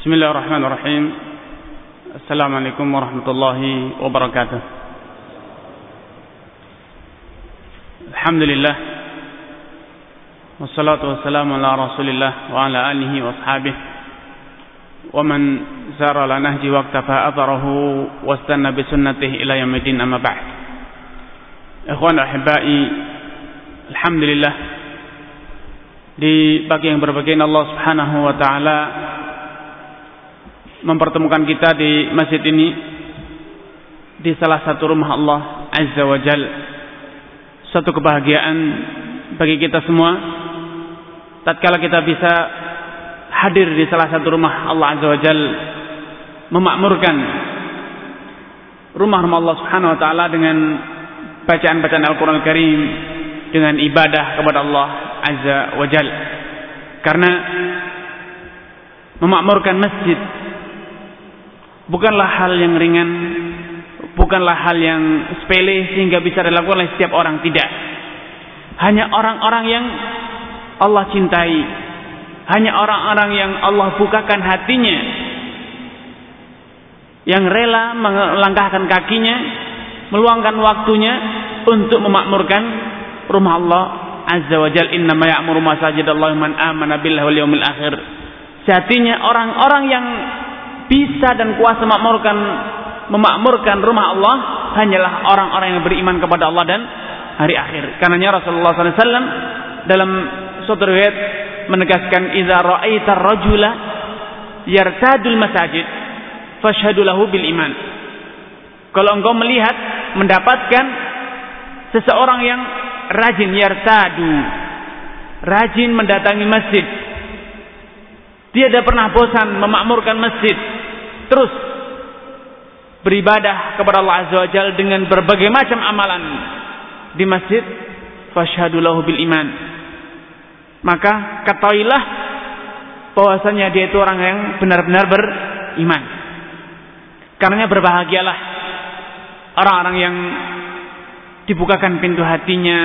بسم الله الرحمن الرحيم. السلام عليكم ورحمة الله وبركاته. الحمد لله والصلاة والسلام على رسول الله وعلى آله وأصحابه. ومن سار على نهج واقتفى أثره واستنى بسنته إلى يوم الدين أما بعد. إخوان أحبائي الحمد لله. Di pagi yang berbahagia Allah Subhanahu wa taala mempertemukan kita di masjid ini di salah satu rumah Allah Azza wa Jal. Satu kebahagiaan bagi kita semua. Tatkala kita bisa hadir di salah satu rumah Allah Azza wa Jal memakmurkan rumah-rumah Allah Subhanahu wa taala dengan bacaan-bacaan Al-Qur'an Al Karim dengan ibadah kepada Allah Azza wa Jal. Karena memakmurkan masjid bukanlah hal yang ringan, bukanlah hal yang sepele sehingga bisa dilakukan oleh setiap orang tidak. Hanya orang-orang yang Allah cintai, hanya orang-orang yang Allah bukakan hatinya, yang rela melangkahkan kakinya, meluangkan waktunya untuk memakmurkan rumah Allah Azza wa Jal innama ya'muru masajidallahi man amana billahi wal yawmil akhir. Sejatinya orang-orang yang bisa dan kuasa memakmurkan memakmurkan rumah Allah hanyalah orang-orang yang beriman kepada Allah dan hari akhir. Karenanya Rasulullah SAW dalam suatu riwayat menegaskan idza ra'aita rajula yartadul masajid fashhadu lahu bil iman. Kalau engkau melihat mendapatkan seseorang yang rajin yartadu rajin mendatangi masjid dia tidak pernah bosan memakmurkan masjid terus beribadah kepada Allah Azza wa Jalla dengan berbagai macam amalan di masjid fasyhadu lahu bil iman. Maka ketahuilah bahwasanya dia itu orang yang benar-benar beriman. Karenanya berbahagialah orang-orang yang dibukakan pintu hatinya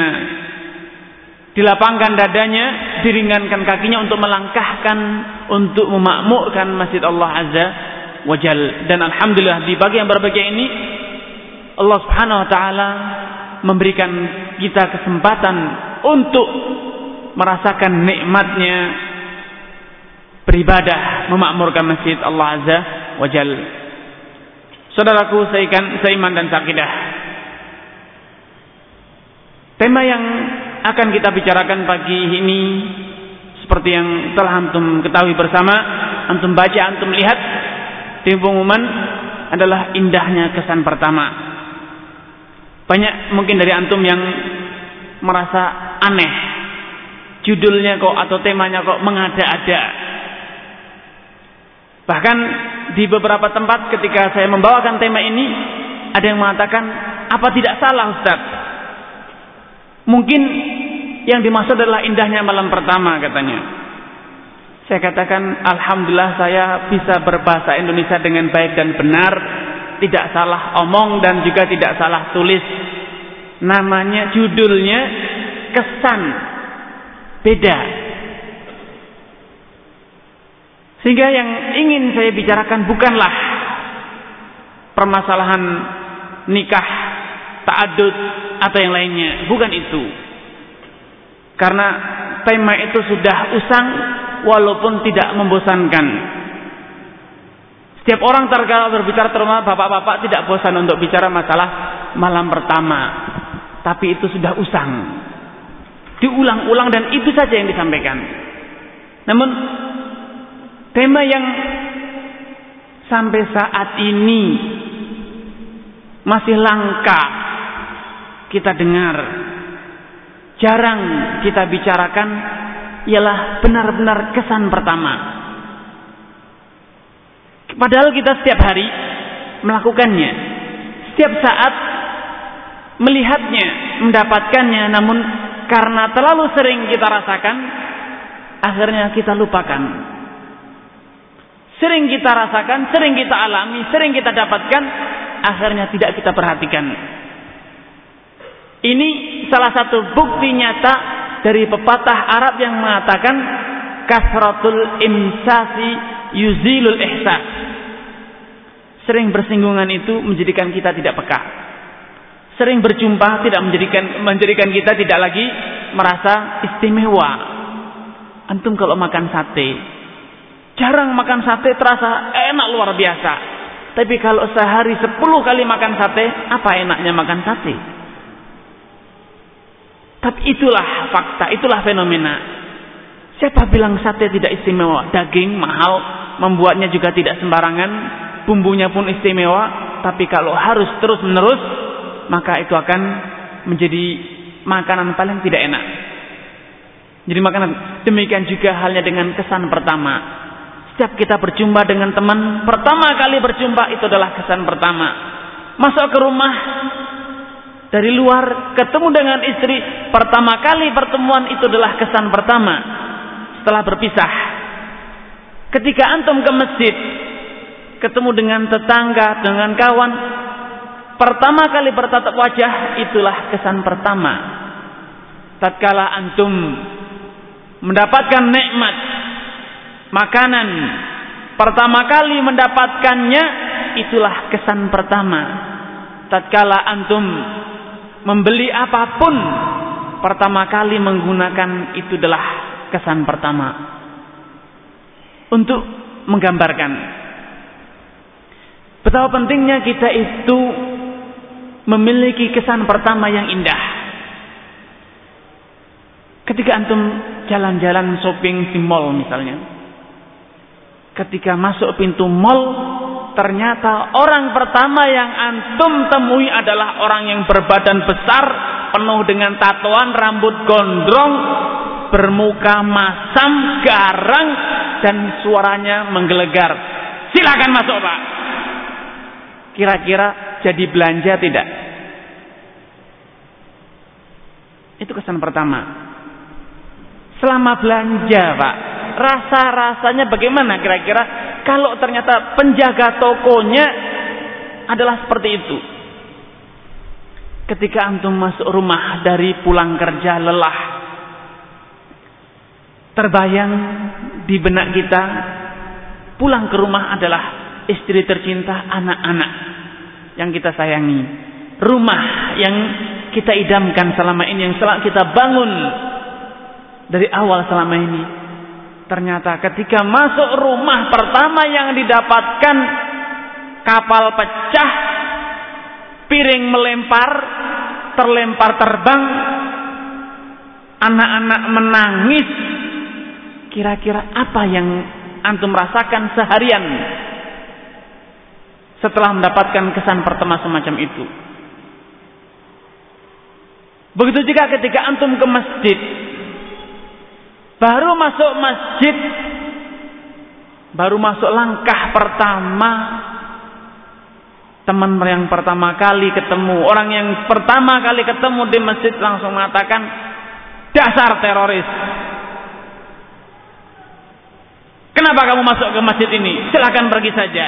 dilapangkan dadanya, diringankan kakinya untuk melangkahkan, untuk memakmurkan masjid Allah Azza wajal. Dan alhamdulillah di pagi yang berbahagia ini Allah Subhanahu wa taala memberikan kita kesempatan untuk merasakan nikmatnya beribadah memakmurkan masjid Allah Azza wajal Saudaraku seikan, seiman dan sakidah Tema yang akan kita bicarakan pagi ini seperti yang telah antum ketahui bersama, antum baca, antum lihat di pengumuman adalah indahnya kesan pertama. Banyak mungkin dari antum yang merasa aneh. Judulnya kok atau temanya kok mengada-ada. Bahkan di beberapa tempat ketika saya membawakan tema ini ada yang mengatakan apa tidak salah Ustaz? Mungkin yang dimaksud adalah indahnya malam pertama katanya. Saya katakan alhamdulillah saya bisa berbahasa Indonesia dengan baik dan benar, tidak salah omong dan juga tidak salah tulis. Namanya judulnya kesan beda. Sehingga yang ingin saya bicarakan bukanlah permasalahan nikah, ta'adud atau yang lainnya, bukan itu. Karena tema itu sudah usang walaupun tidak membosankan. Setiap orang terkala berbicara terutama bapak-bapak tidak bosan untuk bicara masalah malam pertama. Tapi itu sudah usang. Diulang-ulang dan itu saja yang disampaikan. Namun tema yang sampai saat ini masih langka kita dengar jarang kita bicarakan ialah benar-benar kesan pertama. Padahal kita setiap hari melakukannya. Setiap saat melihatnya, mendapatkannya, namun karena terlalu sering kita rasakan, akhirnya kita lupakan. Sering kita rasakan, sering kita alami, sering kita dapatkan, akhirnya tidak kita perhatikan. Ini salah satu bukti nyata dari pepatah Arab yang mengatakan kasratul imsasi yuzilul ihsas. Sering bersinggungan itu menjadikan kita tidak peka. Sering berjumpa tidak menjadikan menjadikan kita tidak lagi merasa istimewa. Antum kalau makan sate, jarang makan sate terasa enak luar biasa. Tapi kalau sehari sepuluh kali makan sate, apa enaknya makan sate? Tapi itulah fakta, itulah fenomena. Siapa bilang sate tidak istimewa? Daging mahal, membuatnya juga tidak sembarangan, bumbunya pun istimewa, tapi kalau harus terus-menerus, maka itu akan menjadi makanan paling tidak enak. Jadi makanan demikian juga halnya dengan kesan pertama. Setiap kita berjumpa dengan teman, pertama kali berjumpa itu adalah kesan pertama. Masuk ke rumah dari luar, ketemu dengan istri, pertama kali pertemuan itu adalah kesan pertama. Setelah berpisah, ketika antum ke masjid, ketemu dengan tetangga, dengan kawan, pertama kali bertatap wajah itulah kesan pertama. Tatkala antum mendapatkan nikmat makanan pertama kali mendapatkannya itulah kesan pertama tatkala antum membeli apa pun. Pertama kali menggunakan itu adalah kesan pertama. Untuk menggambarkan. Betapa pentingnya kita itu memiliki kesan pertama yang indah. Ketika antum jalan-jalan shopping di mall misalnya. Ketika masuk pintu mall, ternyata orang pertama yang antum temui adalah orang yang berbadan besar, penuh dengan tatoan, rambut gondrong, bermuka masam, garang, dan suaranya menggelegar. Silakan masuk pak. Kira-kira jadi belanja tidak? Itu kesan pertama selama belanja pak rasa-rasanya bagaimana kira-kira kalau ternyata penjaga tokonya adalah seperti itu ketika antum masuk rumah dari pulang kerja lelah terbayang di benak kita pulang ke rumah adalah istri tercinta anak-anak yang kita sayangi rumah yang kita idamkan selama ini yang selama kita bangun dari awal selama ini. Ternyata ketika masuk rumah pertama yang didapatkan kapal pecah, piring melempar, terlempar terbang, anak-anak menangis. Kira-kira apa yang antum rasakan seharian setelah mendapatkan kesan pertama semacam itu? Begitu juga ketika antum ke masjid, Baru masuk masjid, baru masuk langkah pertama, teman yang pertama kali ketemu, orang yang pertama kali ketemu di masjid langsung mengatakan, dasar teroris. Kenapa kamu masuk ke masjid ini? Silahkan pergi saja.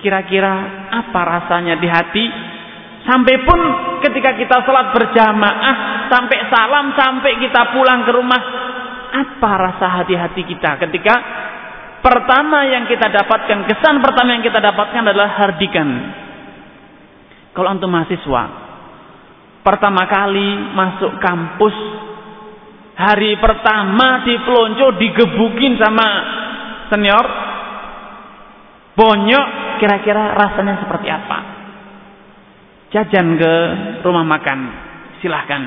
Kira-kira apa rasanya di hati Sampai pun ketika kita sholat berjamaah, sampai salam, sampai kita pulang ke rumah, apa rasa hati-hati kita ketika pertama yang kita dapatkan, kesan pertama yang kita dapatkan adalah hardikan. Kalau antum mahasiswa, pertama kali masuk kampus, hari pertama di pelonco digebukin sama senior, bonyok, kira-kira rasanya seperti apa? Jajan ke rumah makan. Silahkan.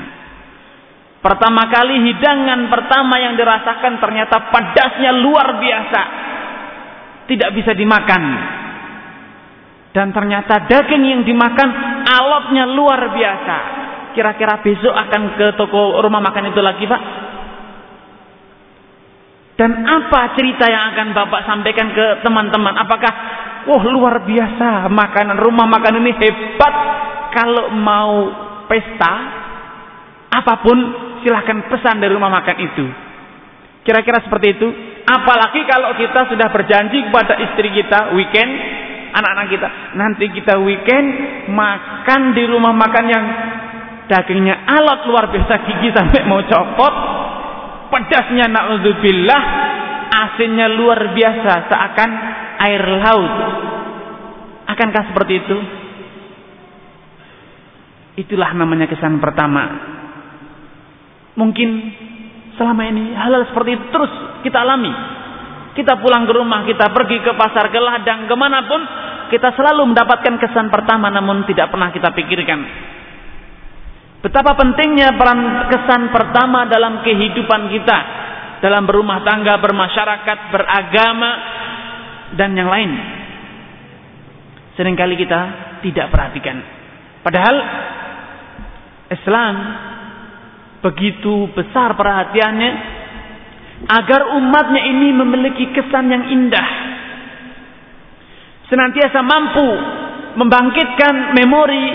Pertama kali hidangan pertama yang dirasakan ternyata pedasnya luar biasa. Tidak bisa dimakan. Dan ternyata daging yang dimakan alotnya luar biasa. Kira-kira besok akan ke toko rumah makan itu lagi pak? Dan apa cerita yang akan Bapak sampaikan ke teman-teman? Apakah, wah luar biasa makanan rumah makan ini hebat kalau mau pesta apa pun silahkan pesan dari rumah makan itu. Kira-kira seperti itu. Apalagi kalau kita sudah berjanji kepada istri kita weekend, anak-anak kita, nanti kita weekend makan di rumah makan yang dagingnya alat luar biasa gigi sampai mau copot, pedasnya naudzubillah, asinnya luar biasa seakan air laut. Akankah seperti itu? Itulah namanya kesan pertama. Mungkin selama ini hal-hal seperti itu terus kita alami. Kita pulang ke rumah, kita pergi ke pasar, ke ladang, ke mana pun, kita selalu mendapatkan kesan pertama namun tidak pernah kita pikirkan. Betapa pentingnya peran kesan pertama dalam kehidupan kita. Dalam berumah tangga, bermasyarakat, beragama, dan yang lain. Seringkali kita tidak perhatikan. Padahal Islam begitu besar perhatiannya agar umatnya ini memiliki kesan yang indah. Senantiasa mampu membangkitkan memori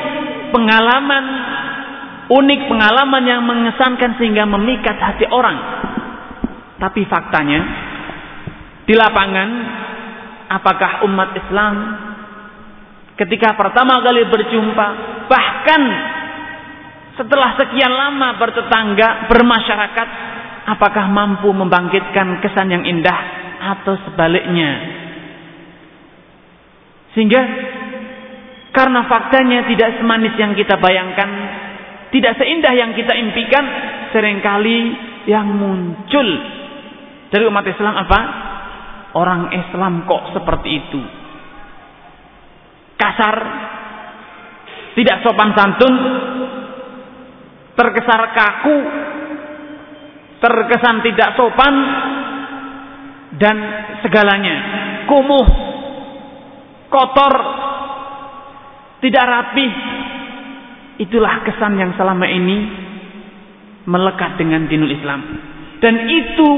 pengalaman unik, pengalaman yang mengesankan sehingga memikat hati orang. Tapi faktanya di lapangan apakah umat Islam ketika pertama kali berjumpa bahkan setelah sekian lama bertetangga, bermasyarakat, apakah mampu membangkitkan kesan yang indah atau sebaliknya? Sehingga karena faktanya tidak semanis yang kita bayangkan, tidak seindah yang kita impikan, sering kali yang muncul dari umat Islam apa? Orang Islam kok seperti itu. Kasar, tidak sopan santun, terkesan kaku, terkesan tidak sopan, dan segalanya kumuh, kotor, tidak rapi. Itulah kesan yang selama ini melekat dengan dinul Islam. Dan itu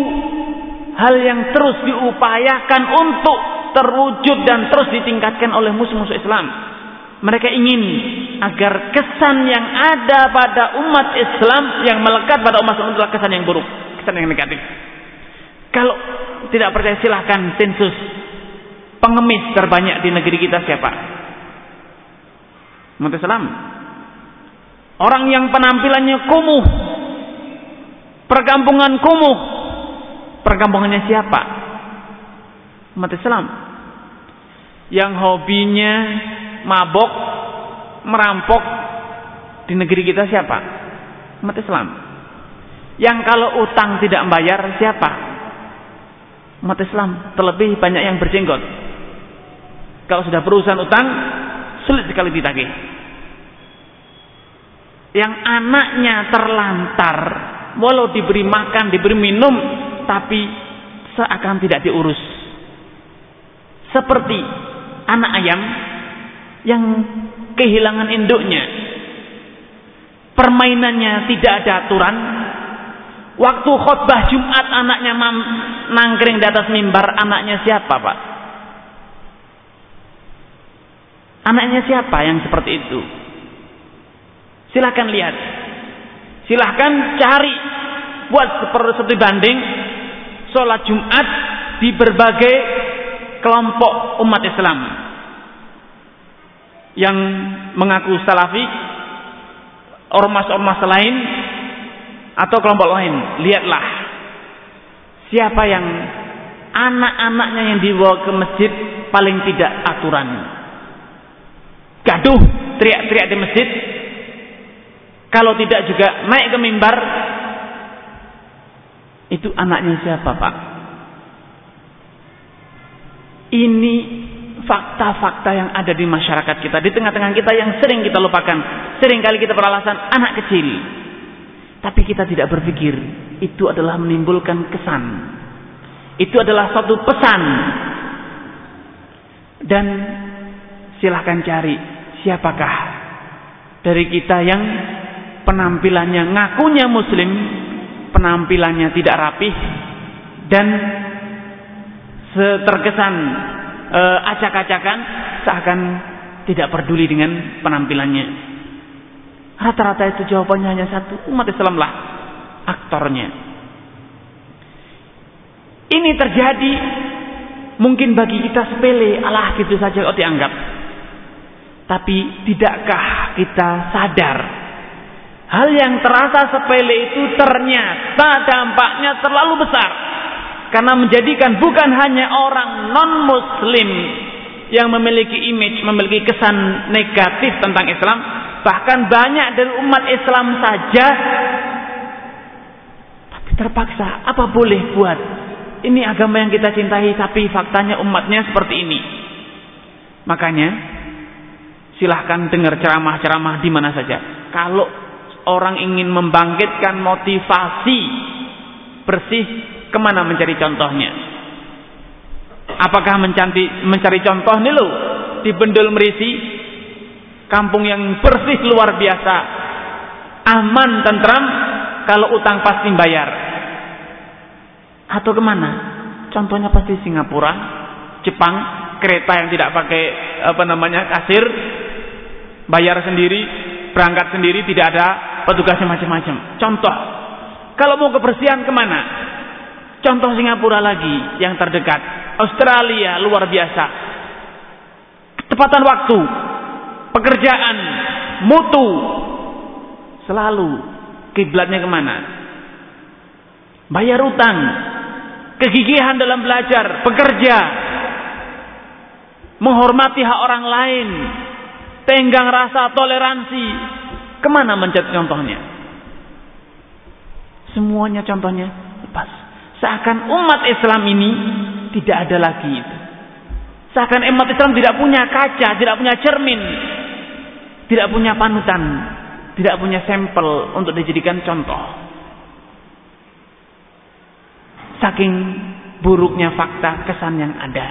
hal yang terus diupayakan untuk terwujud dan terus ditingkatkan oleh musuh-musuh Islam. Mereka ingin agar kesan yang ada pada umat Islam yang melekat pada umat Islam adalah kesan yang buruk, kesan yang negatif. Kalau tidak percaya silahkan sensus pengemis terbanyak di negeri kita siapa? Umat Islam. Orang yang penampilannya kumuh, perkampungan kumuh, perkampungannya siapa? Umat Islam. Yang hobinya mabok, merampok di negeri kita siapa? Umat Islam. Yang kalau utang tidak membayar siapa? Umat Islam. Terlebih banyak yang berjenggot. Kalau sudah berurusan utang, sulit sekali ditagih. Yang anaknya terlantar, walau diberi makan, diberi minum, tapi seakan tidak diurus. Seperti anak ayam yang kehilangan induknya. Permainannya tidak ada aturan. Waktu khutbah Jumat anaknya nangkring di atas mimbar, anaknya siapa, Pak? Anaknya siapa yang seperti itu? Silahkan lihat. Silahkan cari buat seperti banding sholat Jumat di berbagai kelompok umat Islam yang mengaku salafi, ormas-ormas lain atau kelompok lain, lihatlah siapa yang anak-anaknya yang dibawa ke masjid paling tidak aturan. Gaduh, teriak-teriak di masjid. Kalau tidak juga naik ke mimbar. Itu anaknya siapa, Pak? Ini fakta-fakta yang ada di masyarakat kita, di tengah-tengah kita yang sering kita lupakan. Sering kali kita beralasan anak kecil. Tapi kita tidak berpikir itu adalah menimbulkan kesan. Itu adalah satu pesan. Dan silahkan cari siapakah dari kita yang penampilannya ngakunya muslim, penampilannya tidak rapih dan terkesan uh, acak-acakan seakan tidak peduli dengan penampilannya. Rata-rata itu jawabannya hanya satu, umat Islam lah aktornya. Ini terjadi mungkin bagi kita sepele, alah gitu saja kok dianggap. Tapi tidakkah kita sadar hal yang terasa sepele itu ternyata dampaknya terlalu besar karena menjadikan bukan hanya orang non-muslim yang memiliki image, memiliki kesan negatif tentang Islam, bahkan banyak dari umat Islam saja tapi terpaksa apa boleh buat ini agama yang kita cintai tapi faktanya umatnya seperti ini. Makanya silahkan dengar ceramah-ceramah di mana saja. Kalau orang ingin membangkitkan motivasi bersih Ke mana mencari contohnya? Apakah mencari, mencari contoh nih lo di Bendul Merisi, kampung yang bersih luar biasa, aman, tentram, kalau utang pasti bayar. Atau ke mana? Contohnya pasti Singapura, Jepang, kereta yang tidak pakai apa namanya kasir, bayar sendiri, berangkat sendiri, tidak ada petugasnya macam-macam. Contoh, kalau mau kebersihan ke mana? Contoh Singapura lagi yang terdekat. Australia luar biasa. Ketepatan waktu, pekerjaan, mutu. Selalu kiblatnya ke mana? Bayar utang, kegigihan dalam belajar, bekerja, menghormati hak orang lain, tenggang rasa toleransi. Ke mana mencet contohnya? Semuanya contohnya. Seakan umat Islam ini tidak ada lagi itu. Seakan umat Islam tidak punya kaca, tidak punya cermin, tidak punya panutan, tidak punya sampel untuk dijadikan contoh. Saking buruknya fakta kesan yang ada.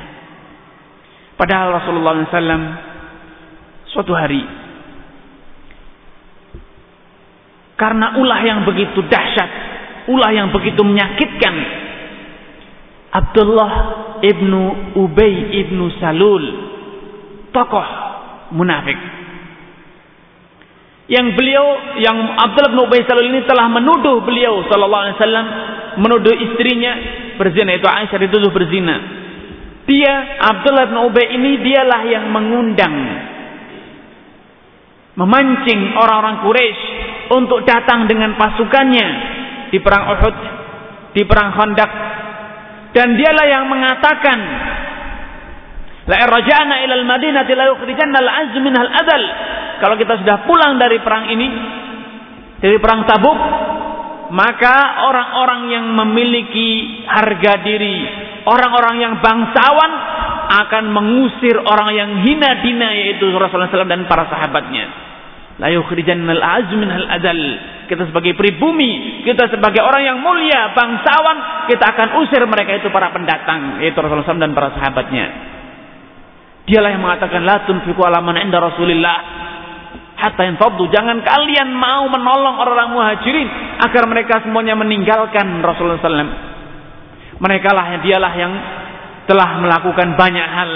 Padahal Rasulullah SAW suatu hari karena ulah yang begitu dahsyat, ulah yang begitu menyakitkan. Abdullah ibnu Ubay ibnu Salul tokoh munafik. Yang beliau yang Abdullah bin Ubay Salul ini telah menuduh beliau sallallahu alaihi wasallam menuduh istrinya berzina itu Aisyah dituduh berzina. Dia Abdullah bin Ubay ini dialah yang mengundang memancing orang-orang Quraisy untuk datang dengan pasukannya di perang Uhud di perang Khandaq. Dan dialah yang mengatakan la irja'na ila al-madinati la yukhrijanna al-'azz minha al-adal. Kalau kita sudah pulang dari perang ini dari perang Tabuk maka orang-orang yang memiliki harga diri orang-orang yang bangsawan akan mengusir orang yang hina dina yaitu Rasulullah SAW dan para sahabatnya La yukhrijannal azmin hal adal. Kita sebagai pribumi, kita sebagai orang yang mulia, bangsawan, kita akan usir mereka itu para pendatang, yaitu Rasulullah SAW dan para sahabatnya. Dialah yang mengatakan la tunfiqu ala man inda Rasulillah hatta yanfaddu. Jangan kalian mau menolong orang-orang muhajirin agar mereka semuanya meninggalkan Rasulullah SAW. Mereka lah dialah yang telah melakukan banyak hal.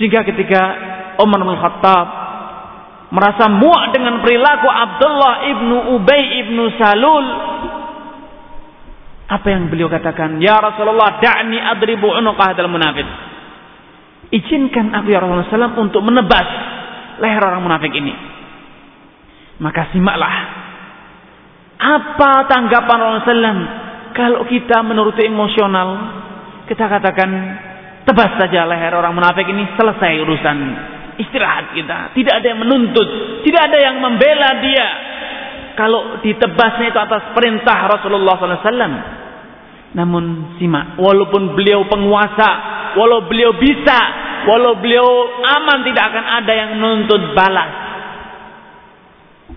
Sehingga ketika Umar bin Khattab merasa muak dengan perilaku Abdullah ibnu Ubay ibnu Salul. Apa yang beliau katakan? Ya Rasulullah, da'ni adribu unuqah hadal munafik. Izinkan aku ya Rasulullah SAW untuk menebas leher orang munafik ini. Maka simaklah. Apa tanggapan Rasulullah SAW? Kalau kita menuruti emosional, kita katakan tebas saja leher orang munafik ini selesai urusan istirahat kita. Tidak ada yang menuntut, tidak ada yang membela dia. Kalau ditebasnya itu atas perintah Rasulullah SAW. Namun simak, walaupun beliau penguasa, walau beliau bisa, walau beliau aman tidak akan ada yang menuntut balas.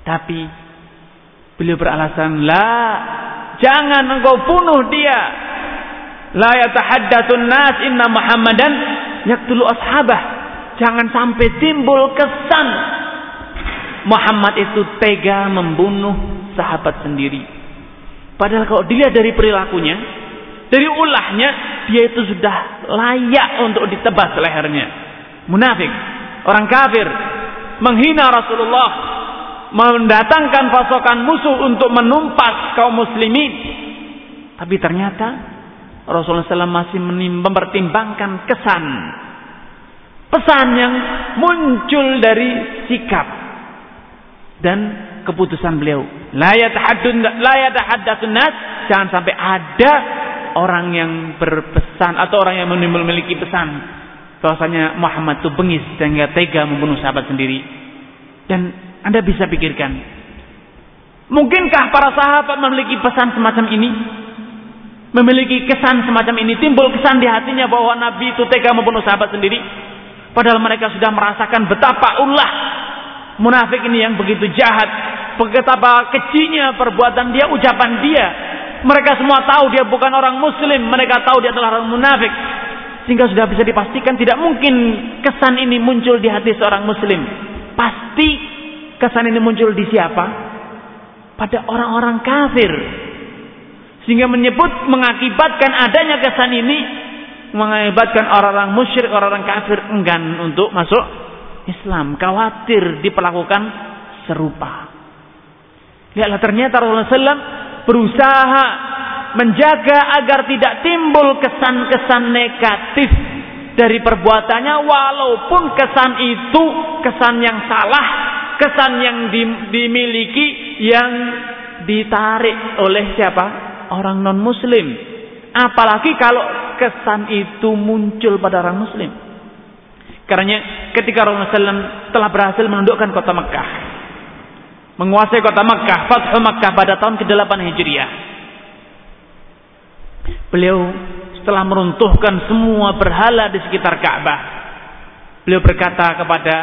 Tapi beliau beralasan, la, jangan engkau bunuh dia. La yatahaddatsun nas inna Muhammadan yaktulu ashabah Jangan sampai timbul kesan Muhammad itu tega membunuh sahabat sendiri. Padahal kalau dilihat dari perilakunya, dari ulahnya, dia itu sudah layak untuk ditebas lehernya. Munafik, orang kafir, menghina Rasulullah, mendatangkan pasukan musuh untuk menumpas kaum muslimin. Tapi ternyata Rasulullah SAW masih mempertimbangkan kesan Pesan yang muncul dari sikap dan keputusan beliau. La yatahaddatsun nas, jangan sampai ada orang yang berpesan atau orang yang memiliki pesan bahwasanya Muhammad itu bengis sehingga tega membunuh sahabat sendiri. Dan Anda bisa pikirkan, mungkinkah para sahabat memiliki pesan semacam ini? Memiliki kesan semacam ini, timbul kesan di hatinya bahwa Nabi itu tega membunuh sahabat sendiri. Padahal mereka sudah merasakan betapa ulah munafik ini yang begitu jahat, betapa kecilnya perbuatan dia, ucapan dia. Mereka semua tahu dia bukan orang muslim, mereka tahu dia adalah orang munafik. Sehingga sudah bisa dipastikan tidak mungkin kesan ini muncul di hati seorang muslim. Pasti kesan ini muncul di siapa? Pada orang-orang kafir. Sehingga menyebut mengakibatkan adanya kesan ini mengakibatkan orang-orang musyrik, orang-orang kafir enggan untuk masuk Islam, khawatir diperlakukan serupa. Lihatlah ternyata Rasulullah SAW berusaha menjaga agar tidak timbul kesan-kesan negatif dari perbuatannya walaupun kesan itu kesan yang salah, kesan yang dimiliki yang ditarik oleh siapa? Orang non muslim. Apalagi kalau kesan itu muncul pada orang muslim. Karena ketika Rasulullah SAW telah berhasil menundukkan kota Mekah. Menguasai kota Mekah, Fathu Mekah pada tahun ke-8 Hijriah. Beliau setelah meruntuhkan semua berhala di sekitar Ka'bah, beliau berkata kepada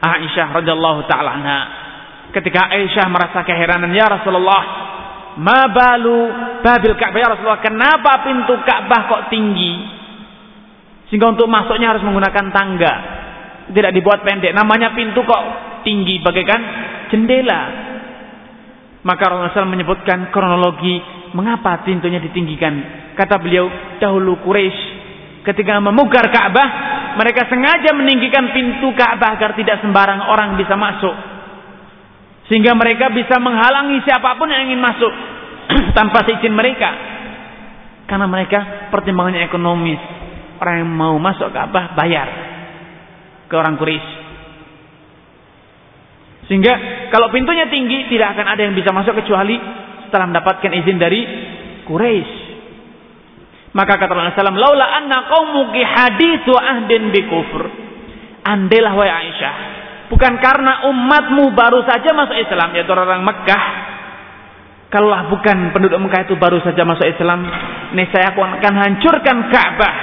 Aisyah radhiyallahu taala ketika Aisyah merasa keheranan, "Ya Rasulullah, ma balu babil Ka'bah ya Rasulullah, kenapa pintu Ka'bah kok tinggi?" Sehingga untuk masuknya harus menggunakan tangga. Tidak dibuat pendek. Namanya pintu kok tinggi bagaikan jendela. Maka Rasulullah menyebutkan kronologi Mengapa pintunya ditinggikan? Kata beliau, dahulu Quraisy ketika memugar Ka'bah, mereka sengaja meninggikan pintu Ka'bah agar tidak sembarang orang bisa masuk. Sehingga mereka bisa menghalangi siapa pun yang ingin masuk tanpa seizin mereka. Karena mereka pertimbangannya ekonomis. Orang yang mau masuk Ka'bah bayar ke orang Quraisy. Sehingga kalau pintunya tinggi tidak akan ada yang bisa masuk kecuali setelah mendapatkan izin dari Quraisy. Maka kata Rasulullah SAW, "Laula anna qaumuki hadithu ahdin bi kufur." Andailah wahai Aisyah, bukan karena umatmu baru saja masuk Islam yaitu orang Mekah. Kalaulah bukan penduduk Mekah itu baru saja masuk Islam, niscaya aku akan hancurkan Ka'bah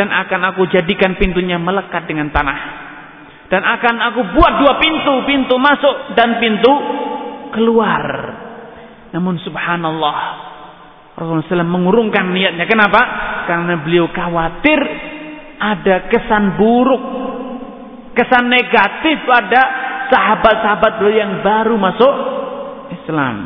dan akan aku jadikan pintunya melekat dengan tanah. Dan akan aku buat dua pintu, pintu masuk dan pintu keluar. Namun subhanallah Rasulullah SAW mengurungkan niatnya. Kenapa? Karena beliau khawatir ada kesan buruk, kesan negatif pada sahabat-sahabat beliau yang baru masuk Islam.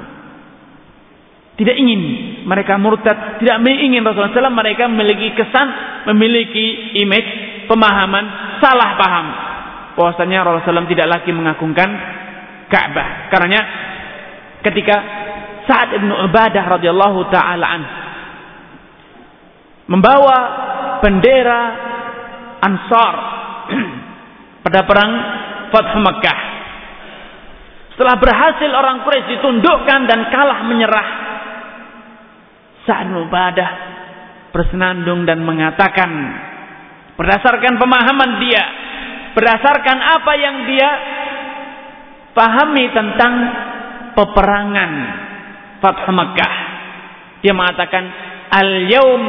Tidak ingin mereka murtad, tidak ingin Rasulullah SAW mereka memiliki kesan, memiliki image, pemahaman, salah paham. Bahwasanya Rasulullah SAW tidak lagi mengagungkan Ka'bah. Karena ketika Sa'ad bin Ubadah radhiyallahu taala an membawa bendera Ansar pada perang Fathu Makkah. Setelah berhasil orang Quraisy ditundukkan dan kalah menyerah, Sa'ad bin Ubadah bersenandung dan mengatakan berdasarkan pemahaman dia, berdasarkan apa yang dia pahami tentang peperangan Fathu Makkah. Dia mengatakan al-yaum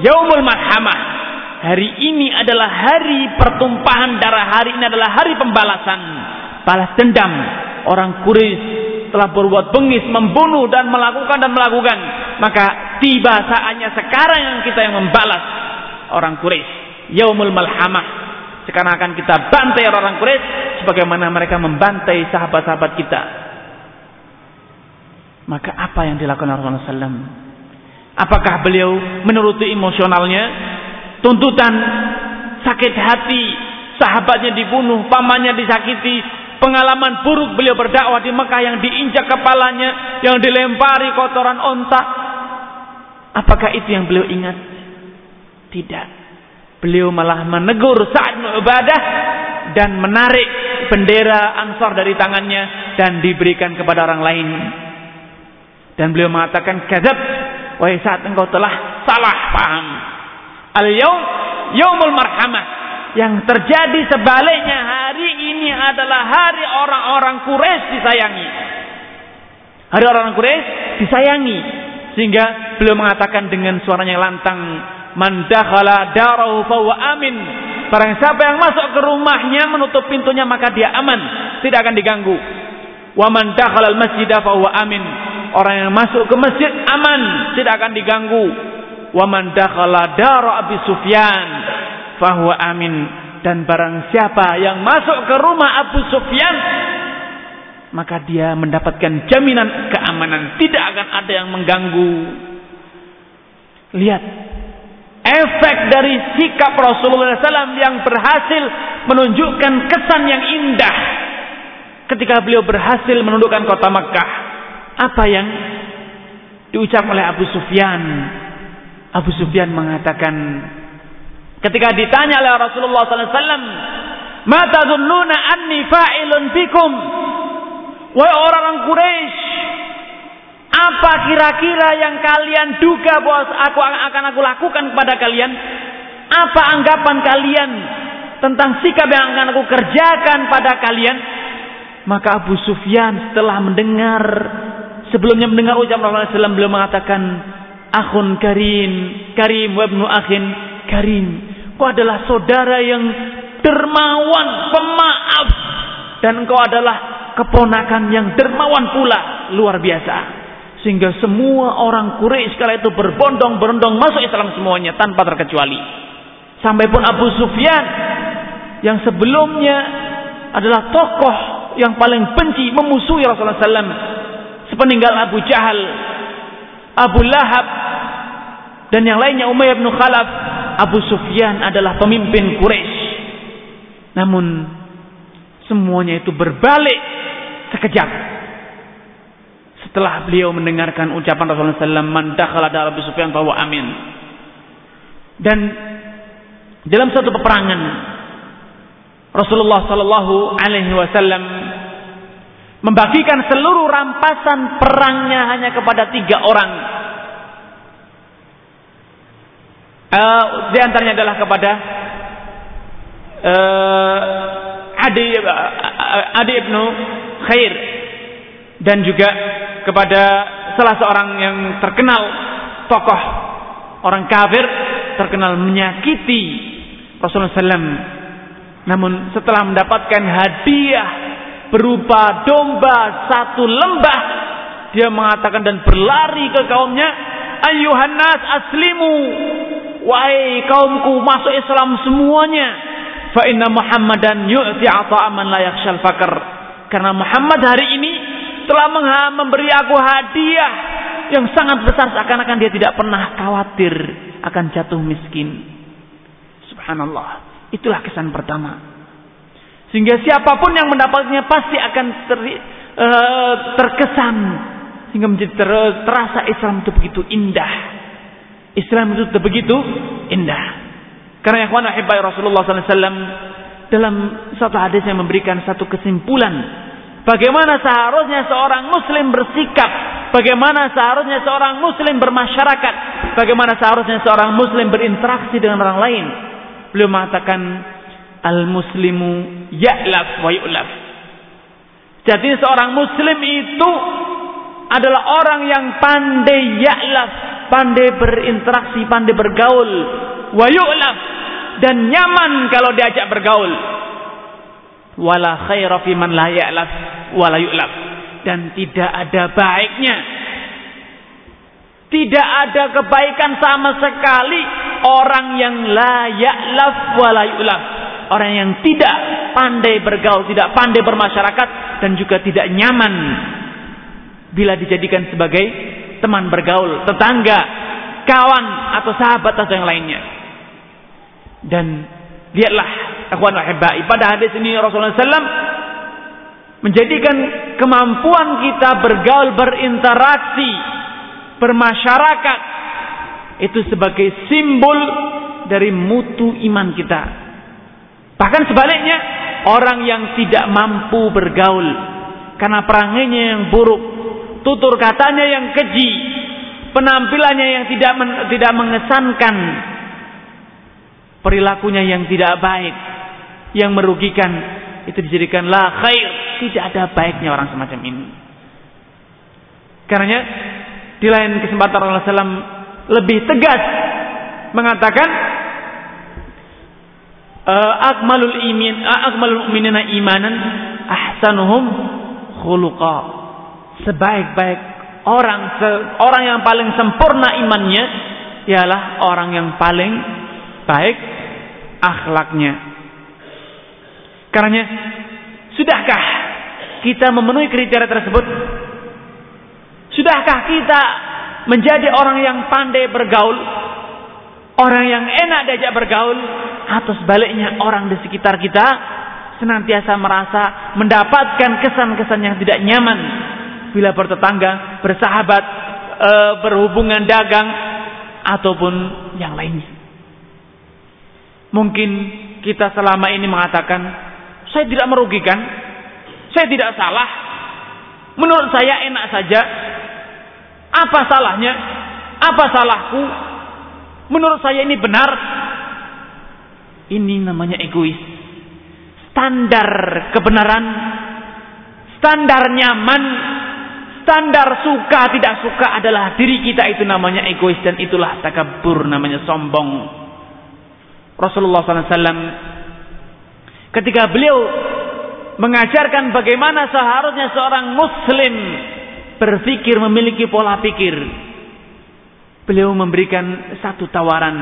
yaumul marhamah. Hari ini adalah hari pertumpahan darah, hari ini adalah hari pembalasan, balas dendam. Orang Quraisy telah berbuat bengis, membunuh dan melakukan dan melakukan. Maka tiba saatnya sekarang yang kita yang membalas orang Quraisy. Yaumul malhamah. Sekarang akan kita bantai orang Quraisy sebagaimana mereka membantai sahabat-sahabat kita maka apa yang dilakukan Rasulullah SAW? Apakah beliau menuruti emosionalnya? Tuntutan sakit hati, sahabatnya dibunuh, pamannya disakiti, pengalaman buruk beliau berdakwah di Mekah yang diinjak kepalanya, yang dilempari kotoran onta. Apakah itu yang beliau ingat? Tidak. Beliau malah menegur saat ibadah dan menarik bendera Ansar dari tangannya dan diberikan kepada orang lain. Dan beliau mengatakan kadzab wahai saat engkau telah salah paham. Al-yaum yaumul marhamah. Yang terjadi sebaliknya hari ini adalah hari orang-orang Quraisy disayangi. Hari orang Quraisy disayangi sehingga beliau mengatakan dengan suaranya lantang, "Man dakhala darahu amin." Barang siapa yang masuk ke rumahnya menutup pintunya maka dia aman, tidak akan diganggu. Wa man dakhala al-masjid fahuwa amin. Orang yang masuk ke masjid aman, tidak akan diganggu. Wa man dakhala dara Abi Sufyan fahuwa amin. Dan barang siapa yang masuk ke rumah Abu Sufyan maka dia mendapatkan jaminan keamanan, tidak akan ada yang mengganggu. Lihat efek dari sikap Rasulullah SAW yang berhasil menunjukkan kesan yang indah ketika beliau berhasil menundukkan kota Makkah. Apa yang diucap oleh Abu Sufyan? Abu Sufyan mengatakan ketika ditanya oleh Rasulullah SAW, "Mata tadhunnuna anni fa'ilun fikum?" Wahai orang-orang Quraisy, apa kira-kira yang kalian duga bahwa aku akan aku lakukan kepada kalian? Apa anggapan kalian tentang sikap yang akan aku kerjakan pada kalian? Maka Abu Sufyan setelah mendengar sebelumnya mendengar ucapan Rasulullah SAW beliau mengatakan akhun karim karim wabnu akhin karim kau adalah saudara yang dermawan pemaaf dan engkau adalah keponakan yang dermawan pula luar biasa. Sehingga semua orang Quraisy kala itu berbondong-bondong masuk Islam semuanya tanpa terkecuali. Sampai pun Abu Sufyan yang sebelumnya adalah tokoh yang paling benci memusuhi Rasulullah SAW sepeninggal Abu Jahal, Abu Lahab dan yang lainnya Umayyah bin Khalaf, Abu Sufyan adalah pemimpin Quraisy. Namun semuanya itu berbalik sekejap. Setelah beliau mendengarkan ucapan Rasulullah SAW, "Man dakhala dar Abu Sufyan bahwa amin." Dan dalam satu peperangan Rasulullah sallallahu alaihi wasallam membagikan seluruh rampasan perangnya hanya kepada tiga orang. Uh, di antaranya adalah kepada uh, Adi, uh, Adi ibnu khair dan juga kepada salah seorang yang terkenal tokoh orang kafir terkenal menyakiti Rasulullah SAW. Namun setelah mendapatkan hadiah berupa domba satu lembah, dia mengatakan dan berlari ke kaumnya, Ayuhan nas aslimu, wahai kaumku masuk Islam semuanya. Fa inna Muhammadan yu'ti ata'aman la yakhshal fakr. Karena Muhammad hari ini telah memberi aku hadiah yang sangat besar seakan-akan dia tidak pernah khawatir akan jatuh miskin. Subhanallah. Itulah kesan pertama. Sehingga siapa pun yang mendapatnya pasti akan ter, uh, terkesan sehingga menjadi ter, terasa Islam itu begitu indah. Islam itu begitu indah. Karena yang Rasulullah SAW dalam satu hadis yang memberikan satu kesimpulan bagaimana seharusnya seorang muslim bersikap, bagaimana seharusnya seorang muslim bermasyarakat, bagaimana seharusnya seorang muslim berinteraksi dengan orang lain. Beliau mengatakan al-muslimu ya'laf wa yu'laf. Jadi seorang muslim itu adalah orang yang pandai ya'laf, pandai berinteraksi, pandai bergaul, wa yu'laf dan nyaman kalau diajak bergaul. Wala khaira fi man la ya'laf wala yu'laf. Dan tidak ada baiknya. Tidak ada kebaikan sama sekali orang yang la ya'laf wala yu'laf. Orang yang tidak pandai bergaul, tidak pandai bermasyarakat dan juga tidak nyaman bila dijadikan sebagai teman bergaul, tetangga, kawan atau sahabat atau yang lainnya. Dan lihatlah akhwan wahibai pada hadis ini Rasulullah SAW menjadikan kemampuan kita bergaul, berinteraksi, bermasyarakat itu sebagai simbol dari mutu iman kita. Bahkan sebaliknya, orang yang tidak mampu bergaul karena perangainya yang buruk, tutur katanya yang keji, penampilannya yang tidak men, tidak mengesankan, perilakunya yang tidak baik, yang merugikan, itu dijadikan la khair. Tidak ada baiknya orang semacam ini. Karenanya di lain kesempatan Rasulullah SAW lebih tegas mengatakan uh, akmalul imin uh, akmalul mu'minina imanan ahsanuhum khuluqa sebaik-baik orang orang yang paling sempurna imannya ialah orang yang paling baik akhlaknya Karenanya sudahkah kita memenuhi kriteria tersebut? Sudahkah kita menjadi orang yang pandai bergaul? Orang yang enak diajak bergaul? Atau sebaliknya orang di sekitar kita senantiasa merasa mendapatkan kesan-kesan yang tidak nyaman bila bertetangga, bersahabat, e, berhubungan dagang ataupun yang lainnya. Mungkin kita selama ini mengatakan saya tidak merugikan. Saya tidak salah. Menurut saya enak saja. Apa salahnya? Apa salahku? Menurut saya ini benar. Ini namanya egois. Standar kebenaran, standar nyaman, standar suka tidak suka adalah diri kita itu namanya egois dan itulah takabur namanya sombong. Rasulullah SAW Ketika beliau mengajarkan bagaimana seharusnya seorang muslim berpikir memiliki pola pikir. Beliau memberikan satu tawaran.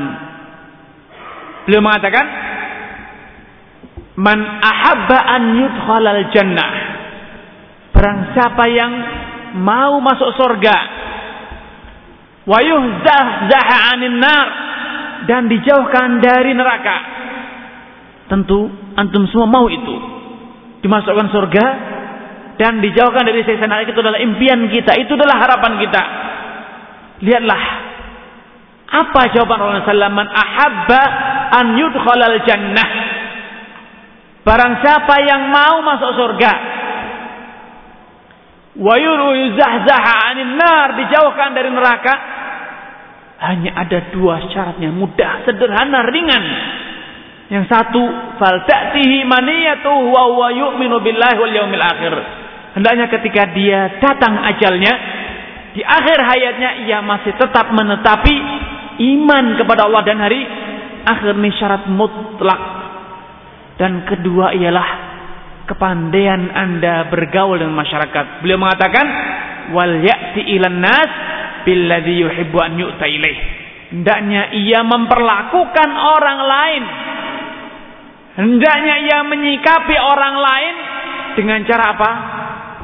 Beliau mengatakan, "Man ahabba an yudkhalal jannah." Barang siapa yang mau masuk surga, wa yuhzahzaha 'anil nar dan dijauhkan dari neraka. Tentu Antum semua mau itu. Dimasukkan surga dan dijauhkan dari siksa neraka itu adalah impian kita, itu adalah harapan kita. Lihatlah apa jawaban Rasulullah SAW man ahabba an yudkhalal jannah. Barang siapa yang mau masuk surga wa yuzahzaha 'anil nar dijauhkan dari neraka hanya ada dua syaratnya mudah, sederhana, ringan. Yang satu, fal ta'tihi maniyatuhu wa huwa yu'minu billahi wal yaumil akhir. Hendaknya ketika dia datang ajalnya, di akhir hayatnya ia masih tetap menetapi iman kepada Allah dan hari akhir ini syarat mutlak. Dan kedua ialah kepandaian Anda bergaul dengan masyarakat. Beliau mengatakan, wal ya'ti ilan nas billadhi yuhibbu an yu'ta ilaih. Hendaknya ia memperlakukan orang lain Hendaknya ia menyikapi orang lain dengan cara apa?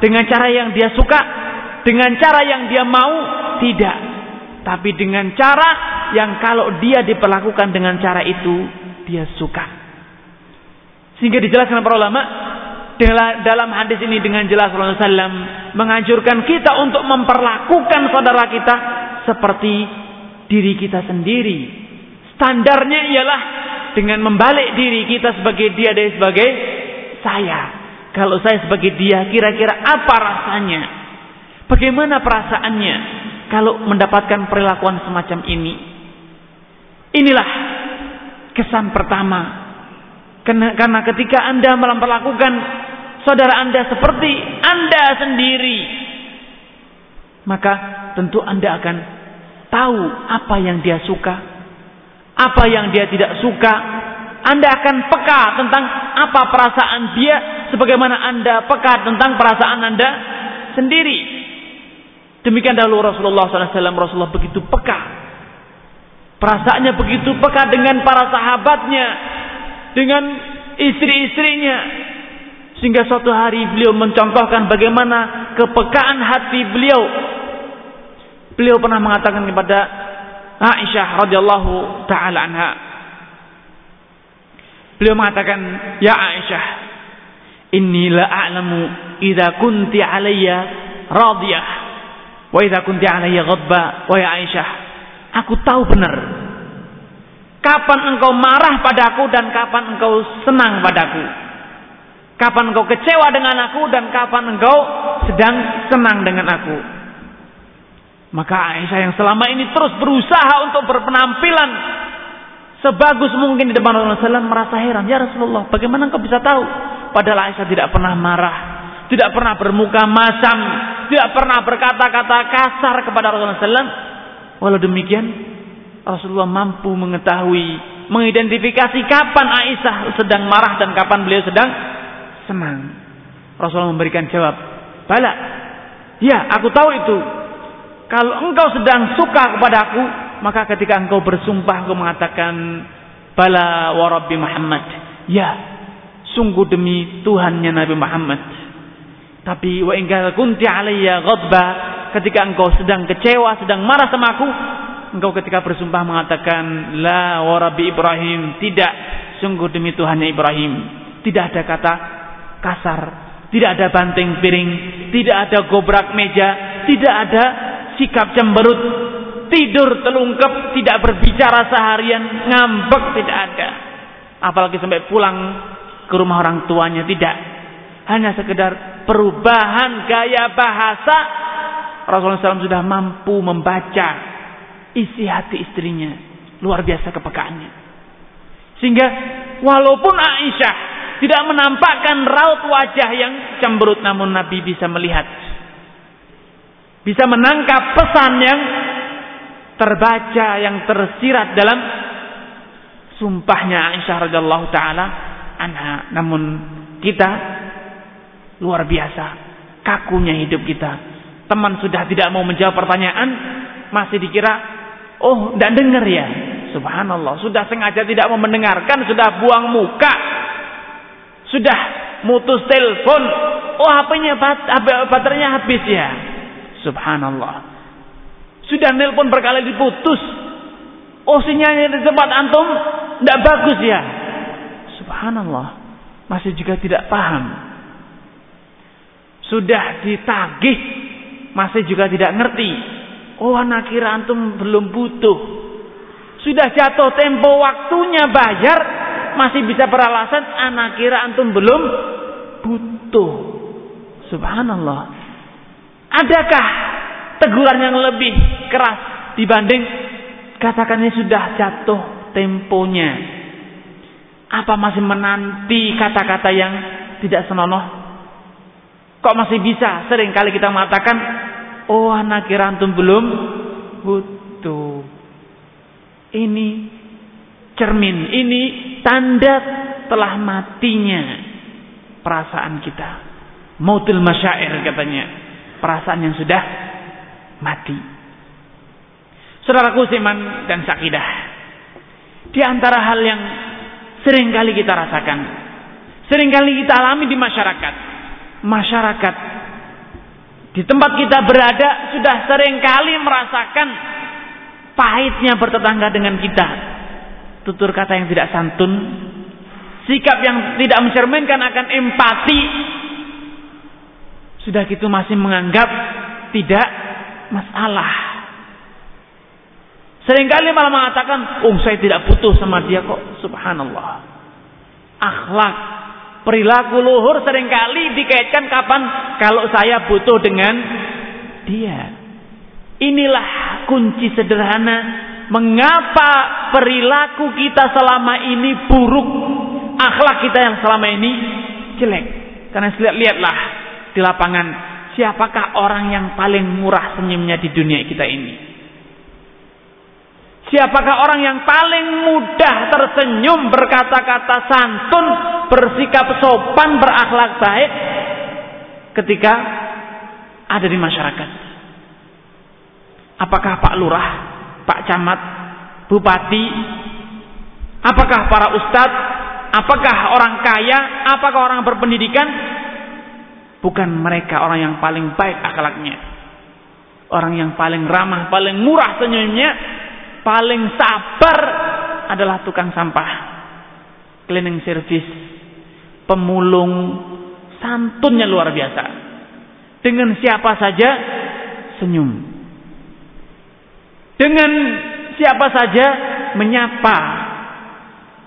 Dengan cara yang dia suka, dengan cara yang dia mau, tidak. Tapi dengan cara yang kalau dia diperlakukan dengan cara itu, dia suka. Sehingga dijelaskan para ulama dalam hadis ini dengan jelas Rasulullah SAW menganjurkan kita untuk memperlakukan saudara kita seperti diri kita sendiri. Standarnya ialah dengan membalik diri kita sebagai dia dan sebagai saya. Kalau saya sebagai dia, kira-kira apa rasanya? Bagaimana perasaannya kalau mendapatkan perlakuan semacam ini? Inilah kesan pertama. Karena, ketika Anda memperlakukan saudara Anda seperti Anda sendiri, maka tentu Anda akan tahu apa yang dia suka, apa yang dia tidak suka. Anda akan peka tentang apa perasaan dia sebagaimana Anda peka tentang perasaan Anda sendiri. Demikian dahulu Rasulullah SAW Rasulullah begitu peka. Perasaannya begitu peka dengan para sahabatnya, dengan istri-istrinya. Sehingga suatu hari beliau mencontohkan bagaimana kepekaan hati beliau. Beliau pernah mengatakan kepada Aisyah radhiyallahu taala anha. Beliau mengatakan, "Ya Aisyah, inni la a'lamu idza kunti alayya radiyah wa idza kunti alayya ghadba." Wa ya Aisyah, aku tahu benar kapan engkau marah padaku dan kapan engkau senang padaku. Kapan engkau kecewa dengan aku dan kapan engkau sedang senang dengan aku. Maka Aisyah yang selama ini terus berusaha untuk berpenampilan sebagus mungkin di depan Rasulullah SAW merasa heran. Ya Rasulullah, bagaimana engkau bisa tahu? Padahal Aisyah tidak pernah marah, tidak pernah bermuka masam, tidak pernah berkata-kata kasar kepada Rasulullah SAW. Walau demikian, Rasulullah mampu mengetahui, mengidentifikasi kapan Aisyah sedang marah dan kapan beliau sedang senang. Rasulullah memberikan jawab, Bala, ya aku tahu itu. Kalau engkau sedang suka kepada aku, maka ketika engkau bersumpah engkau mengatakan Bala wa Rabbi Muhammad. Ya, sungguh demi Tuhannya Nabi Muhammad. Tapi wa ingkal kunti alayya ghadba ketika engkau sedang kecewa, sedang marah sama aku, engkau ketika bersumpah mengatakan la wa Rabbi Ibrahim, tidak sungguh demi Tuhannya Ibrahim. Tidak ada kata kasar, tidak ada banting piring, tidak ada gobrak meja, tidak ada sikap cemberut, tidur telungkep, tidak berbicara seharian, ngambek tidak ada. Apalagi sampai pulang ke rumah orang tuanya tidak. Hanya sekedar perubahan gaya bahasa Rasulullah SAW sudah mampu membaca isi hati istrinya. Luar biasa kepekaannya. Sehingga walaupun Aisyah tidak menampakkan raut wajah yang cemberut namun Nabi bisa melihat. Bisa menangkap pesan yang terbaca yang tersirat dalam sumpahnya Aisyah radhiyallahu taala anha. Namun kita luar biasa kakunya hidup kita. Teman sudah tidak mau menjawab pertanyaan, masih dikira oh tidak dengar ya. Subhanallah, sudah sengaja tidak mau mendengarkan, sudah buang muka. Sudah mutus telepon. Oh, HP-nya bat, baterainya habis ya. Subhanallah. Sudah nelpon berkali diputus. Oh, sinyalnya di tempat antum tidak bagus ya. Subhanallah. Masih juga tidak paham. Sudah ditagih, masih juga tidak ngerti. Oh, anak kira antum belum butuh. Sudah jatuh tempo waktunya bayar, masih bisa beralasan anak kira antum belum butuh. Subhanallah. Adakah teguran yang lebih keras dibanding katakan ini sudah jatuh temponya? Apa masih menanti kata-kata yang tidak senonoh? Kok masih bisa? Sering kali kita mengatakan, oh anak kira belum butuh. Ini cermin, ini tanda telah matinya perasaan kita. Mautil masyair katanya. Perasaan yang sudah mati. Saudaraku Siman dan Sakidah. Di antara hal yang sering kali kita rasakan. Sering kali kita alami di masyarakat. Masyarakat di tempat kita berada sudah sering kali merasakan pahitnya bertetangga dengan kita tutur kata yang tidak santun, sikap yang tidak mencerminkan akan empati, sudah gitu masih menganggap tidak masalah. Seringkali malah mengatakan, oh saya tidak butuh sama dia kok. Subhanallah. Akhlak, perilaku luhur sering kali dikaitkan kapan kalau saya butuh dengan dia. Inilah kunci sederhana mengapa perilaku kita selama ini buruk, akhlak kita yang selama ini jelek. Karena lihat-lihatlah di lapangan, siapakah orang yang paling murah senyumnya di dunia kita ini? Siapakah orang yang paling mudah tersenyum, berkata-kata santun, bersikap sopan, berakhlak baik ketika ada di masyarakat? Apakah Pak Lurah Pak Camat, Bupati, apakah para ustadz, apakah orang kaya, apakah orang berpendidikan? Bukan mereka orang yang paling baik akhlaknya. Orang yang paling ramah, paling murah senyumnya, paling sabar adalah tukang sampah, cleaning service, pemulung, santunnya luar biasa. Dengan siapa saja senyum dengan siapa saja menyapa.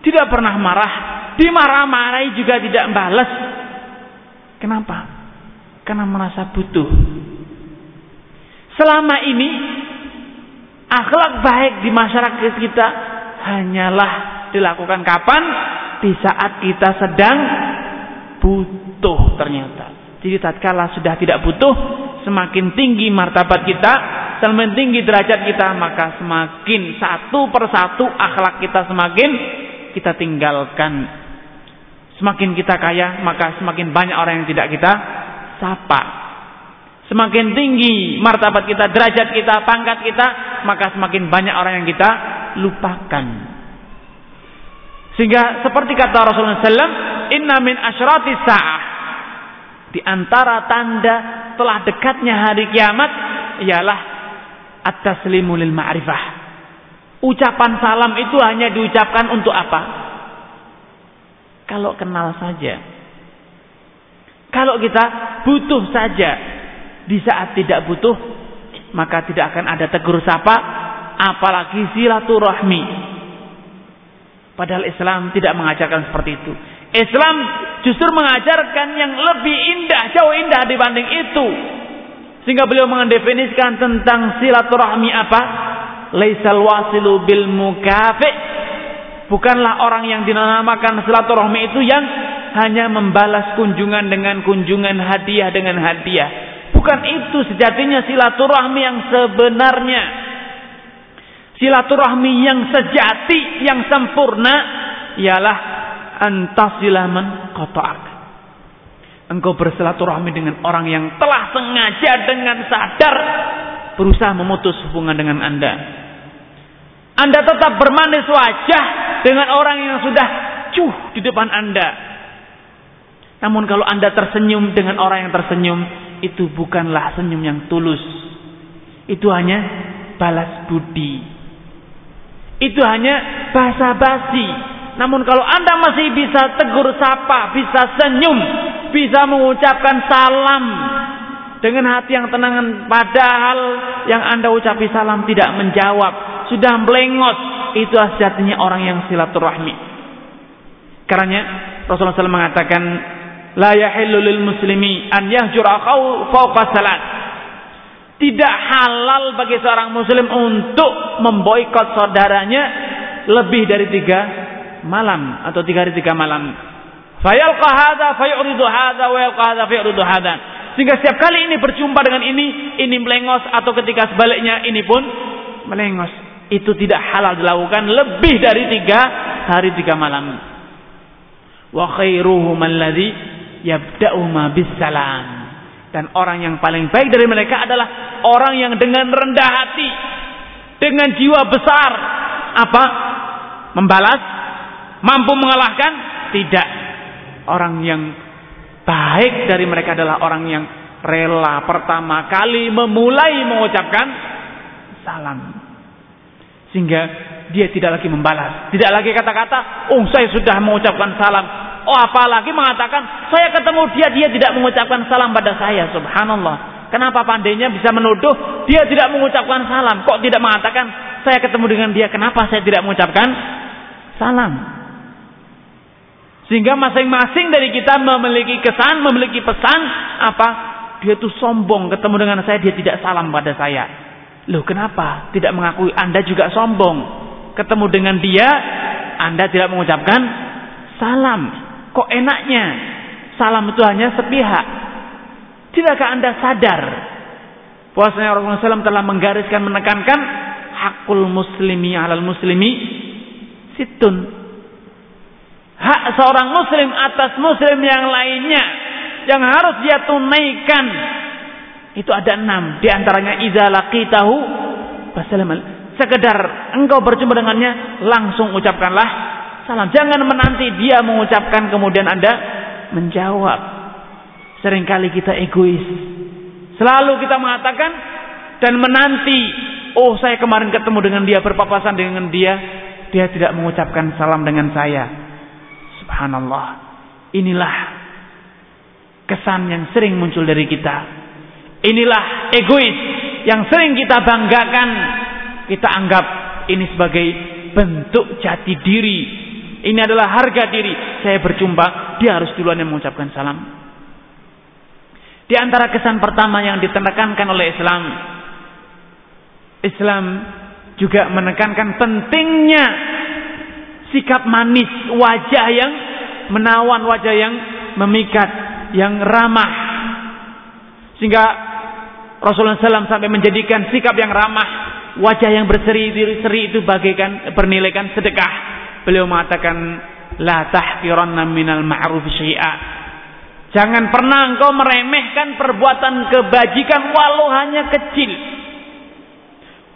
Tidak pernah marah. Dimarah-marahi juga tidak balas. Kenapa? Karena merasa butuh. Selama ini Akhlak baik di masyarakat kita hanyalah dilakukan kapan? Di saat kita sedang butuh ternyata. Jadi tatkala sudah tidak butuh, semakin tinggi martabat kita, semakin tinggi derajat kita, maka semakin satu persatu akhlak kita semakin kita tinggalkan. Semakin kita kaya, maka semakin banyak orang yang tidak kita sapa. Semakin tinggi martabat kita, derajat kita, pangkat kita, maka semakin banyak orang yang kita lupakan. Sehingga seperti kata Rasulullah SAW, Inna min asyrati sa'ah. Di antara tanda telah dekatnya hari kiamat, ialah at-taslimu lil ma'rifah. Ucapan salam itu hanya diucapkan untuk apa? Kalau kenal saja. Kalau kita butuh saja di saat tidak butuh, maka tidak akan ada tegur sapa, apalagi silaturahmi. Padahal Islam tidak mengajarkan seperti itu. Islam justru mengajarkan yang lebih indah, jauh indah dibanding itu. Sehingga beliau mendefinisikan tentang silaturahmi apa? Laisal wasilu bil mukafi. Bukanlah orang yang dinamakan silaturahmi itu yang hanya membalas kunjungan dengan kunjungan hadiah dengan hadiah Bukan itu sejatinya silaturahmi yang sebenarnya. Silaturahmi yang sejati, yang sempurna ialah antasilaman qata'ak. Engkau bersilaturahmi dengan orang yang telah sengaja dengan sadar berusaha memutus hubungan dengan Anda. Anda tetap bermanis wajah dengan orang yang sudah cuh di depan Anda. Namun kalau Anda tersenyum dengan orang yang tersenyum, itu bukanlah senyum yang tulus. Itu hanya balas budi. Itu hanya basa-basi. Namun kalau Anda masih bisa tegur sapa, bisa senyum, bisa mengucapkan salam dengan hati yang tenang padahal yang Anda ucapi salam tidak menjawab, sudah melengos, itu sejatinya orang yang silaturahmi. Karena Rasulullah SAW mengatakan la yahillu lil muslimi an yahjura fawqa salat. Tidak halal bagi seorang muslim untuk memboikot saudaranya lebih dari tiga malam atau tiga hari tiga malam. Fayalqa hadza fayuridu hadza wa yalqa hadza fayuridu hadza. Sehingga setiap kali ini berjumpa dengan ini, ini melengos atau ketika sebaliknya ini pun melengos. Itu tidak halal dilakukan lebih dari tiga hari tiga malam. Wa khairuhum alladhi yabda'uma bisalam. Dan orang yang paling baik dari mereka adalah orang yang dengan rendah hati, dengan jiwa besar, apa? Membalas, mampu mengalahkan? Tidak. Orang yang baik dari mereka adalah orang yang rela pertama kali memulai mengucapkan salam. Sehingga dia tidak lagi membalas, tidak lagi kata-kata, "Oh, saya sudah mengucapkan salam." Oh apalagi mengatakan saya ketemu dia dia tidak mengucapkan salam pada saya. Subhanallah. Kenapa pandainya bisa menuduh dia tidak mengucapkan salam? Kok tidak mengatakan saya ketemu dengan dia kenapa saya tidak mengucapkan salam? Sehingga masing-masing dari kita memiliki kesan, memiliki pesan apa? Dia tuh sombong ketemu dengan saya dia tidak salam pada saya. Loh kenapa? Tidak mengakui Anda juga sombong. Ketemu dengan dia Anda tidak mengucapkan salam. Kok enaknya salam itu hanya sepihak? Tidakkah Anda sadar bahwasanya Rasulullah SAW telah menggariskan menekankan hakul muslimi alal muslimi situn. Hak seorang muslim atas muslim yang lainnya yang harus dia tunaikan itu ada enam di antaranya idza laqitahu sekedar engkau berjumpa dengannya langsung ucapkanlah salam. Jangan menanti dia mengucapkan kemudian Anda menjawab. Seringkali kita egois. Selalu kita mengatakan dan menanti, oh saya kemarin ketemu dengan dia, berpapasan dengan dia, dia tidak mengucapkan salam dengan saya. Subhanallah. Inilah kesan yang sering muncul dari kita. Inilah egois yang sering kita banggakan. Kita anggap ini sebagai bentuk jati diri ini adalah harga diri. Saya berjumpa, dia harus duluan yang mengucapkan salam. Di antara kesan pertama yang ditekankan oleh Islam, Islam juga menekankan pentingnya sikap manis, wajah yang menawan, wajah yang memikat, yang ramah. Sehingga Rasulullah SAW sampai menjadikan sikap yang ramah, wajah yang berseri-seri itu bagaikan bernilaikan sedekah. Beliau mengatakan, La tahkiranna minal ma'ruf syai'a. Jangan pernah engkau meremehkan perbuatan kebajikan walau hanya kecil.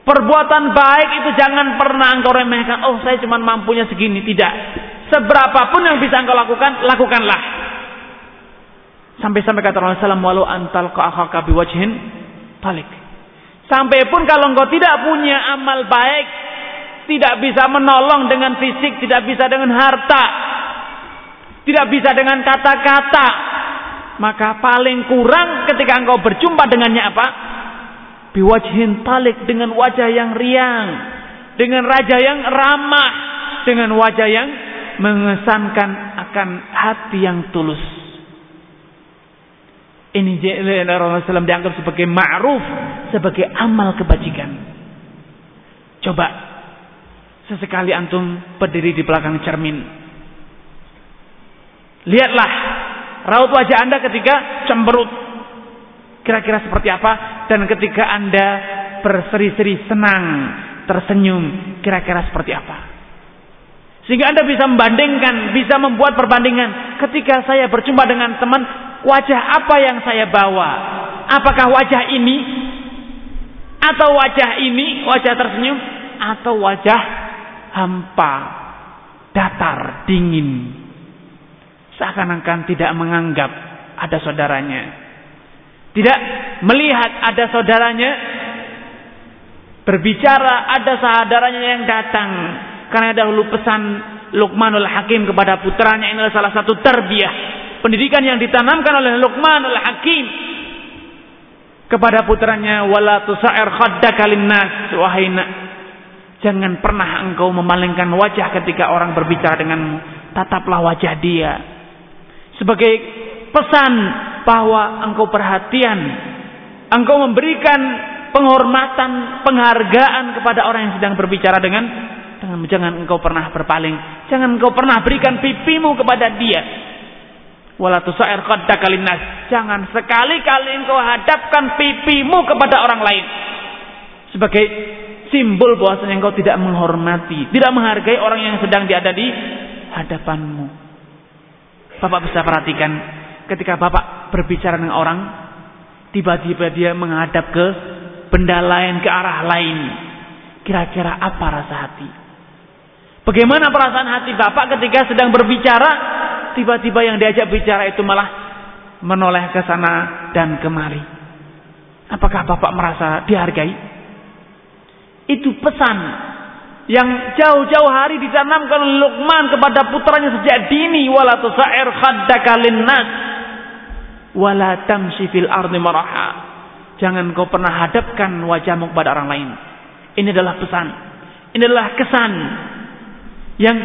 Perbuatan baik itu jangan pernah engkau remehkan. Oh saya cuma mampunya segini. Tidak. Seberapapun yang bisa engkau lakukan, lakukanlah. Sampai-sampai kata Rasulullah SAW, walau antal ka'akhaka biwajhin talik. Sampai pun kalau engkau tidak punya amal baik, tidak bisa menolong dengan fisik, tidak bisa dengan harta, tidak bisa dengan kata-kata, maka paling kurang ketika engkau berjumpa dengannya apa? biwajhin talik dengan wajah yang riang, dengan raja yang ramah, dengan wajah yang mengesankan akan hati yang tulus. Ini Rasulullah SAW dianggap sebagai ma'ruf, sebagai amal kebajikan. Coba sesekali antum berdiri di belakang cermin. Lihatlah raut wajah anda ketika cemberut Kira-kira seperti apa? Dan ketika Anda berseri-seri senang, tersenyum, kira-kira seperti apa? Sehingga Anda bisa membandingkan, bisa membuat perbandingan. Ketika saya berjumpa dengan teman, wajah apa yang saya bawa? Apakah wajah ini? Atau wajah ini, wajah tersenyum? Atau wajah hampa, datar, dingin? Seakan-akan tidak menganggap ada saudaranya tidak melihat ada saudaranya berbicara, ada saudaranya yang datang. Karena dahulu pesan Luqmanul Hakim kepada putranya ini adalah salah satu terbiah. Pendidikan yang ditanamkan oleh Luqmanul Hakim kepada putranya wala tusair khaddaka linnas wahai jangan pernah engkau memalingkan wajah ketika orang berbicara denganmu tataplah wajah dia sebagai pesan bahwa engkau perhatian, engkau memberikan penghormatan, penghargaan kepada orang yang sedang berbicara dengan dengan jangan engkau pernah berpaling, jangan engkau pernah berikan pipimu kepada dia. Wala tusair. Jangan sekali-kali engkau hadapkan pipimu kepada orang lain. Sebagai simbol bahwasanya engkau tidak menghormati, tidak menghargai orang yang sedang diada di hadapanmu. Bapak bisa perhatikan ketika Bapak berbicara dengan orang, tiba-tiba dia menghadap ke benda lain, ke arah lain. Kira-kira apa rasa hati? Bagaimana perasaan hati Bapak ketika sedang berbicara, tiba-tiba yang diajak bicara itu malah menoleh ke sana dan kemari. Apakah Bapak merasa dihargai? Itu pesan yang jauh-jauh hari ditanamkan oleh Luqman kepada putranya sejak dini. Wala tusair khaddaka linnas. Wala tamshi fil ardi maraha. Jangan kau pernah hadapkan wajahmu kepada orang lain. Ini adalah pesan. Ini adalah kesan yang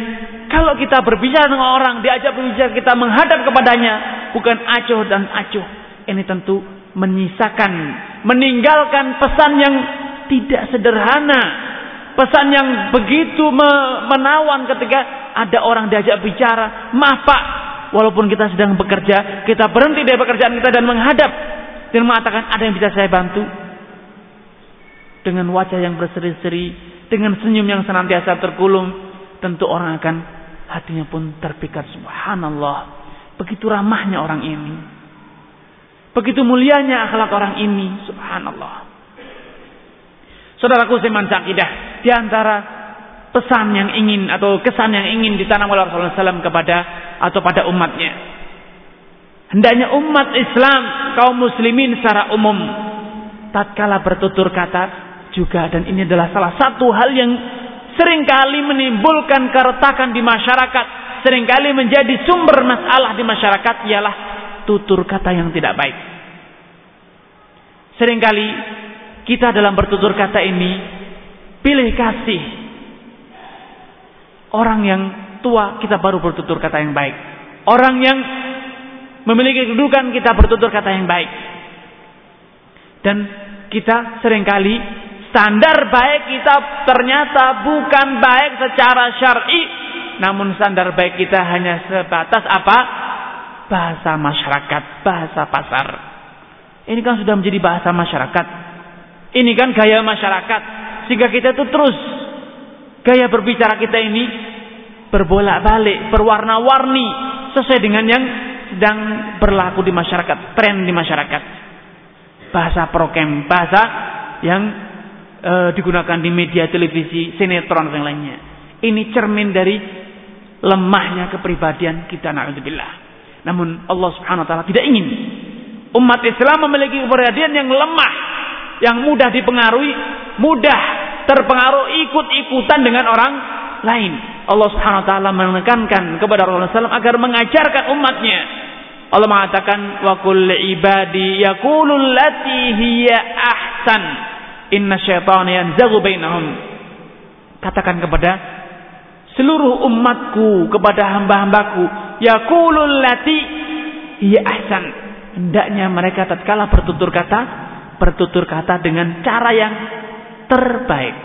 kalau kita berbicara dengan orang diajak berbicara kita menghadap kepadanya bukan acuh dan acuh. Ini tentu menyisakan meninggalkan pesan yang tidak sederhana Pesan yang begitu menawan ketika ada orang diajak bicara. Maaf pak, walaupun kita sedang bekerja, kita berhenti dari pekerjaan kita dan menghadap. Dan mengatakan ada yang bisa saya bantu. Dengan wajah yang berseri-seri, dengan senyum yang senantiasa terkulum. Tentu orang akan hatinya pun terpikat. Subhanallah. Begitu ramahnya orang ini. Begitu mulianya akhlak orang ini. Subhanallah. Saudaraku seman sakidah, di antara pesan yang ingin atau kesan yang ingin ditanam oleh Rasulullah SAW kepada atau pada umatnya. Hendaknya umat Islam, kaum muslimin secara umum, tatkala bertutur kata juga dan ini adalah salah satu hal yang sering kali menimbulkan keretakan di masyarakat, sering kali menjadi sumber masalah di masyarakat ialah tutur kata yang tidak baik. Seringkali kita dalam bertutur kata ini pilih kasih. Orang yang tua kita baru bertutur kata yang baik. Orang yang memiliki kedudukan kita bertutur kata yang baik. Dan kita sering kali Standar baik kita ternyata bukan baik secara syar'i, namun standar baik kita hanya sebatas apa? Bahasa masyarakat, bahasa pasar. Ini kan sudah menjadi bahasa masyarakat. Ini kan gaya masyarakat. Sehingga kita itu terus gaya berbicara kita ini berbolak-balik, berwarna-warni sesuai dengan yang sedang berlaku di masyarakat, tren di masyarakat. Bahasa prokem, bahasa yang e, digunakan di media televisi, sinetron dan lainnya. Ini cermin dari lemahnya kepribadian kita naudzubillah. Namun Allah Subhanahu wa taala tidak ingin umat Islam memiliki kepribadian yang lemah, yang mudah dipengaruhi, mudah terpengaruh ikut-ikutan dengan orang lain. Allah Subhanahu wa taala menekankan kepada Rasulullah SAW agar mengajarkan umatnya. Allah mengatakan wa kulli ibadi yaqulul lati hiya ahsan Inna syaitana yanzaghu bainahum. Katakan kepada seluruh umatku, kepada hamba-hambaku, yaqulul lati hiya ahsan. Hendaknya mereka tatkala bertutur kata, bertutur kata dengan cara yang terbaik.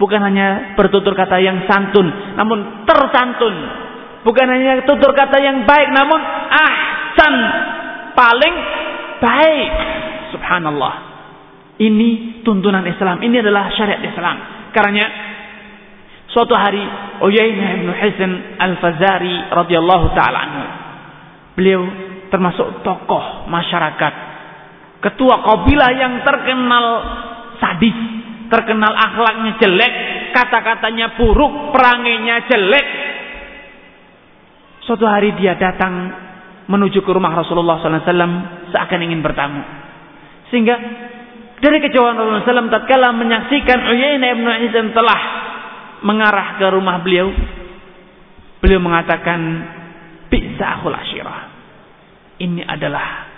Bukan hanya bertutur kata yang santun, namun tersantun. Bukan hanya tutur kata yang baik, namun ahsan, paling baik. Subhanallah. Ini tuntunan Islam. Ini adalah syariat Islam. Karena suatu hari Uyainah bin Hisan Al-Fazari radhiyallahu taala anhu. Beliau termasuk tokoh masyarakat, ketua kabilah yang terkenal sadis, terkenal akhlaknya jelek, kata-katanya buruk, perangainya jelek. Suatu hari dia datang menuju ke rumah Rasulullah SAW seakan ingin bertamu. Sehingga dari kejauhan Rasulullah SAW tatkala menyaksikan Uyainah ibn Hisan telah mengarah ke rumah beliau. Beliau mengatakan, Bisa akhul. Ini adalah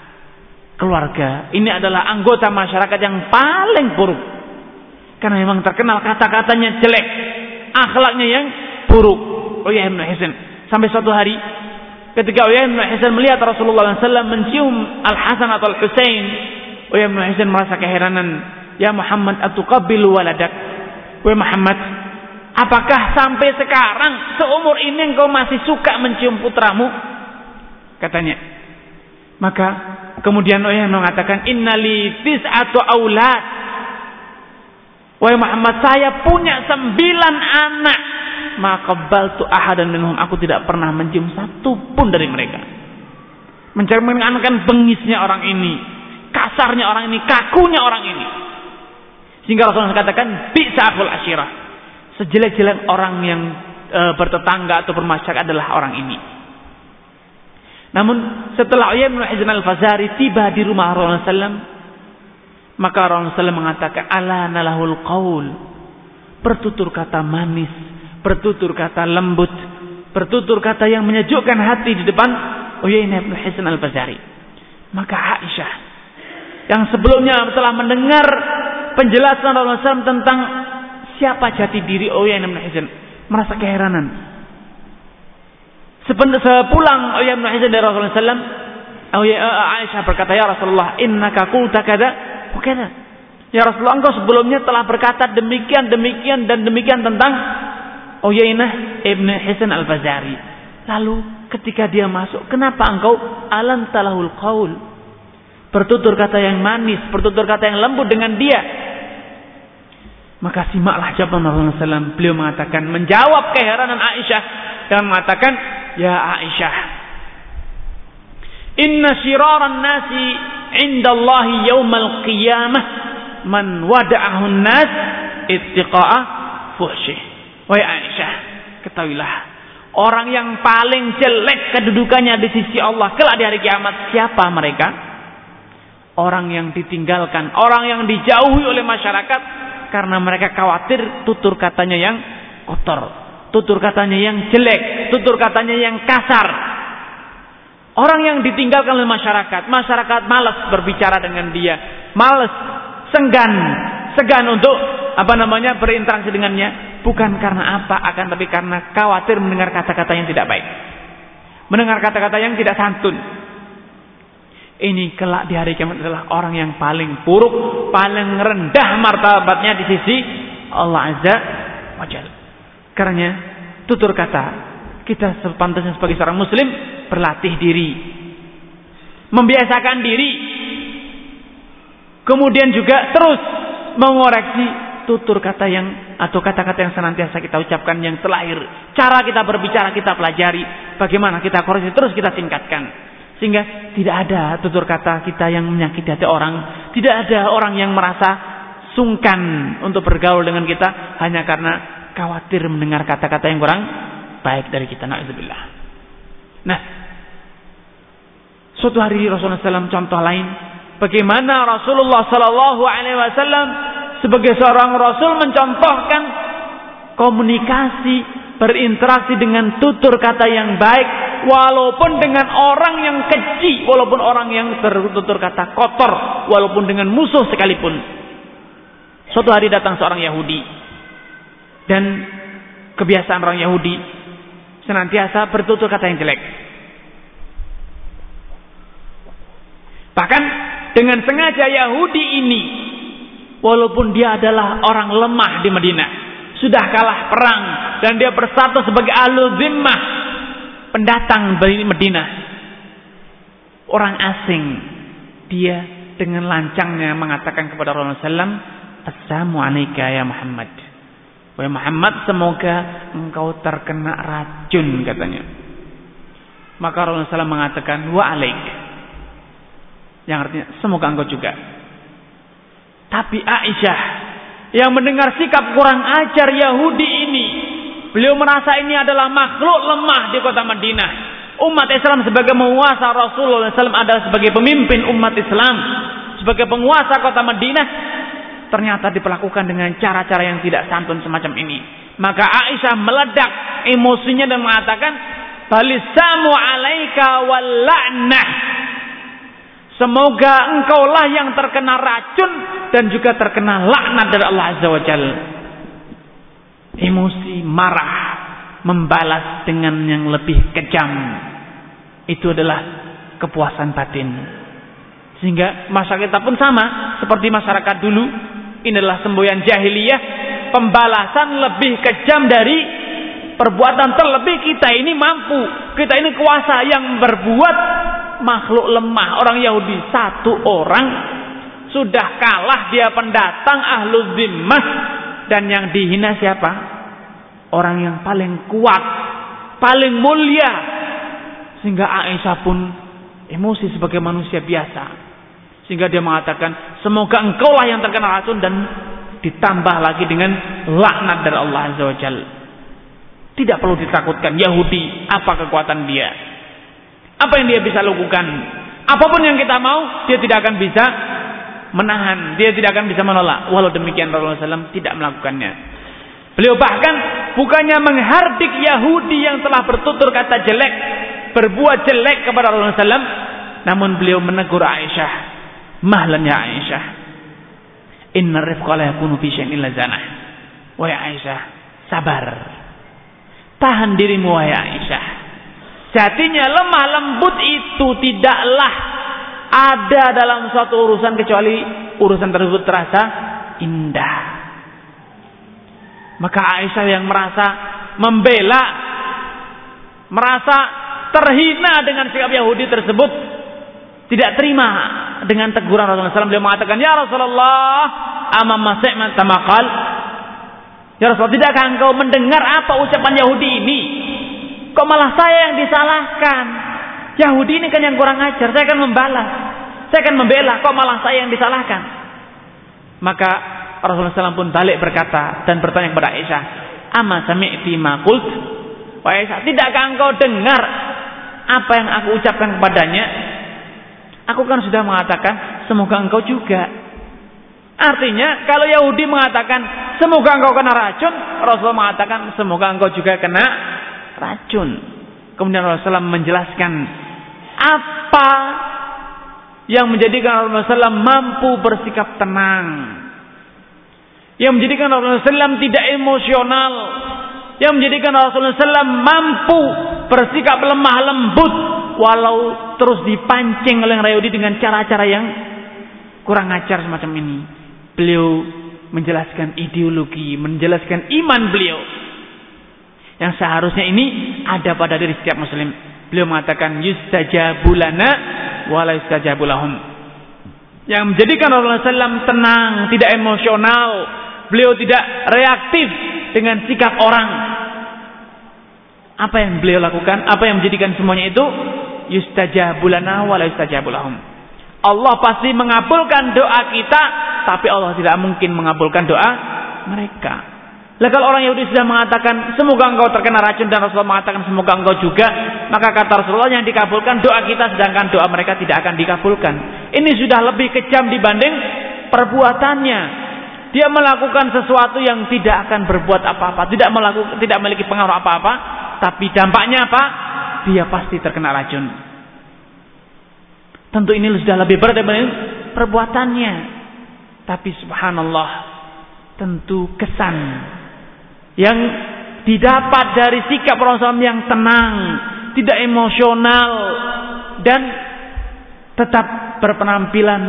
keluarga. Ini adalah anggota masyarakat yang paling buruk. Karena memang terkenal kata-katanya jelek. Akhlaknya yang buruk. Uyainah ibn Hisan. Sampai suatu hari ketika Uyainah ibn Hisan melihat Rasulullah SAW mencium Al-Hasan atau Al-Husain Uya bin Hisan merasa keheranan. Ya Muhammad atuqabbilu waladak. Wahai Muhammad, apakah sampai sekarang seumur ini engkau masih suka mencium putramu? Katanya. Maka kemudian Uya mengatakan innali tis'atu aulad. Wahai Muhammad, saya punya sembilan anak. Maka baltu ahadan minhum. Aku tidak pernah mencium satu pun dari mereka. Mencerminkan bengisnya orang ini kasarnya orang ini, kakunya orang ini. Sehingga Rasulullah katakan, bisa akul asyirah. Sejelek-jelek orang yang e, bertetangga atau bermasyarakat adalah orang ini. Namun setelah Uyay bin Hizan al-Fazari tiba di rumah Rasulullah SAW, maka Rasulullah SAW mengatakan, ala nalahul qaul. Bertutur kata manis, bertutur kata lembut, bertutur kata yang menyejukkan hati di depan Uyay bin Hizan al-Fazari. Maka Aisyah yang sebelumnya telah mendengar penjelasan Rasulullah SAW tentang siapa jati diri Uyay bin Hisan merasa keheranan. Sepulang Uyay bin dari Rasulullah SAW, eh, Aisyah berkata, "Ya Rasulullah, innaka qulta kada kada." Ya Rasulullah, engkau sebelumnya telah berkata demikian, demikian dan demikian tentang Uyainah ibn Hisan al-Fazari. Lalu ketika dia masuk, kenapa engkau alam talahul qaul? bertutur kata yang manis, bertutur kata yang lembut dengan dia. Maka simaklah jawaban Rasulullah SAW. Beliau mengatakan, menjawab keheranan Aisyah dan mengatakan, Ya Aisyah, Inna syiraran nasi indallahi yawmal qiyamah man wada'ahun nas ittiqa'a fuhsyih. Wahai Aisyah, ketahuilah, orang yang paling jelek kedudukannya di sisi Allah kelak di hari kiamat siapa mereka? orang yang ditinggalkan, orang yang dijauhi oleh masyarakat karena mereka khawatir tutur katanya yang kotor, tutur katanya yang jelek, tutur katanya yang kasar. Orang yang ditinggalkan oleh masyarakat, masyarakat malas berbicara dengan dia, malas, senggan, segan untuk apa namanya berinteraksi dengannya, bukan karena apa, akan tapi karena khawatir mendengar kata-kata yang tidak baik, mendengar kata-kata yang tidak santun, ini kelak di hari kiamat adalah orang yang paling buruk, paling rendah martabatnya di sisi Allah Azza. Karena tutur kata kita sepantasnya sebagai seorang muslim berlatih diri. Membiasakan diri. Kemudian juga terus mengoreksi tutur kata yang atau kata-kata yang senantiasa kita ucapkan yang terlahir. Cara kita berbicara kita pelajari. Bagaimana kita koreksi terus kita tingkatkan. Sehingga tidak ada tutur kata kita yang menyakiti hati orang. Tidak ada orang yang merasa sungkan untuk bergaul dengan kita hanya karena khawatir mendengar kata-kata yang kurang baik dari kita. Na'udzubillah. Nah, suatu hari Rasulullah SAW contoh lain bagaimana Rasulullah Sallallahu Alaihi Wasallam sebagai seorang Rasul mencontohkan komunikasi berinteraksi dengan tutur kata yang baik walaupun dengan orang yang keji walaupun orang yang bertutur kata kotor walaupun dengan musuh sekalipun suatu hari datang seorang Yahudi dan kebiasaan orang Yahudi senantiasa bertutur kata yang jelek. Bahkan dengan sengaja Yahudi ini walaupun dia adalah orang lemah di Madinah sudah kalah perang dan dia bersatu sebagai ahlu zimmah pendatang dari Madinah orang asing dia dengan lancangnya mengatakan kepada Rasulullah SAW Assalamualaikum ya Muhammad Wahai Muhammad semoga engkau terkena racun katanya maka Rasulullah SAW mengatakan wa alaik yang artinya semoga engkau juga tapi Aisyah yang mendengar sikap kurang ajar Yahudi ini. Beliau merasa ini adalah makhluk lemah di kota Madinah. Umat Islam sebagai penguasa Rasulullah SAW adalah sebagai pemimpin umat Islam. Sebagai penguasa kota Madinah. Ternyata diperlakukan dengan cara-cara yang tidak santun semacam ini. Maka Aisyah meledak emosinya dan mengatakan. Balisamu alaika wal la'nah. Semoga engkaulah yang terkena racun dan juga terkena laknat dari Allah Azza wa Jal. Emosi marah membalas dengan yang lebih kejam. Itu adalah kepuasan batin. Sehingga masyarakat pun sama seperti masyarakat dulu. Ini adalah semboyan jahiliyah. Pembalasan lebih kejam dari perbuatan terlebih kita ini mampu. Kita ini kuasa yang berbuat makhluk lemah. Orang Yahudi satu orang sudah kalah dia pendatang ahlu zimmah dan yang dihina siapa? Orang yang paling kuat paling mulia. Sehingga Aisyah pun emosi sebagai manusia biasa sehingga dia mengatakan semoga engkau lah yang terkena racun dan ditambah lagi dengan laknat dari Allah Azza wa Jalla tidak perlu ditakutkan Yahudi apa kekuatan dia apa yang dia bisa lakukan? Apa pun yang kita mau, dia tidak akan bisa menahan. Dia tidak akan bisa menolak. Walau demikian Rasulullah SAW tidak melakukannya. Beliau bahkan bukannya menghardik Yahudi yang telah bertutur kata jelek, berbuat jelek kepada Rasulullah SAW, namun beliau menegur Aisyah, mahlan ya Aisyah, inna rifqa la yakunu fi syai'in illa zanah. Wahai Aisyah, sabar. Tahan dirimu wahai Aisyah. Jatinya lemah lembut itu tidaklah ada dalam suatu urusan kecuali urusan tersebut terasa indah. Maka Aisyah yang merasa membela, merasa terhina dengan sikap Yahudi tersebut, tidak terima dengan teguran Rasulullah SAW. Beliau mengatakan, Ya Rasulullah, amam masih tamakal. Ya Rasulullah, tidakkah engkau mendengar apa ucapan Yahudi ini? Kok malah saya yang disalahkan? Yahudi ini kan yang kurang ajar. Saya akan membalas. Saya akan membela. Kok malah saya yang disalahkan? Maka Rasulullah SAW pun balik berkata dan bertanya kepada Aisyah, Ama sami'ti ma qult? Wahai Aisyah, tidakkah engkau dengar apa yang aku ucapkan kepadanya? Aku kan sudah mengatakan, semoga engkau juga. Artinya, kalau Yahudi mengatakan, semoga engkau kena racun, Rasulullah mengatakan, semoga engkau juga kena racun. Kemudian Rasulullah menjelaskan apa yang menjadikan Rasulullah mampu bersikap tenang. Yang menjadikan Rasulullah tidak emosional. Yang menjadikan Rasulullah mampu bersikap lemah lembut walau terus dipancing oleh Rayudi dengan cara-cara yang kurang ajar semacam ini. Beliau menjelaskan ideologi, menjelaskan iman beliau. Yang seharusnya ini ada pada diri setiap muslim. Beliau mengatakan yustajabulana wala yustajabulahum. Yang menjadikan Rasulullah SAW tenang, tidak emosional. Beliau tidak reaktif dengan sikap orang. Apa yang beliau lakukan? Apa yang menjadikan semuanya itu? Yustajabulana wala yustajabulahum. Allah pasti mengabulkan doa kita, tapi Allah tidak mungkin mengabulkan doa mereka. Lah kalau orang Yahudi sudah mengatakan semoga engkau terkena racun dan Rasulullah mengatakan semoga engkau juga, maka kata Rasulullah yang dikabulkan doa kita sedangkan doa mereka tidak akan dikabulkan. Ini sudah lebih kejam dibanding perbuatannya. Dia melakukan sesuatu yang tidak akan berbuat apa-apa, tidak melakukan tidak memiliki pengaruh apa-apa, tapi dampaknya apa? Dia pasti terkena racun. Tentu ini sudah lebih berat dibanding perbuatannya. Tapi subhanallah, tentu kesan yang didapat dari sikap Rasulullah yang tenang, tidak emosional dan tetap berpenampilan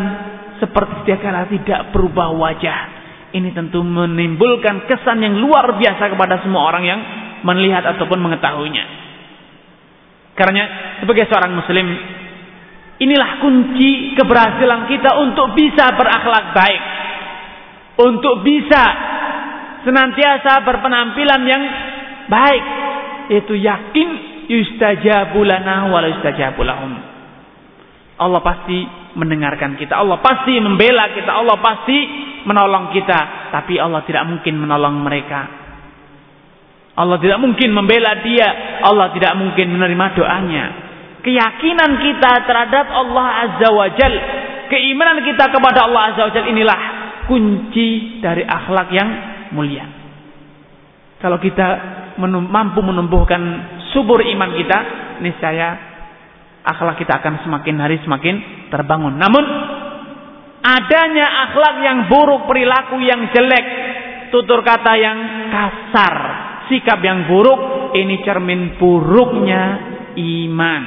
seperti setiap kala tidak berubah wajah. Ini tentu menimbulkan kesan yang luar biasa kepada semua orang yang melihat ataupun mengetahuinya. Karena sebagai seorang muslim, inilah kunci keberhasilan kita untuk bisa berakhlak baik. Untuk bisa senantiasa berpenampilan yang baik yaitu yakin yustajabu lana wa yustajabu lahum. Allah pasti mendengarkan kita Allah pasti membela kita Allah pasti menolong kita. Tapi Allah tidak mungkin menolong mereka Allah tidak mungkin membela dia Allah tidak mungkin menerima doanya keyakinan kita terhadap Allah Azza wa Jal keimanan kita kepada Allah Azza wa Jal inilah kunci dari akhlak yang mulia. Kalau kita mampu menumbuhkan subur iman kita, niscaya akhlak kita akan semakin hari semakin terbangun. Namun adanya akhlak yang buruk, perilaku yang jelek, tutur kata yang kasar, sikap yang buruk, ini cermin buruknya iman.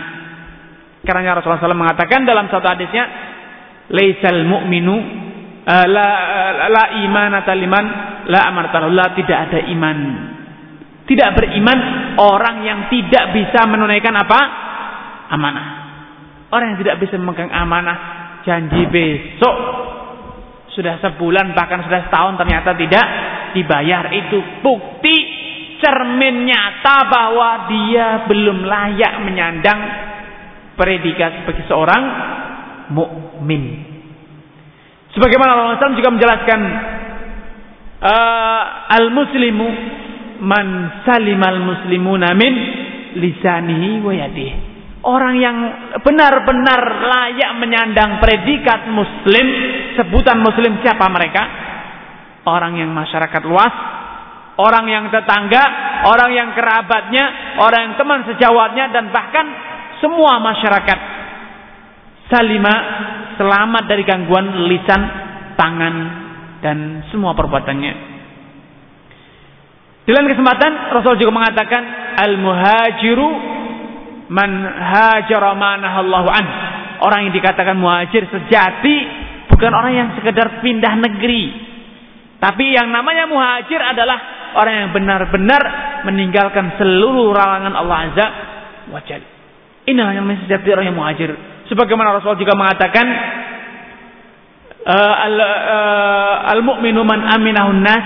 Karena Rasulullah SAW mengatakan dalam satu hadisnya, "Laisal mu'minu uh, la, uh, la imanata liman la amartallah tidak ada iman. Tidak beriman orang yang tidak bisa menunaikan apa? Amanah. Orang yang tidak bisa memegang amanah janji besok sudah sebulan bahkan sudah setahun ternyata tidak dibayar itu bukti cermin nyata bahwa dia belum layak menyandang predikat sebagai seorang mukmin. Sebagaimana Allah SAW juga menjelaskan uh, al-muslimu man salimal muslimuna min lisanihi wa yadihi. Orang yang benar-benar layak menyandang predikat muslim, sebutan muslim siapa mereka? Orang yang masyarakat luas, orang yang tetangga, orang yang kerabatnya, orang yang teman sejawatnya dan bahkan semua masyarakat salima selamat dari gangguan lisan, tangan, dan semua perbuatannya. Dalam kesempatan Rasul juga mengatakan al-muhajiru man hajara manahallahu an. Orang yang dikatakan muhajir sejati bukan orang yang sekedar pindah negeri. Tapi yang namanya muhajir adalah orang yang benar-benar meninggalkan seluruh larangan Allah Azza wa Jalla. Inilah yang sejati orang yang muhajir. Sebagaimana Rasul juga mengatakan uh, al-mu'minu man aminahun nas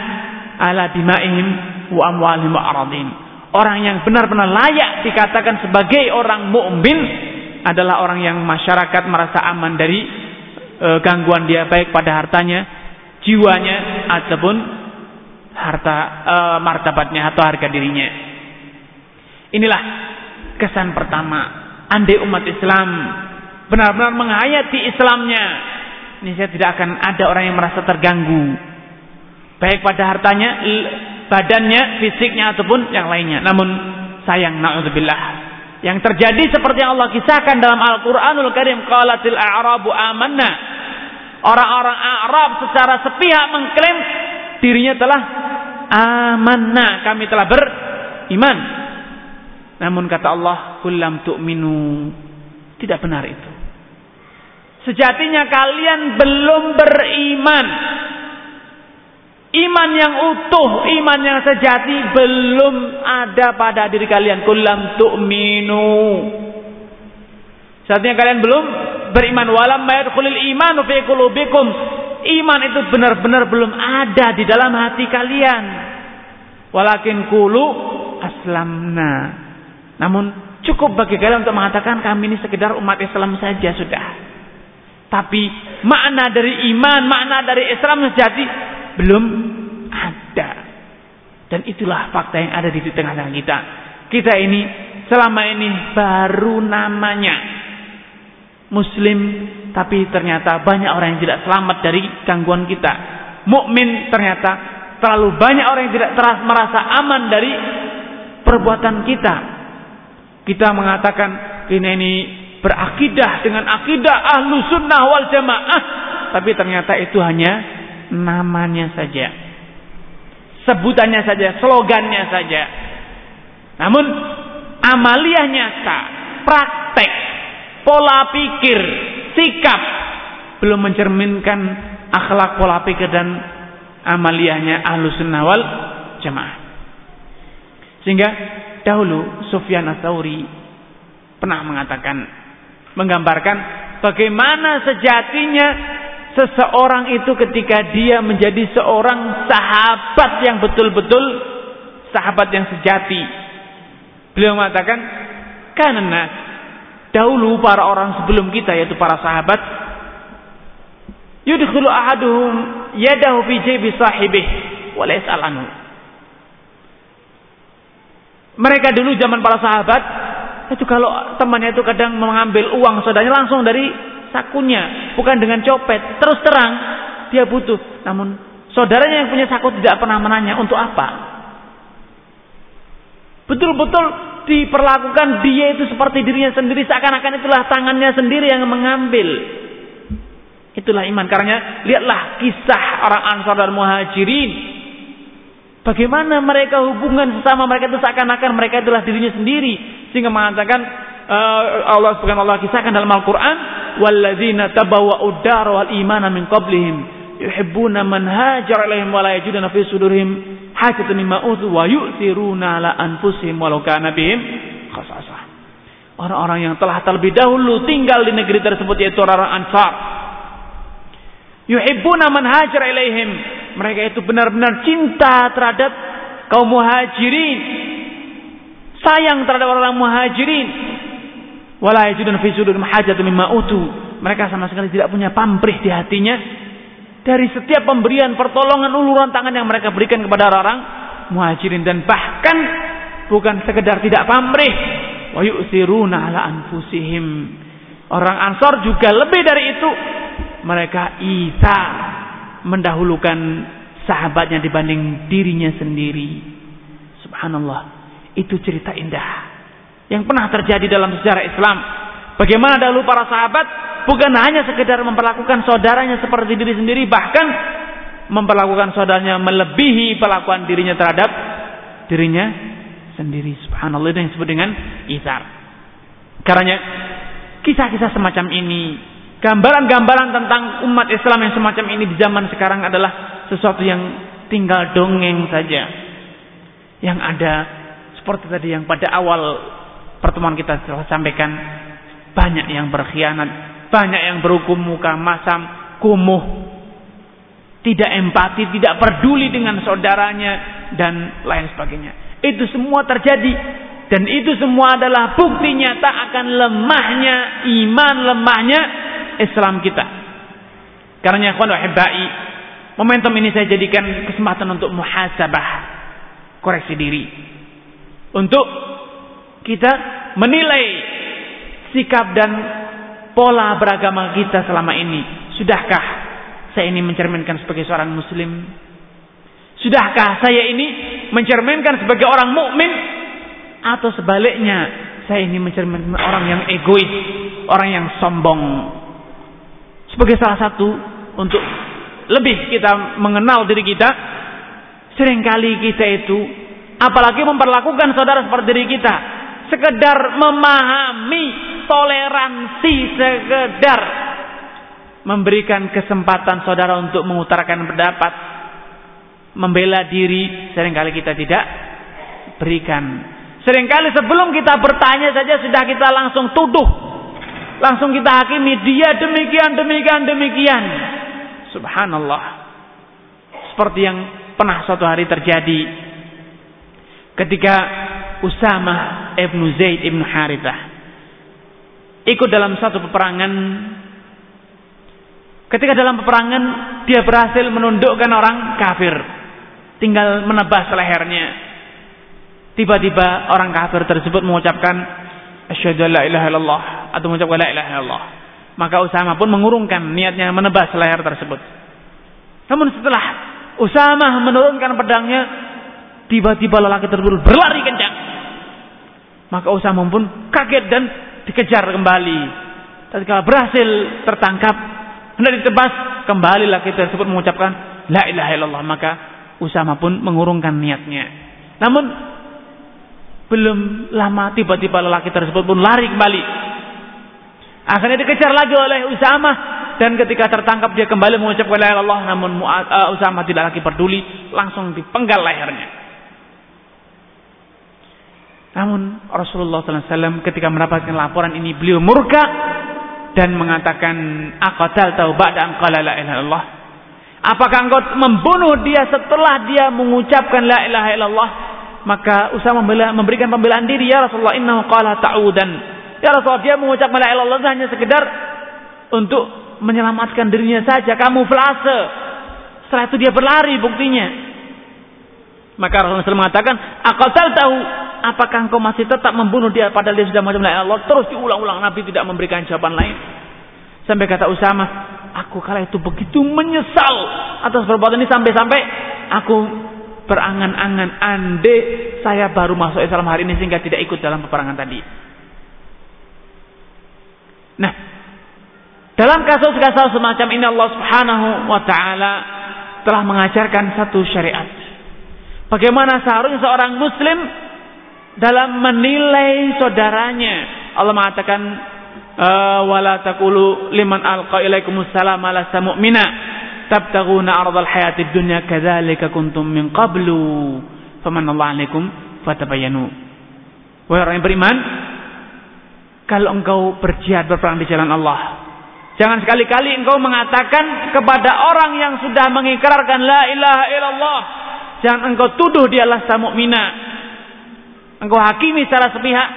ala dimaihim wa amwalihim wa. Orang yang benar-benar layak dikatakan sebagai orang mukmin adalah orang yang masyarakat merasa aman dari uh, gangguan dia baik pada hartanya, jiwanya ataupun harta uh, martabatnya atau harga dirinya. Inilah kesan pertama. Andai umat Islam benar-benar menghayati Islamnya, ini saya tidak akan ada orang yang merasa terganggu. Baik pada hartanya, badannya, fisiknya ataupun yang lainnya. Namun sayang naudzubillah. Yang terjadi seperti yang Allah kisahkan dalam Al-Qur'anul Karim, qalatil a'rabu amanna. Orang-orang Arab secara sepihak mengklaim dirinya telah amanna, kami telah beriman. Namun kata Allah, "Kullam tu'minu." Tidak benar itu. Sejatinya kalian belum beriman. Iman yang utuh, iman yang sejati belum ada pada diri kalian. Kullam tu'minu. Saatnya kalian belum beriman walam mayadkhulul imanu fi qulubikum. Iman itu benar-benar belum ada di dalam hati kalian. Walakin kulu aslamna. Namun cukup bagi kalian untuk mengatakan kami ini sekedar umat Islam saja sudah. Tapi makna dari iman, makna dari Islam sejati belum ada. Dan itulah fakta yang ada di tengah-tengah kita. Kita ini selama ini baru namanya muslim tapi ternyata banyak orang yang tidak selamat dari gangguan kita. Mukmin ternyata terlalu banyak orang yang tidak teras merasa aman dari perbuatan kita. Kita mengatakan ini ini berakidah dengan akidah ahlu sunnah wal jamaah. Tapi ternyata itu hanya namanya saja. Sebutannya saja, slogannya saja. Namun amaliah nyata, praktek, pola pikir, sikap belum mencerminkan akhlak pola pikir dan amaliyahnya ahlu sunnah wal jamaah. Sehingga dahulu Sufyan Atsauri pernah mengatakan menggambarkan bagaimana sejatinya seseorang itu ketika dia menjadi seorang sahabat yang betul-betul sahabat yang sejati. Beliau mengatakan karena dahulu para orang sebelum kita yaitu para sahabat yudkhulu ahaduhum yadahu fi jaybi sahibih wa. Mereka dulu zaman para sahabat itu kalau temannya itu kadang mengambil uang saudaranya langsung dari sakunya, bukan dengan copet. Terus terang dia butuh, namun saudaranya yang punya saku tidak pernah menanya untuk apa. Betul-betul diperlakukan dia itu seperti dirinya sendiri seakan-akan itulah tangannya sendiri yang mengambil. Itulah iman. Karena lihatlah kisah orang Ansar dan Muhajirin. Bagaimana mereka hubungan sesama mereka itu seakan-akan mereka itulah dirinya sendiri. Sehingga mengatakan uh, Allah subhanahu wa kisahkan dalam Al-Quran. Walladzina tabawwa'ud dar wal imana min qablihim. Yuhibbuna man hajar ilaihim wa la fi sudurihim hajatun mimma utu wa yu'thiruna ala anfusihim walau kana bihim khasasah. Orang-orang yang telah terlebih dahulu tinggal di negeri tersebut yaitu orang-orang Ansar Yuhibbuna man hajar ilaihim. Mereka itu benar-benar cinta terhadap kaum muhajirin. Sayang terhadap orang-orang muhajirin. Wala yajidun fi sudurihim hajatun mimma utu. Mereka sama sekali tidak punya pamrih di hatinya dari setiap pemberian pertolongan uluran tangan yang mereka berikan kepada orang-orang muhajirin dan bahkan bukan sekedar tidak pamrih wa yu'thiruna ala anfusihim. Orang Ansor juga lebih dari itu mereka Isa mendahulukan sahabatnya dibanding dirinya sendiri. Subhanallah. Itu cerita indah yang pernah terjadi dalam sejarah Islam. Bagaimana dahulu para sahabat bukan hanya sekedar memperlakukan saudaranya seperti diri sendiri, bahkan memperlakukan saudaranya melebihi perlakuan dirinya terhadap dirinya sendiri. Subhanallah itu yang disebut dengan isar. Karena kisah-kisah semacam ini Gambaran-gambaran tentang umat Islam yang semacam ini di zaman sekarang adalah sesuatu yang tinggal dongeng saja. Yang ada seperti tadi yang pada awal pertemuan kita telah sampaikan banyak yang berkhianat, banyak yang berhukum muka masam, kumuh, tidak empati, tidak peduli dengan saudaranya dan lain sebagainya. Itu semua terjadi dan itu semua adalah bukti nyata akan lemahnya iman, lemahnya Islam kita. Karena ikhwan wahibai, momentum ini saya jadikan kesempatan untuk muhasabah, koreksi diri. Untuk kita menilai sikap dan pola beragama kita selama ini. Sudahkah saya ini mencerminkan sebagai seorang muslim? Sudahkah saya ini mencerminkan sebagai orang mukmin atau sebaliknya saya ini mencerminkan orang yang egois, orang yang sombong, sebagai salah satu untuk lebih kita mengenal diri kita sering kali kita itu apalagi memperlakukan saudara seperti diri kita sekedar memahami toleransi sekedar. Memberikan kesempatan saudara untuk mengutarakan pendapat. Membela diri sering kali kita tidak berikan. Seringkali sebelum kita bertanya saja sudah kita langsung tuduh. Langsung kita hakimi dia demikian demikian demikian. Subhanallah. Seperti yang pernah suatu hari terjadi ketika Usama ibnu Zaid ibnu Harithah ikut dalam satu peperangan. Ketika dalam peperangan dia berhasil menundukkan orang kafir. Tinggal menebas lehernya. Tiba-tiba orang kafir tersebut mengucapkan asyhadu la ilaha illallah atau mengucapkan la ilaha illallah. Maka Usama pun mengurungkan niatnya menebas leher tersebut. Namun setelah Usama menurunkan pedangnya, tiba-tiba lelaki tersebut berlari kencang. Maka Usama pun kaget dan dikejar kembali. Tatkala berhasil tertangkap, hendak ditebas, kembali lelaki tersebut mengucapkan la ilaha illallah, maka Usama pun mengurungkan niatnya. Namun belum lama tiba-tiba lelaki tersebut pun lari kembali. Akhirnya dikejar lagi oleh Usama dan ketika tertangkap dia kembali mengucapkan la ilaha Allah namun uh, Usama tidak lagi peduli, langsung dipenggal lehernya. Namun Rasulullah SAW ketika mendapatkan laporan ini beliau murka dan mengatakan aqatal tahu ba'da qala la ilaha illallah. Apakah engkau membunuh dia setelah dia mengucapkan la ilaha illallah? Maka Usama memberikan pembelaan diri ya Rasulullah innahu qala ta'udan. Ya Rasulullah dia mengucapkan la ilaha illallah hanya sekedar untuk menyelamatkan dirinya saja, kamu flase. Setelah itu dia berlari buktinya. Maka Rasulullah SAW mengatakan, akal tahu apakah engkau masih tetap membunuh dia padahal dia sudah macam Allah. Terus diulang-ulang Nabi tidak memberikan jawaban lain. Sampai kata Usama, aku kala itu begitu menyesal atas perbuatan ini sampai-sampai aku berangan-angan ande saya baru masuk Islam hari ini sehingga tidak ikut dalam peperangan tadi. Nah, dalam kasus-kasus semacam ini Allah Subhanahu wa taala telah mengajarkan satu syariat. Bagaimana seharusnya seorang muslim dalam menilai saudaranya. Allah mengatakan eh, wala taqulu liman alqa ilaikumussalam lasta mu'mina tabtaguna ardal hayatid dunya kadzalika kuntum min qablu famanallahu alaikum fatabayyanu. Wahai orang yang beriman, kalau engkau berjihad berperang di jalan Allah, Jangan sekali-kali engkau mengatakan kepada orang yang sudah mengikrarkan la ilaha illallah. Jangan engkau tuduh dia lasta mukmina. Engkau hakimi secara sepihak.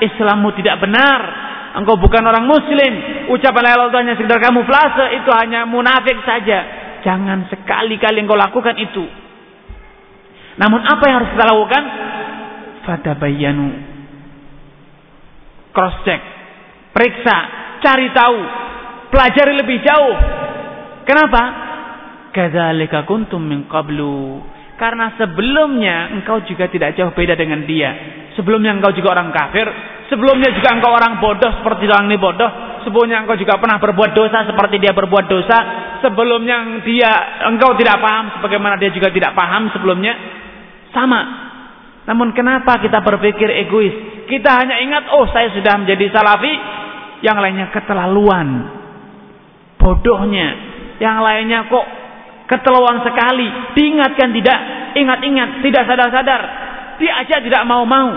Islammu tidak benar. Engkau bukan orang muslim. Ucapan la ilaha hanya sekedar kamuflase. Itu hanya munafik saja. Jangan sekali-kali engkau lakukan itu. Namun apa yang harus kita lakukan? Fatabayyanu. Cross check. Periksa. Cari tahu Pelajari lebih jauh. Kenapa? Kadzalika kuntum min qablu. Karena sebelumnya engkau juga tidak jauh beda dengan dia. Sebelumnya engkau juga orang kafir, sebelumnya juga engkau orang bodoh seperti orang ini bodoh, sebelumnya engkau juga pernah berbuat dosa seperti dia berbuat dosa, sebelumnya dia engkau tidak paham sebagaimana dia juga tidak paham sebelumnya. Sama. Namun kenapa kita berpikir egois? Kita hanya ingat, oh saya sudah menjadi salafi, yang lainnya keterlaluan bodohnya. Yang lainnya kok keterlaluan sekali. Diingatkan tidak, ingat-ingat, tidak sadar-sadar. Dia aja tidak mau-mau.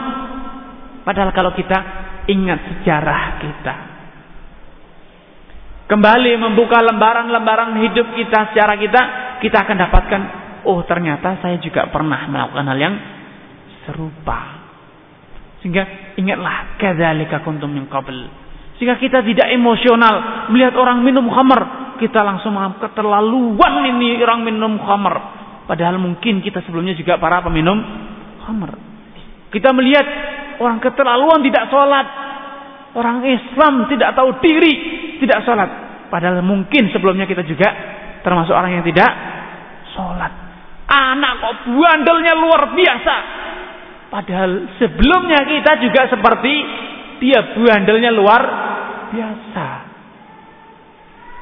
Padahal kalau kita ingat sejarah kita. Kembali membuka lembaran-lembaran hidup kita, sejarah kita, kita akan dapatkan, oh ternyata saya juga pernah melakukan hal yang serupa. Sehingga ingatlah, kadzalika kuntum min qabl sehingga kita tidak emosional melihat orang minum khamar, kita langsung menganggap keterlaluan ini orang minum khamar. Padahal mungkin kita sebelumnya juga para peminum khamar. Kita melihat orang keterlaluan tidak sholat, orang Islam tidak tahu diri, tidak sholat. Padahal mungkin sebelumnya kita juga termasuk orang yang tidak sholat. Anak kok bandelnya luar biasa. Padahal sebelumnya kita juga seperti dia bandelnya luar biasa.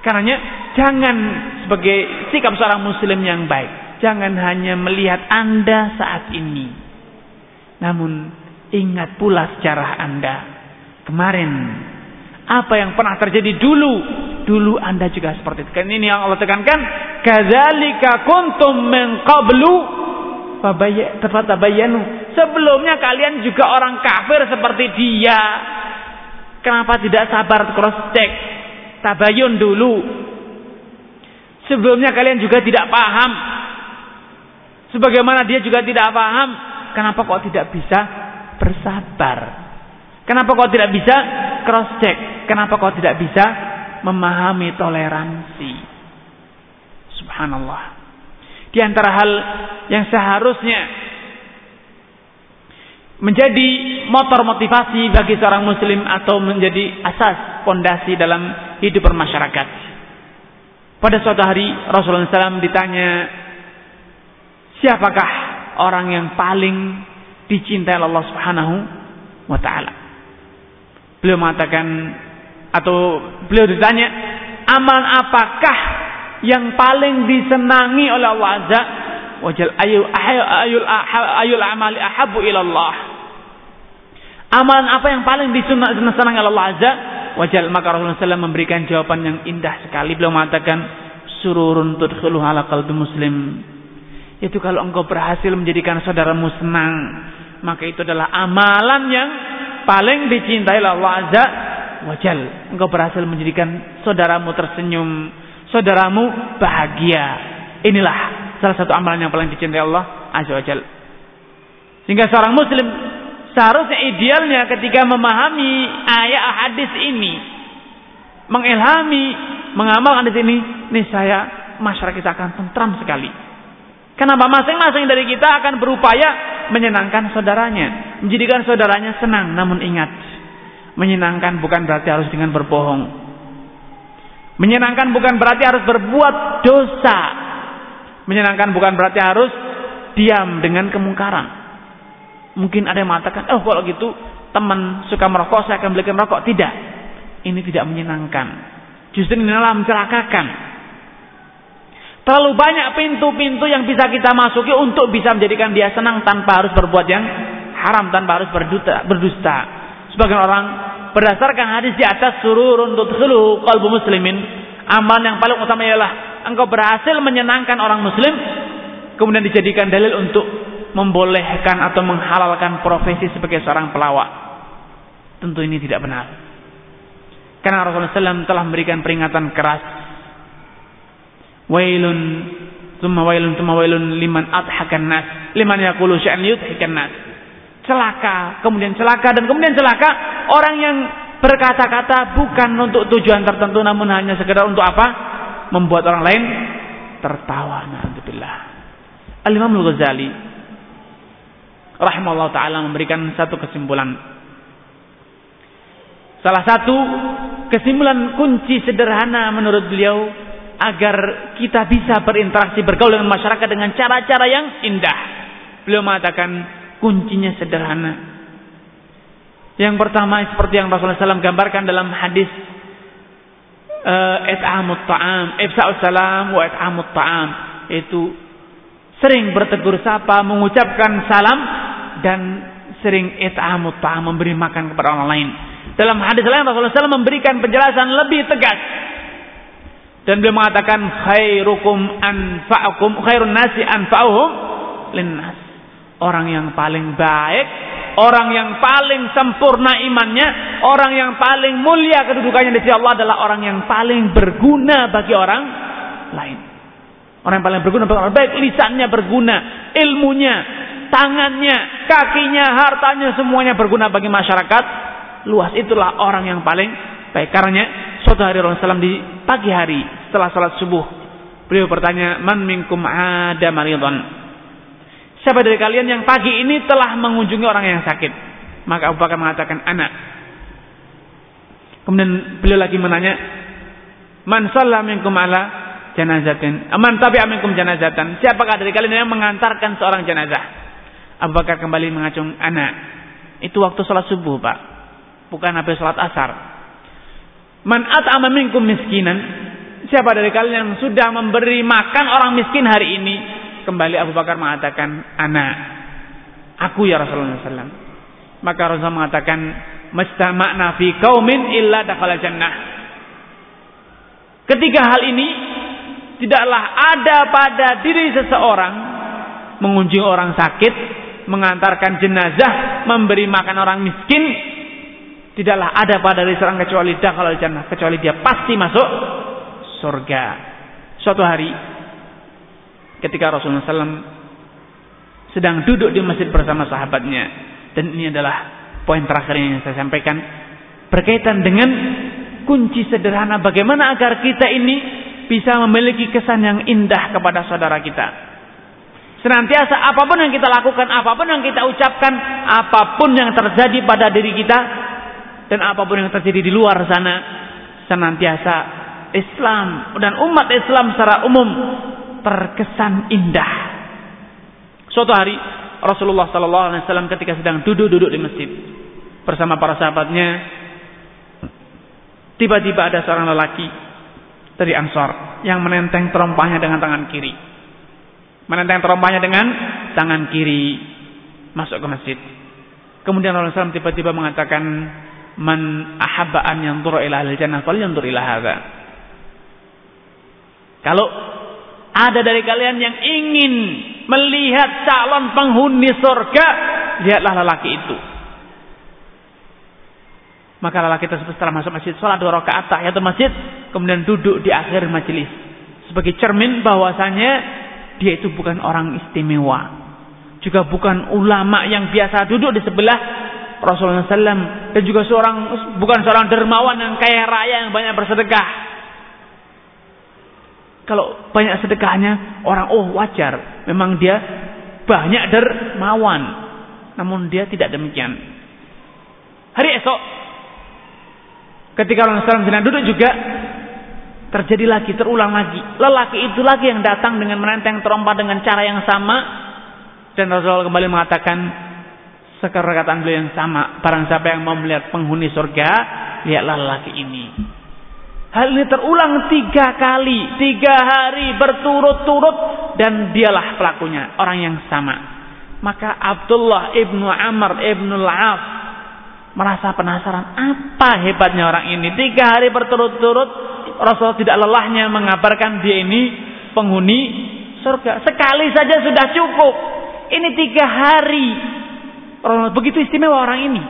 Karenanya jangan sebagai sikap seorang muslim yang baik, jangan hanya melihat Anda saat ini. Namun Ingat pula sejarah Anda. Kemarin apa yang pernah terjadi dulu dulu Anda juga seperti itu. Ini yang Allah tekankan, kadzalika kuntum min qablu fatabayyanu. Sebelumnya kalian juga orang kafir seperti dia. Kenapa tidak sabar cross check? Tabayun dulu. Sebelumnya kalian juga tidak paham. Sebagaimana dia juga tidak paham. Kenapa kok tidak bisa bersabar? Kenapa kok tidak bisa cross check? Kenapa kok tidak bisa memahami toleransi. Subhanallah. Di antara hal yang seharusnya menjadi motor motivasi bagi seorang muslim atau menjadi asas pondasi dalam hidup bermasyarakat. Pada suatu hari Rasulullah SAW ditanya, siapakah orang yang paling dicintai Allah Subhanahu wa taala? Beliau mengatakan atau beliau ditanya, amal apakah yang paling disenangi oleh Allah Azza wajal ayul ayul ayul amali ahabu ilallah. Amalan apa yang paling disenangi oleh Allah Azza wajal maka Rasulullah SAW memberikan jawaban yang indah sekali. Beliau mengatakan sururun tudkhulu ala qalbi muslim. Itu kalau engkau berhasil menjadikan saudaramu senang, maka itu adalah amalan yang paling dicintai oleh Allah Azza wajal. Engkau berhasil menjadikan saudaramu tersenyum, saudaramu bahagia. Inilah salah satu amalan yang paling dicintai Allah Azza wajal. Sehingga seorang muslim seharusnya idealnya ketika memahami ayat hadis ini mengilhami, mengamalkan hadis ini, nih saya masyarakat kita akan tentram sekali. Kenapa masing-masing dari kita akan berupaya menyenangkan saudaranya, menjadikan saudaranya senang. Namun ingat, Menyenangkan bukan berarti harus dengan berbohong. Menyenangkan bukan berarti harus berbuat dosa. Menyenangkan bukan berarti harus diam dengan kemungkaran. Mungkin ada yang mengatakan, oh kalau gitu teman suka merokok, saya akan belikan merokok. Tidak. Ini tidak menyenangkan. Justru ini adalah mencelakakan. Terlalu banyak pintu-pintu yang bisa kita masuki untuk bisa menjadikan dia senang tanpa harus berbuat yang haram, tanpa harus berdusta. berdusta. Sebagian orang berdasarkan hadis di atas sururun tudkhulu qalbu muslimin, amal yang paling utama ialah engkau berhasil menyenangkan orang muslim kemudian dijadikan dalil untuk membolehkan atau menghalalkan profesi sebagai seorang pelawak. Tentu ini tidak benar. Karena Rasulullah SAW telah memberikan peringatan keras. Wailun, thumma wailun, thumma wailun liman adhakan nas. Liman yakulu sya'an yudhikan nas celaka, kemudian celaka dan kemudian celaka orang yang berkata-kata bukan untuk tujuan tertentu namun hanya sekedar untuk apa? Membuat orang lain tertawa. Alhamdulillah. Al-Imam Al-Ghazali rahimahullah taala memberikan satu kesimpulan. Salah satu kesimpulan kunci sederhana menurut beliau agar kita bisa berinteraksi bergaul dengan masyarakat dengan cara-cara yang indah. Beliau mengatakan Kuncinya sederhana. Yang pertama seperti yang Rasulullah SAW gambarkan dalam hadis et'amut ta'am, ifsa'us salam wa et'amut ta'am. Itu sering bertegur sapa, mengucapkan salam dan sering et'amut ta'am, memberi makan kepada orang lain. Dalam hadis lain Rasulullah SAW memberikan penjelasan lebih tegas. Dan beliau mengatakan khairukum anfa'ukum khairun nasi anfa'uhum linnas orang yang paling baik, orang yang paling sempurna imannya, orang yang paling mulia kedudukannya di sisi Allah adalah orang yang paling berguna bagi orang lain. Orang yang paling berguna bagi orang baik lisannya berguna, ilmunya, tangannya, kakinya, hartanya semuanya berguna bagi masyarakat. Luas itulah orang yang paling baik. Karena suatu hari Rasulullah SAW di pagi hari setelah salat subuh beliau bertanya, "Man minkum ada maridhan?" Siapa dari kalian yang pagi ini telah mengunjungi orang yang sakit? Maka Abu Bakar mengatakan anak. Kemudian beliau lagi menanya, Man shalla minkum ala janazatin? Man tabi'a minkum janazatan? Siapakah dari kalian yang mengantarkan seorang jenazah? Abu Bakar kembali mengacung anak. Itu waktu sholat subuh, Pak. Bukan habis sholat asar. Man at'ama minkum miskinan? Siapa dari kalian yang sudah memberi makan orang miskin hari ini? Kembali Abu Bakar mengatakan, anak, aku ya Rasulullah SAW. Maka Rasul mengatakan, "Mastama'na fi qaumin illa dakhala jannah." Ketiga hal ini tidaklah ada pada diri seseorang mengunjungi orang sakit, mengantarkan jenazah, memberi makan orang miskin, tidaklah ada pada diri seorang kecuali dakhala jannah, kecuali dia pasti masuk surga. Suatu hari ketika Rasulullah SAW sedang duduk di masjid bersama sahabatnya dan ini adalah poin terakhir yang saya sampaikan berkaitan dengan kunci sederhana bagaimana agar kita ini bisa memiliki kesan yang indah kepada saudara kita. Senantiasa apa pun yang kita lakukan, apa pun yang kita ucapkan, apa pun yang terjadi pada diri kita dan apa pun yang terjadi di luar sana, senantiasa Islam dan umat Islam secara umum terkesan indah. Suatu hari Rasulullah Sallallahu Alaihi Wasallam ketika sedang duduk-duduk di masjid bersama para sahabatnya, tiba-tiba ada seorang lelaki dari Ansar yang menenteng terompahnya dengan tangan kiri. Menenteng terompahnya dengan tangan kiri masuk ke masjid. Kemudian Rasulullah SAW tiba-tiba mengatakan, "Man ahabba an yanzura ila ahli jannah falyanzur ila hadza." Kalau ada dari kalian yang ingin melihat calon penghuni surga, lihatlah lelaki itu. Maka lelaki tersebut setelah masuk masjid, sholat dua rakaat tahiyatul masjid, kemudian duduk di akhir majelis sebagai cermin bahwasanya dia itu bukan orang istimewa, juga bukan ulama yang biasa duduk di sebelah Rasulullah SAW dan juga seorang bukan seorang dermawan yang kaya raya yang banyak bersedekah. Kalau banyak sedekahnya orang oh wajar, memang dia banyak dermawan, namun dia tidak demikian. Hari esok Ketika orang Islam sedang duduk juga terjadi lagi, terulang lagi. Lelaki itu lagi yang datang dengan menenteng trompa dengan cara yang sama dan Rasulullah kembali mengatakan sekerkatan beliau yang sama. Barang siapa yang mau melihat penghuni surga, lihatlah lelaki ini. Hal ini terulang tiga kali, tiga hari berturut-turut dan dialah pelakunya, orang yang sama. Maka Abdullah ibnu Amr ibnu Al-As merasa penasaran apa hebatnya orang ini. Tiga hari berturut-turut Rasul tidak lelahnya mengabarkan dia ini penghuni surga. Sekali saja sudah cukup. Ini tiga hari. Begitu istimewa orang ini.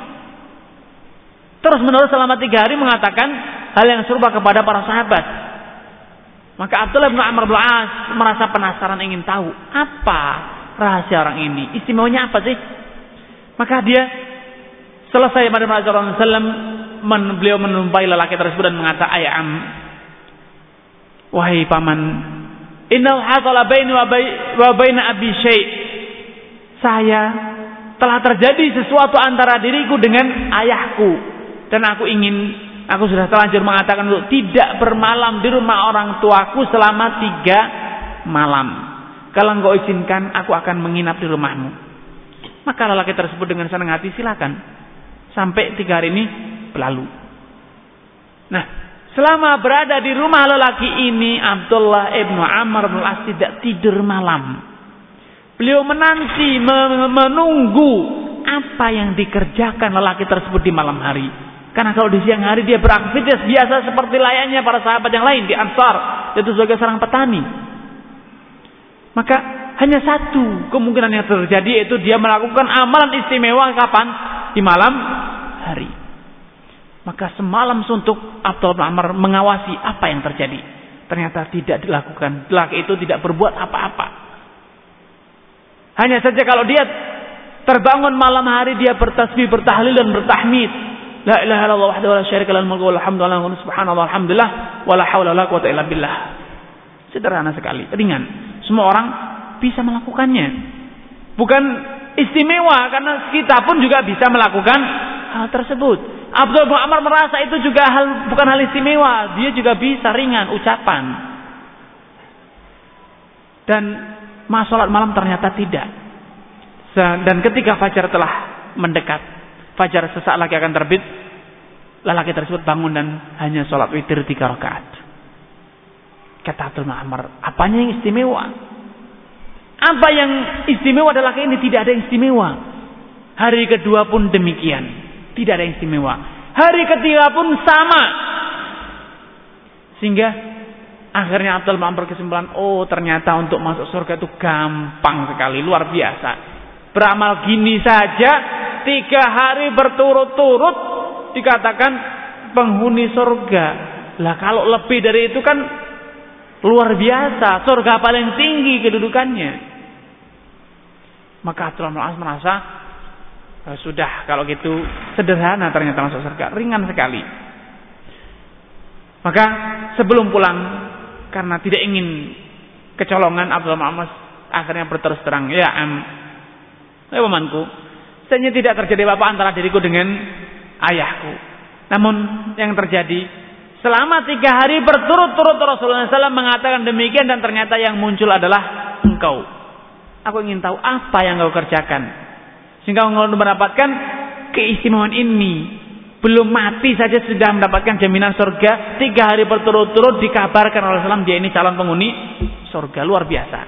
Terus menerus selama tiga hari mengatakan hal yang serupa kepada para sahabat. Maka Abdullah bin Amr bin As merasa penasaran ingin tahu apa rahasia orang ini. Istimewanya apa sih? Maka dia Selesai pada Rasulullah SAW, men, beliau menumpai lelaki tersebut dan mengata, Ayam, wahai paman, Innal hasala baini wa baina abi syai' Saya telah terjadi sesuatu antara diriku dengan ayahku dan aku ingin aku sudah terlanjur mengatakan untuk tidak bermalam di rumah orang tuaku selama tiga malam. Kalau engkau izinkan, aku akan menginap di rumahmu. Maka lelaki tersebut dengan senang hati silakan. Sampai tiga hari ini berlalu. Nah, selama berada di rumah lelaki ini, Abdullah ibnu Amr bin As tidak tidur malam. Beliau menanti, menunggu apa yang dikerjakan lelaki tersebut di malam hari. Karena kalau di siang hari dia beraktivitas biasa seperti layaknya para sahabat yang lain di Ansar, yaitu sebagai seorang petani. Maka hanya satu kemungkinan yang terjadi yaitu dia melakukan amalan istimewa kapan? Di malam hari. Maka semalam suntuk Abdul Amr mengawasi apa yang terjadi. Ternyata tidak dilakukan. Laki itu tidak berbuat apa-apa. Hanya saja kalau dia terbangun malam hari dia bertasbih, bertahlil dan bertahmid. La ilaha illallah wahdahu la syarika lahu mulku wa alhamdulillah subhanallah alhamdulillah wala haula wala quwata illa billah. Sederhana sekali, ringan. Semua orang bisa melakukannya. Bukan istimewa karena kita pun juga bisa melakukan hal tersebut. Abdul bin Amr merasa itu juga hal bukan hal istimewa, dia juga bisa ringan ucapan. Dan masalah malam ternyata tidak. Dan ketika fajar telah mendekat, fajar sesaat lagi akan terbit, lelaki tersebut bangun dan hanya sholat witir tiga rakaat. Kata Abdul Amr, apanya yang istimewa? Apa yang istimewa adalah ini tidak ada yang istimewa. Hari kedua pun demikian. Tidak ada yang istimewa. Hari ketiga pun sama. Sehingga akhirnya Abdul Ma'am berkesimpulan, oh ternyata untuk masuk surga itu gampang sekali, luar biasa. Beramal gini saja, tiga hari berturut-turut dikatakan penghuni surga. Lah kalau lebih dari itu kan luar biasa, surga paling tinggi kedudukannya. Maka Abdul Ma'am merasa Oh, sudah kalau gitu sederhana ternyata masuk surga, ringan sekali. Maka sebelum pulang karena tidak ingin kecolongan Abdul Muhammad akhirnya berterus terang, ya am, ya pamanku, saya tidak terjadi apa-apa antara diriku dengan ayahku. Namun yang terjadi selama tiga hari berturut-turut Rasulullah SAW mengatakan demikian dan ternyata yang muncul adalah engkau. Aku ingin tahu apa yang kau kerjakan. Sehingga engkau mendapatkan keistimewaan ini. Belum mati saja sudah mendapatkan jaminan surga. Tiga hari berturut-turut dikabarkan oleh Rasulullah dia ini calon penghuni surga. Luar biasa.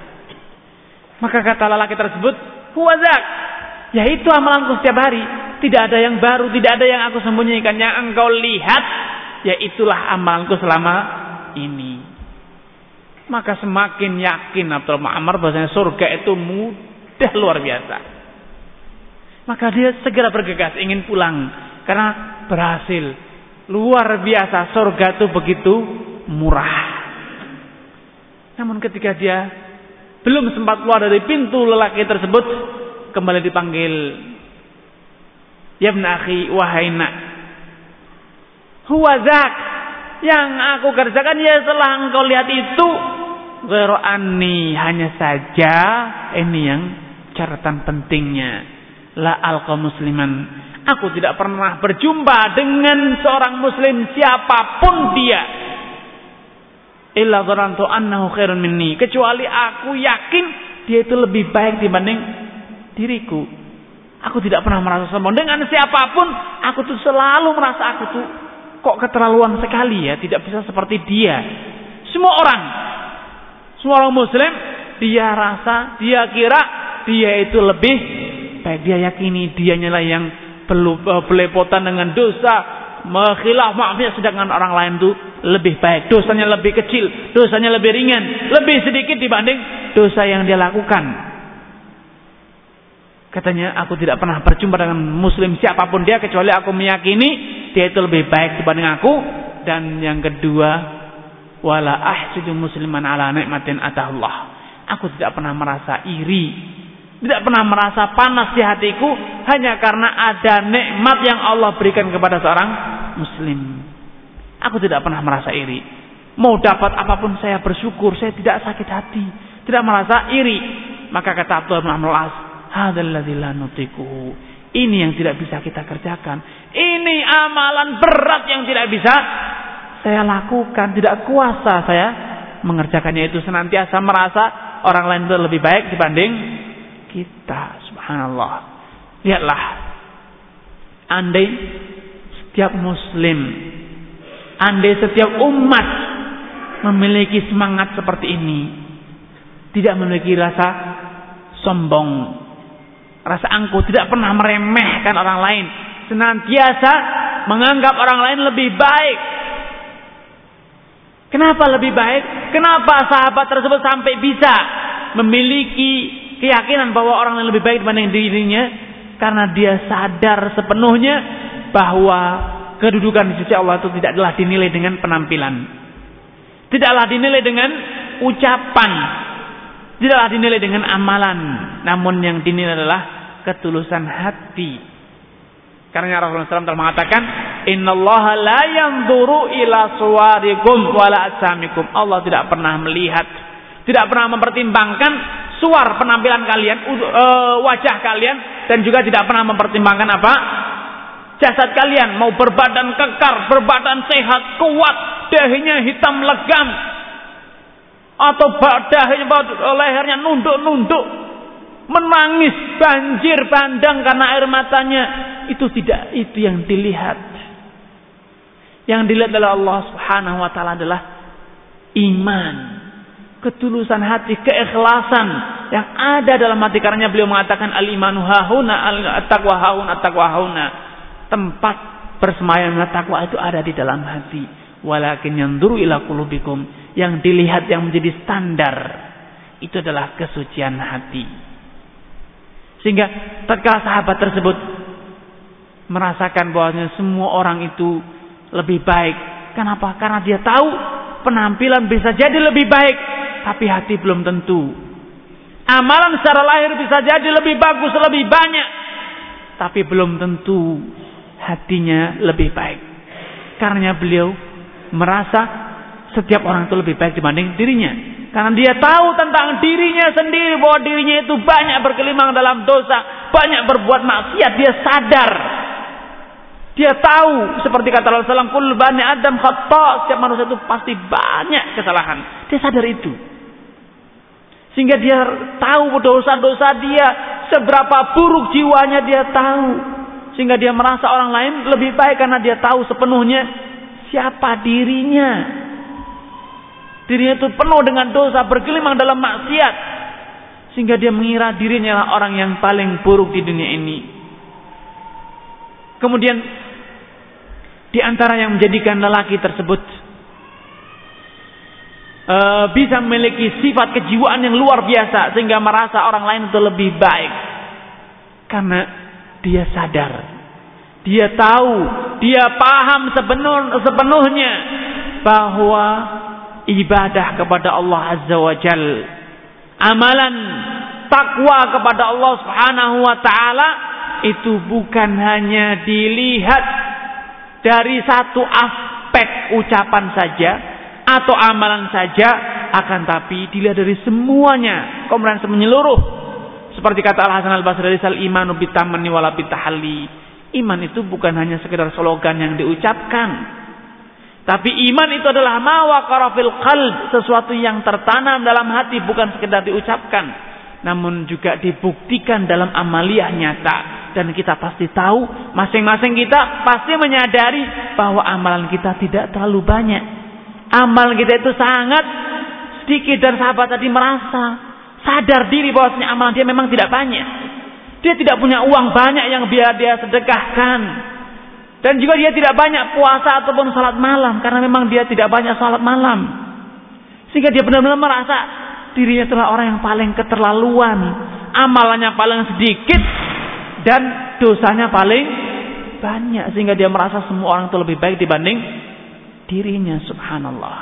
Maka kata lelaki tersebut, Huwazak. Yaitu amalanku setiap hari. Tidak ada yang baru, tidak ada yang aku sembunyikan. Yang engkau lihat, yaitulah amalanku selama ini. Maka semakin yakin Abdul Ma'amar bahwasanya surga itu mudah luar biasa. Maka dia segera bergegas ingin pulang karena berhasil. Luar biasa surga itu begitu murah. Namun ketika dia belum sempat keluar dari pintu lelaki tersebut kembali dipanggil Ya akhi wahai nak Huwazak Yang aku kerjakan ya setelah engkau lihat itu Ghairu hanya saja Ini yang catatan pentingnya la alqa musliman. Aku tidak pernah berjumpa dengan seorang muslim siapa pun dia. Illa dhanantu annahu khairun. Kecuali aku yakin dia itu lebih baik dibanding diriku. Aku tidak pernah merasa sombong. Dengan siapa pun, aku tuh selalu merasa aku tuh kok keterlaluan sekali ya. Tidak bisa seperti dia. Semua orang, semua orang muslim, dia rasa, dia kira dia itu lebih baik dia yakini dianya lah yang eh, belepotan dengan dosa. Menghilaf maafnya sedangkan orang lain itu lebih baik. Dosanya lebih kecil dosanya lebih ringan lebih sedikit dibanding dosa yang dia lakukan. Katanya aku tidak pernah berjumpa dengan muslim siapa pun dia kecuali aku meyakini dia itu lebih baik dibanding aku. Dan yang kedua wala ahsudu musliman ala nikmatin atahullah aku tidak pernah merasa iri tidak pernah merasa panas di hatiku hanya karena ada nikmat yang Allah berikan kepada seorang muslim. Aku tidak pernah merasa iri. Mau dapat apa pun saya bersyukur, saya tidak sakit hati, tidak merasa iri. Maka kata Abdul Muhammad As, Ini yang tidak bisa kita kerjakan. Ini amalan berat yang tidak bisa saya lakukan, tidak kuasa saya mengerjakannya itu senantiasa merasa orang lain itu lebih baik dibanding kita. Subhanallah. Lihatlah. Andai setiap muslim, andai setiap umat memiliki semangat seperti ini, tidak memiliki rasa sombong, rasa angkuh, tidak pernah meremehkan orang lain, senantiasa menganggap orang lain lebih baik. Kenapa lebih baik? Kenapa sahabat tersebut sampai bisa memiliki keyakinan bahwa orang yang lebih baik dibanding dirinya karena dia sadar sepenuhnya bahwa kedudukan di sisi Allah itu tidaklah dinilai dengan penampilan. Tidaklah dinilai dengan ucapan. Tidaklah dinilai dengan amalan. Namun yang dinilai adalah ketulusan hati. Karena Rasulullah SAW telah mengatakan, Inna Allah la yanzuru ila suwarikum wala asamikum. Allah tidak pernah melihat, tidak pernah mempertimbangkan suar penampilan kalian, uh, wajah kalian dan juga tidak pernah mempertimbangkan apa? jasad kalian mau berbadan kekar, berbadan sehat, kuat, dahinya hitam legam. Atau dahinya lehernya nunduk-nunduk. Menangis banjir bandang karena air matanya. Itu tidak itu yang dilihat. Yang dilihat oleh Allah Subhanahu wa taala adalah iman ketulusan hati, keikhlasan yang ada dalam hati karena beliau mengatakan al-imanu hahuna at-taqwa hahuna at-taqwa hahuna. Tempat bersemayam takwa itu ada di dalam hati. Walakin yanzuru ila qulubikum yang dilihat yang menjadi standar itu adalah kesucian hati. Sehingga tatkala sahabat tersebut merasakan bahwasanya semua orang itu lebih baik. Kenapa? Karena dia tahu penampilan bisa jadi lebih baik, tapi hati belum tentu. Amalan secara lahir bisa jadi lebih bagus, lebih banyak, tapi belum tentu hatinya lebih baik. Karena beliau merasa setiap orang itu lebih baik dibanding dirinya. Karena dia tahu tentang dirinya sendiri bahwa dirinya itu banyak berkelimang dalam dosa, banyak berbuat maksiat, dia sadar. Dia tahu seperti kata Rasulullah SAW, bani Adam khata, setiap manusia itu pasti banyak kesalahan. Dia sadar itu. Sehingga dia tahu dosa-dosa dia, seberapa buruk jiwanya dia tahu. Sehingga dia merasa orang lain lebih baik karena dia tahu sepenuhnya siapa dirinya. Dirinya itu penuh dengan dosa, bergelimang dalam maksiat. Sehingga dia mengira dirinya adalah orang yang paling buruk di dunia ini. Kemudian di antara yang menjadikan lelaki tersebut uh, bisa memiliki sifat kejiwaan yang luar biasa sehingga merasa orang lain itu lebih baik karena dia sadar dia tahu dia paham sepenuh, sepenuhnya bahwa ibadah kepada Allah Azza wa Jal. Amalan takwa kepada Allah Subhanahu wa taala itu bukan hanya dilihat dari satu aspek ucapan saja atau amalan saja akan tapi dilihat dari semuanya. Kemudian menyeluruh? Seperti kata Al Hasan Al Basri sal imanu bitamani wala bitahalli. Iman itu bukan hanya sekedar slogan yang diucapkan. Tapi iman itu adalah mawaqara fil qalb, sesuatu yang tertanam dalam hati bukan sekedar diucapkan, namun juga dibuktikan dalam amaliyah nyata. Dan kita pasti tahu, masing-masing kita pasti menyadari bahwa amalan kita tidak terlalu banyak. Amal kita itu sangat sedikit dan sahabat tadi merasa sadar diri bahwasanya amalan dia memang tidak banyak. Dia tidak punya uang banyak yang biar dia sedekahkan. Dan juga dia tidak banyak puasa ataupun salat malam karena memang dia tidak banyak salat malam. Sehingga dia benar-benar merasa dirinya adalah orang yang paling keterlaluan, amalannya paling sedikit dan dosanya paling banyak sehingga dia merasa semua orang itu lebih baik dibanding dirinya subhanallah.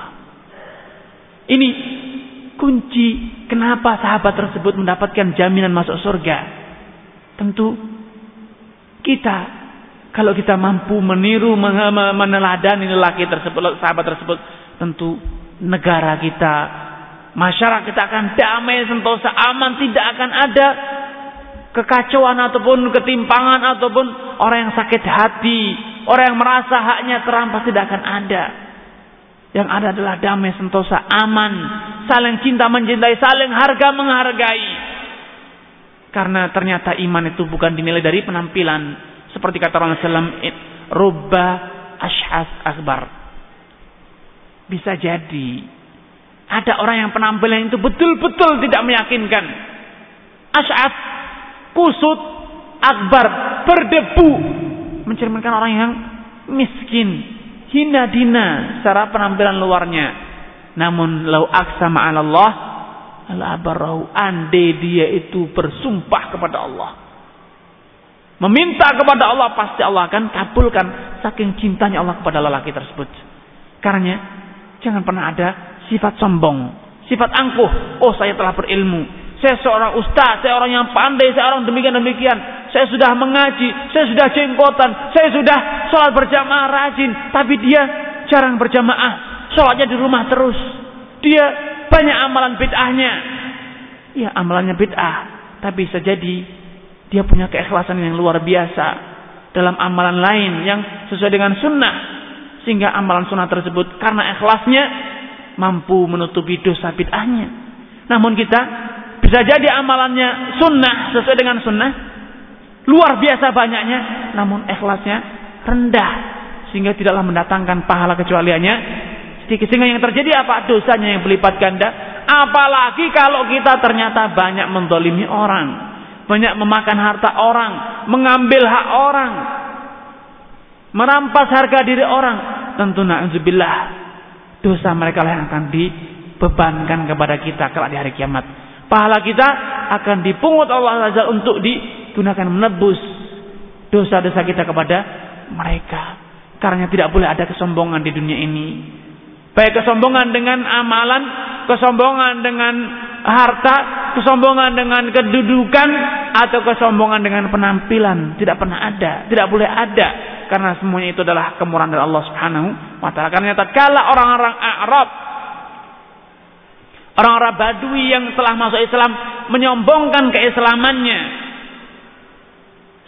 Ini kunci kenapa sahabat tersebut mendapatkan jaminan masuk surga. Tentu kita kalau kita mampu meniru, meneladani lelaki tersebut, sahabat tersebut, tentu negara kita, masyarakat kita akan damai, sentosa, aman, tidak akan ada kekacauan ataupun ketimpangan ataupun orang yang sakit hati, orang yang merasa haknya terampas tidak akan ada. Yang ada adalah damai, sentosa, aman, saling cinta mencintai, saling harga menghargai. Karena ternyata iman itu bukan dinilai dari penampilan, seperti kata Rasulullah SAW, rubba ashas akbar. Bisa jadi ada orang yang penampilan itu betul-betul tidak meyakinkan. Ash'as, kusut, akbar, berdebu. Mencerminkan orang yang miskin, hina dina secara penampilan luarnya. Namun lau aksa ma'alallah, Allah abarahu ande dia itu bersumpah kepada Allah meminta kepada Allah pasti Allah akan kabulkan saking cintanya Allah kepada lelaki tersebut. Karena jangan pernah ada sifat sombong, sifat angkuh. Oh saya telah berilmu, saya seorang ustaz, saya orang yang pandai, saya orang demikian demikian. Saya sudah mengaji, saya sudah jenggotan, saya sudah sholat berjamaah rajin, tapi dia jarang berjamaah, sholatnya di rumah terus. Dia banyak amalan bid'ahnya. Ya amalannya bid'ah, tapi bisa jadi dia punya keikhlasan yang luar biasa dalam amalan lain yang sesuai dengan sunnah. Sehingga amalan sunnah tersebut karena ikhlasnya mampu menutupi dosa bid'ahnya. Namun kita bisa jadi amalannya sunnah sesuai dengan sunnah. Luar biasa banyaknya. Namun ikhlasnya rendah. Sehingga tidaklah mendatangkan pahala kecualiannya sedikit. Sehingga yang terjadi apa? Dosanya yang berlipat ganda. Apalagi kalau kita ternyata banyak mendolimi orang. Banyak memakan harta orang. Mengambil hak orang. Merampas harga diri orang. Tentu na'udzubillah. Dosa mereka lah yang akan dibebankan kepada kita kelak di hari kiamat. Pahala kita akan dipungut Allah Azza untuk digunakan menebus dosa-dosa kita kepada mereka. Karena tidak boleh ada kesombongan di dunia ini. Baik kesombongan dengan amalan, kesombongan dengan harta, kesombongan dengan kedudukan, atau kesombongan dengan penampilan. Tidak pernah ada, tidak boleh ada. Karena semuanya itu adalah kemurahan dari Allah Subhanahu wa taala. Karena tatkala orang-orang Arab orang-orang Badui yang telah masuk Islam menyombongkan keislamannya.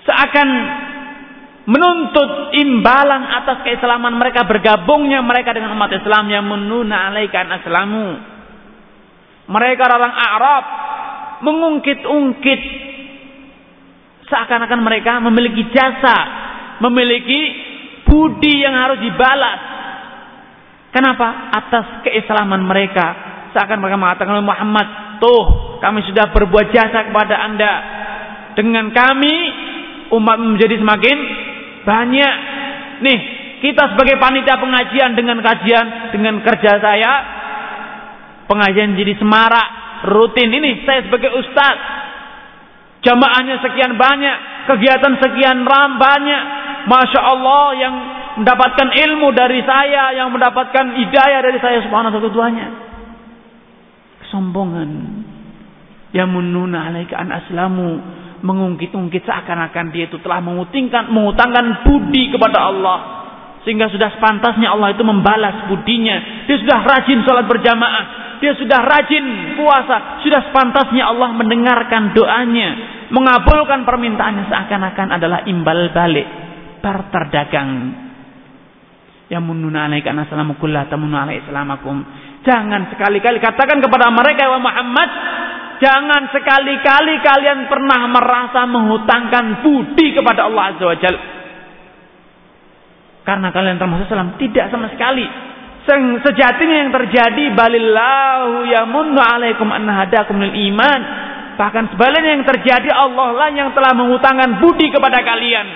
Seakan menuntut imbalan atas keislaman mereka bergabungnya mereka dengan umat Islam yang menuna alaikan aslamu. Mereka orang Arab mengungkit-ungkit. Seakan-akan mereka memiliki jasa memiliki budi yang harus dibalas. Kenapa? Atas keislaman mereka seakan mereka mengatakan Muhammad tuh kami sudah berbuat jasa kepada anda dengan kami umat menjadi semakin banyak. Nih, kita sebagai panitia pengajian dengan kajian, dengan kerja saya, pengajian jadi semarak, rutin. Ini saya sebagai ustaz. Jamaahnya sekian banyak, kegiatan sekian ram banyak. Masya Allah yang mendapatkan ilmu dari saya, yang mendapatkan hidayah dari saya subhanahu wa ta'ala. Kesombongan. Yang alaika an aslamu. Mengungkit-ungkit seakan-akan dia itu telah mengutangkan mengutangkan budi kepada Allah. Sehingga sudah sepantasnya Allah itu membalas budinya. Dia sudah rajin sholat berjamaah. Dia sudah rajin puasa. Sudah sepantasnya Allah mendengarkan doanya. Mengabulkan permintaannya seakan-akan adalah imbal balik. Barter dagang yang mununa alaika assalamu kullah tamunu alaika jangan sekali-kali katakan kepada mereka ya Muhammad Jangan sekali-kali kalian pernah merasa menghutangkan budi kepada Allah Azza wa. Karena kalian termasuk Islam. Tidak sama sekali. Sejatinya yang terjadi balillahu yamunnu alaikum an hadakum lil iman. Bahkan sebaliknya yang terjadi Allah lah yang telah menghutangkan budi kepada kalian.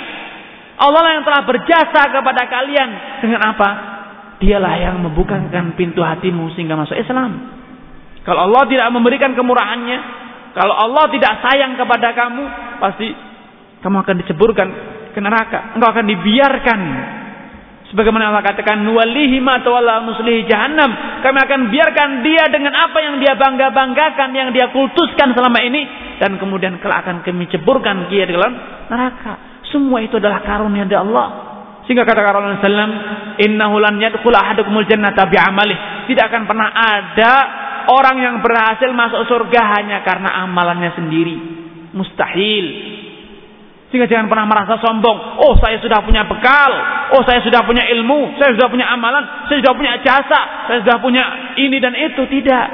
Allah lah yang telah berjasa kepada kalian. Dengan apa? Dialah yang membukakan pintu hatimu sehingga masuk Islam. Kalau Allah tidak memberikan kemurahannya, kalau Allah tidak sayang kepada kamu, pasti kamu akan diceburkan ke neraka. Engkau akan dibiarkan. Sebagaimana Allah katakan, "Nuwallihi ma tawalla muslihi jahannam." Kami akan biarkan dia dengan apa yang dia bangga-banggakan, yang dia kultuskan selama ini dan kemudian kelak akan kami ceburkan dia di dalam neraka. Semua itu adalah karunia dari Allah. Sehingga kata Rasulullah SAW, Innahu lan yadkhul ahadukumul jannata bi'amalih. Tidak akan pernah ada orang yang berhasil masuk surga hanya karena amalannya sendiri. Mustahil. Sehingga jangan pernah merasa sombong. Oh saya sudah punya bekal. Oh saya sudah punya ilmu. Saya sudah punya amalan. Saya sudah punya jasa. Saya sudah punya ini dan itu. Tidak.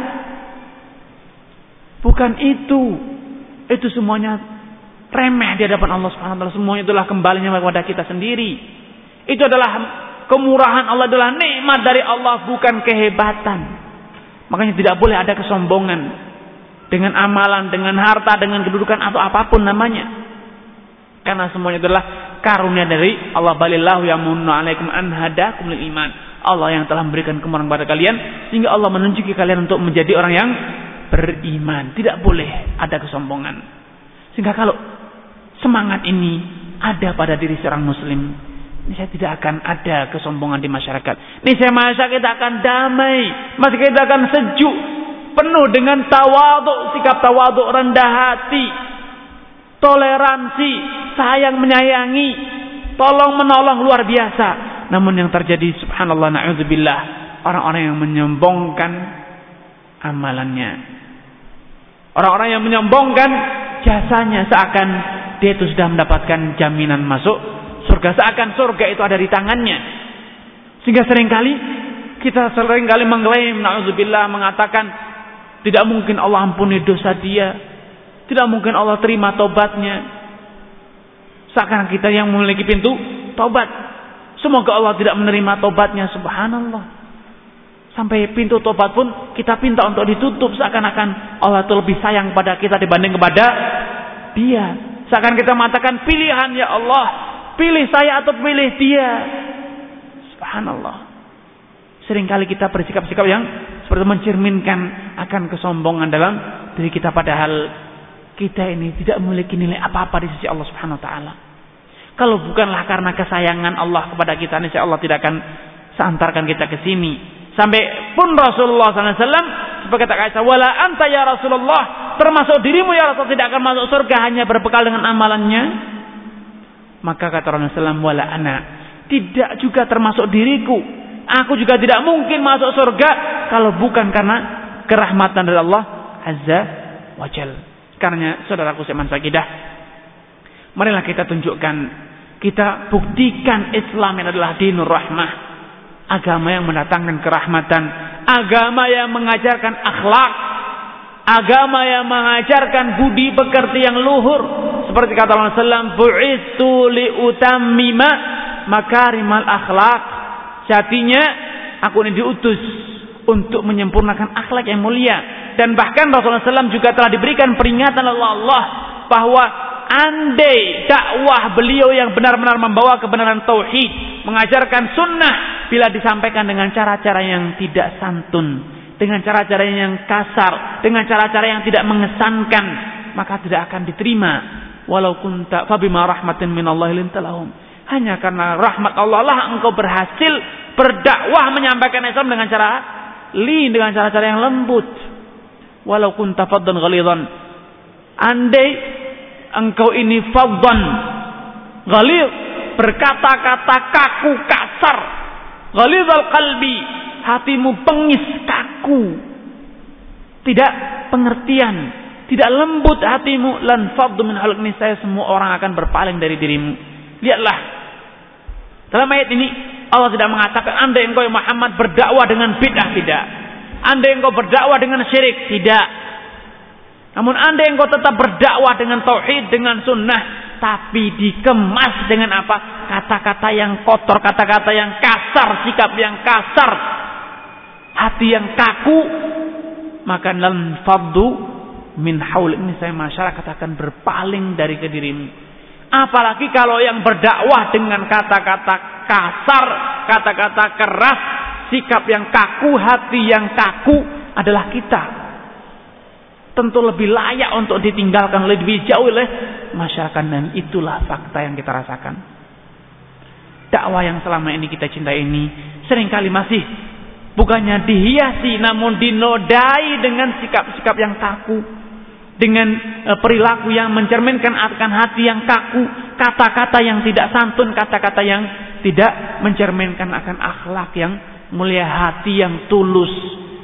Bukan itu. Itu semuanya remeh di hadapan Allah Subhanahu wa taala. Semuanya itulah kembalinya kepada kita sendiri. Itu adalah kemurahan Allah adalah nikmat dari Allah bukan kehebatan. Makanya tidak boleh ada kesombongan dengan amalan, dengan harta, dengan kedudukan atau apa pun namanya. Karena semuanya adalah karunia dari Allah balillahu yang alaikum an hadakum lil iman. Allah yang telah memberikan kemurahan kepada kalian sehingga Allah menunjuki kalian untuk menjadi orang yang beriman. Tidak boleh ada kesombongan. Sehingga kalau semangat ini ada pada diri seorang muslim, ini saya tidak akan ada kesombongan di masyarakat. Ini saya masa kita akan damai. Masa kita akan sejuk. Penuh dengan tawaduk. Sikap tawaduk rendah hati. Toleransi. Sayang menyayangi. Tolong menolong luar biasa. Namun yang terjadi subhanallah na'udzubillah. Orang-orang yang menyombongkan amalannya. Orang-orang yang menyombongkan jasanya seakan dia itu sudah mendapatkan jaminan masuk surga seakan surga itu ada di tangannya. Sehingga sering kali kita sering kali mengklaim naudzubillah mengatakan tidak mungkin Allah ampuni dosa dia. Tidak mungkin Allah terima tobatnya seakan kita yang memiliki pintu tobat semoga Allah tidak menerima tobatnya subhanallah. Sampai pintu tobat pun kita pinta untuk ditutup. Seakan-akan Allah itu lebih sayang pada kita dibanding kepada dia. Seakan kita mengatakan pilihan ya Allah, pilih saya atau pilih dia. Subhanallah. Seringkali kita bersikap-sikap yang seperti mencerminkan akan kesombongan dalam diri kita padahal kita ini tidak memiliki nilai apa-apa di sisi Allah Subhanahu wa taala. Kalau bukanlah karena kesayangan Allah kepada kita, niscaya Allah tidak akan seantarkan kita ke sini. Sampai pun Rasulullah SAW sebagai kata Aisyah, wala anta ya Rasulullah, termasuk dirimu ya Rasul tidak akan masuk surga hanya berbekal dengan amalannya. Maka kata Rasulullah SAW, wala ana, tidak juga termasuk diriku. Aku juga tidak mungkin masuk surga kalau bukan karena kerahmatan dari Allah Azza wa Jal. Karena saudaraku seman sakidah, marilah kita tunjukkan, kita buktikan Islam yang adalah dinur rahmah agama yang mendatangkan kerahmatan, agama yang mengajarkan akhlak, agama yang mengajarkan budi pekerti yang luhur. Seperti kata "Bu'istu li utammima makarimal akhlak." Jatinya aku ini diutus untuk menyempurnakan akhlak yang mulia. Dan bahkan Rasulullah SAW juga telah diberikan peringatan oleh Allah bahwa andai dakwah beliau yang benar-benar membawa kebenaran tauhid, mengajarkan sunnah bila disampaikan dengan cara-cara yang tidak santun, dengan cara-cara yang kasar, dengan cara-cara yang tidak mengesankan, maka tidak akan diterima. Walau kunta fabima rahmatin minallahi lintalahum. Hanya karena rahmat Allah lah engkau berhasil berdakwah menyampaikan Islam dengan cara li dengan cara-cara yang lembut. Walau kunta faddan ghalidhan. Andai engkau ini faddan ghalidh berkata-kata kaku kasar Ghalidhal qalbi, hatimu pengis, kaku. Tidak pengertian, tidak lembut hatimu lan min halqni saya semua orang akan berpaling dari dirimu. Lihatlah. Dalam ayat ini Allah tidak mengatakan anda yang kau Muhammad berdakwah dengan bid'ah tidak. Anda yang kau berdakwah dengan syirik tidak. Namun anda yang kau tetap berdakwah dengan tauhid, dengan sunnah, tapi dikemas dengan apa? Kata-kata yang kotor, kata-kata yang kasar, sikap yang kasar, hati yang kaku, maka lan faddu min haul ini saya masyarakat akan berpaling dari kedirimu. Apalagi kalau yang berdakwah dengan kata-kata kasar, kata-kata keras, sikap yang kaku, hati yang kaku adalah kita tentu lebih layak untuk ditinggalkan lebih jauh oleh masyarakat dan itulah fakta yang kita rasakan. Dakwah yang selama ini kita cintai ini sering kali masih bukannya dihiasi namun dinodai dengan sikap-sikap yang kaku, dengan e, perilaku yang mencerminkan akan hati yang kaku, kata-kata yang tidak santun, kata-kata yang tidak mencerminkan akan akhlak yang mulia hati yang tulus,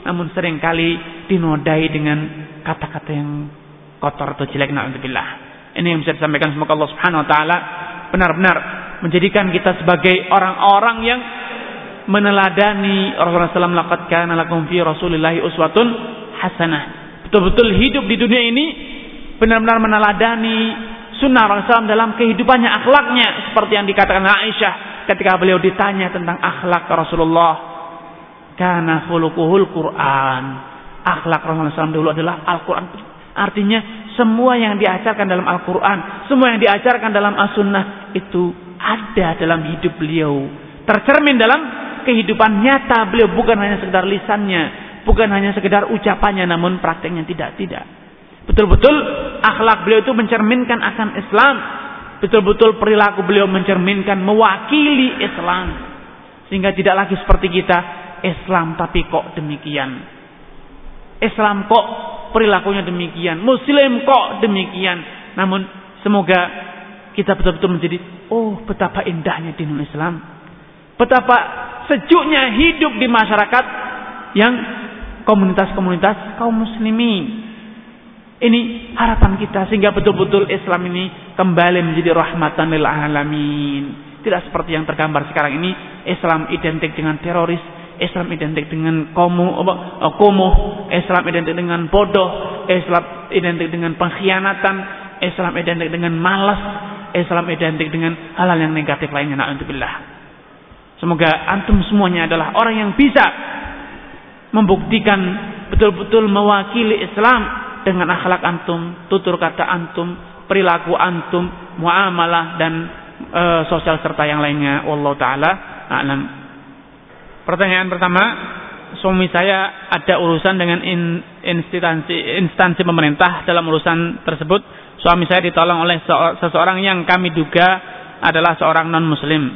namun sering kali dinodai dengan kata-kata yang kotor atau jelek naudzubillah. Ini yang bisa disampaikan semoga Allah Subhanahu wa taala benar-benar menjadikan kita sebagai orang-orang yang meneladani Rasulullah SAW laqad lakum fi Rasulillah uswatun hasanah. Betul-betul hidup di dunia ini benar-benar meneladani sunnah Rasulullah dalam kehidupannya, akhlaknya seperti yang dikatakan Aisyah ketika beliau ditanya tentang akhlak Rasulullah. Kana khuluquhul Quran akhlak Rasulullah SAW dulu adalah Al-Quran. Artinya semua yang diajarkan dalam Al-Quran, semua yang diajarkan dalam As-Sunnah itu ada dalam hidup beliau. Tercermin dalam kehidupan nyata beliau bukan hanya sekedar lisannya, bukan hanya sekedar ucapannya namun prakteknya tidak tidak. Betul-betul akhlak beliau itu mencerminkan akan Islam. Betul-betul perilaku beliau mencerminkan mewakili Islam. Sehingga tidak lagi seperti kita Islam tapi kok demikian. Islam kok perilakunya demikian, Muslim kok demikian. Namun semoga kita betul-betul menjadi oh betapa indahnya dinul Islam. Betapa sejuknya hidup di masyarakat yang komunitas-komunitas kaum muslimin. Ini harapan kita sehingga betul-betul Islam ini kembali menjadi rahmatan lil alamin. Tidak seperti yang tergambar sekarang ini Islam identik dengan teroris, Islam identik dengan komu, kumuh, Islam identik dengan bodoh, Islam identik dengan pengkhianatan, Islam identik dengan malas, Islam identik dengan hal-hal yang negatif lainnya. Na'udzubillah. Semoga antum semuanya adalah orang yang bisa membuktikan betul-betul mewakili Islam dengan akhlak antum, tutur kata antum, perilaku antum, muamalah dan e, sosial serta yang lainnya. Wallahu taala a'lam. Pertanyaan pertama, suami saya ada urusan dengan in, instansi instansi pemerintah dalam urusan tersebut. Suami saya ditolong oleh seseorang yang kami duga adalah seorang non muslim.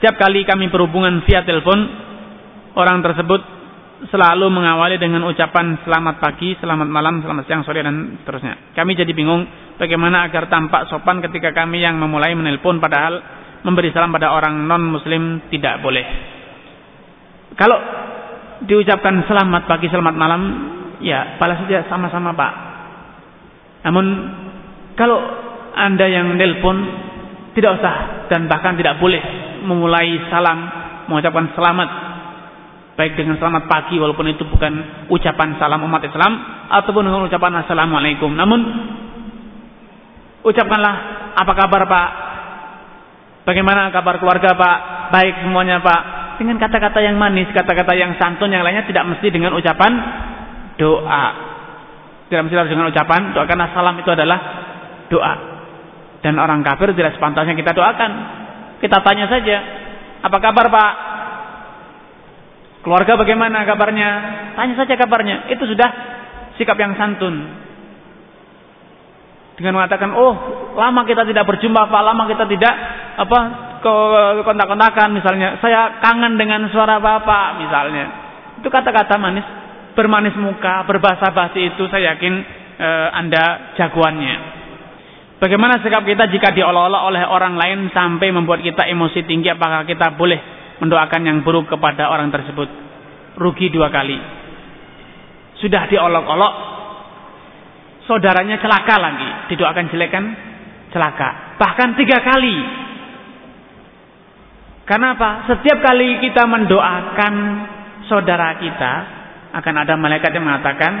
Setiap kali kami berhubungan via telepon, orang tersebut selalu mengawali dengan ucapan selamat pagi, selamat malam, selamat siang, sore dan seterusnya. Kami jadi bingung bagaimana agar tampak sopan ketika kami yang memulai menelpon padahal memberi salam pada orang non muslim tidak boleh. Kalau diucapkan selamat pagi, selamat malam, ya balas saja sama-sama Pak. Namun kalau Anda yang nelpon tidak usah dan bahkan tidak boleh memulai salam mengucapkan selamat baik dengan selamat pagi walaupun itu bukan ucapan salam umat Islam ataupun dengan ucapan assalamualaikum. Namun ucapkanlah apa kabar Pak? Bagaimana kabar keluarga Pak? Baik semuanya Pak dengan kata-kata yang manis, kata-kata yang santun yang lainnya tidak mesti dengan ucapan doa. Tidak mesti dengan ucapan doa karena salam itu adalah doa. Dan orang kafir tidak sepantasnya kita doakan. Kita tanya saja, apa kabar Pak? Keluarga bagaimana kabarnya? Tanya saja kabarnya. Itu sudah sikap yang santun. Dengan mengatakan, oh lama kita tidak berjumpa Pak, lama kita tidak apa kontak-kontakan misalnya, saya kangen dengan suara Bapak misalnya. Itu kata-kata manis, bermanis muka, berbahasa basi itu saya yakin e, Anda jagoannya. Bagaimana sikap kita jika diolok-olok oleh orang lain sampai membuat kita emosi tinggi apakah kita boleh mendoakan yang buruk kepada orang tersebut? Rugi dua kali. Sudah diolok-olok, saudaranya celaka lagi, didoakan jelek kan? Celaka. Bahkan tiga kali karena apa? Setiap kali kita mendoakan saudara kita, akan ada malaikat yang mengatakan,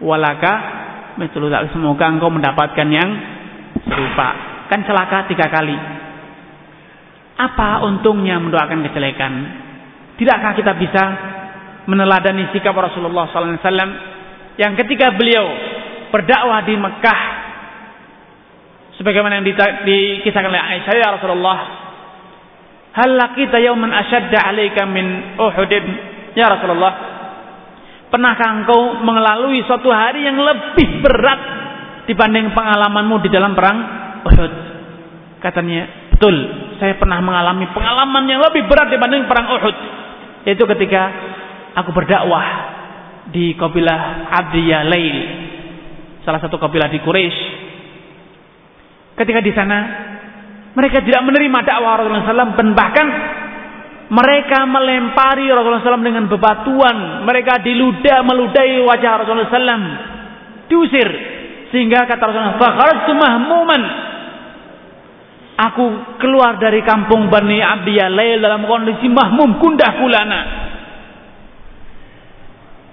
walaka mitul semoga engkau mendapatkan yang serupa. Kan celaka tiga kali. Apa untungnya mendoakan kejelekan? Tidakkah kita bisa meneladani sikap Rasulullah SAW yang ketika beliau berdakwah di Mekah sebagaimana yang dikisahkan oleh Aisyah ya Rasulullah Hal laqita yawman ashadda 'alaika min Uhud? Ya Rasulullah, pernahkah engkau melalui suatu hari yang lebih berat dibanding pengalamanmu di dalam perang Uhud? Katanya, betul. Saya pernah mengalami pengalaman yang lebih berat dibanding perang Uhud. Yaitu ketika aku berdakwah di kabilah Abdiyah Lail, salah satu kabilah di Quraisy. Ketika di sana mereka tidak menerima dakwah Rasulullah SAW dan bahkan mereka melempari Rasulullah SAW dengan bebatuan. Mereka diludah, meludai wajah Rasulullah SAW. Diusir. Sehingga kata Rasulullah SAW. Aku keluar dari kampung Bani Abdiyah Lail dalam kondisi mahmum, kundah kulana.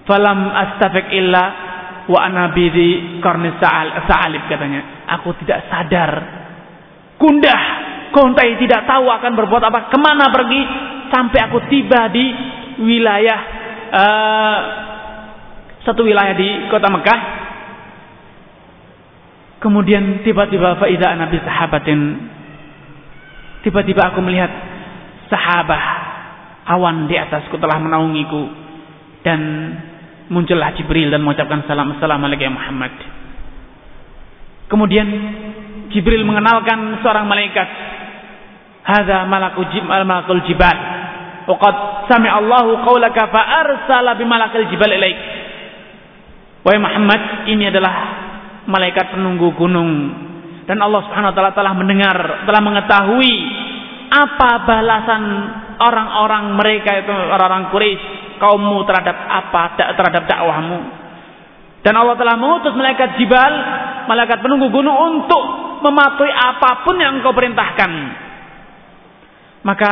Falam astafik illa wa anabidi karnis sa'alib katanya. Aku tidak sadar gundah, kontai tidak tahu akan berbuat apa, ke mana pergi, sampai aku tiba di wilayah uh, satu wilayah di kota Mekah. Kemudian tiba-tiba faidah Nabi sahabatin tiba-tiba aku melihat sahabat awan di atasku telah menaungiku dan muncullah Jibril dan mengucapkan salam assalamualaikum ya Muhammad. Kemudian Jibril mengenalkan seorang malaikat. Hadza malakul jibal malakul jibal. Waqad sami Allahu qaulaka fa arsala bi malakil jibal ilaik. Wahai Muhammad, ini adalah malaikat penunggu gunung dan Allah Subhanahu wa taala telah mendengar, telah mengetahui apa balasan orang-orang mereka itu orang-orang Quraisy kaummu terhadap apa terhadap dakwahmu. Dan Allah telah mengutus malaikat Jibal, malaikat penunggu gunung untuk mematuhi apa pun yang engkau perintahkan. Maka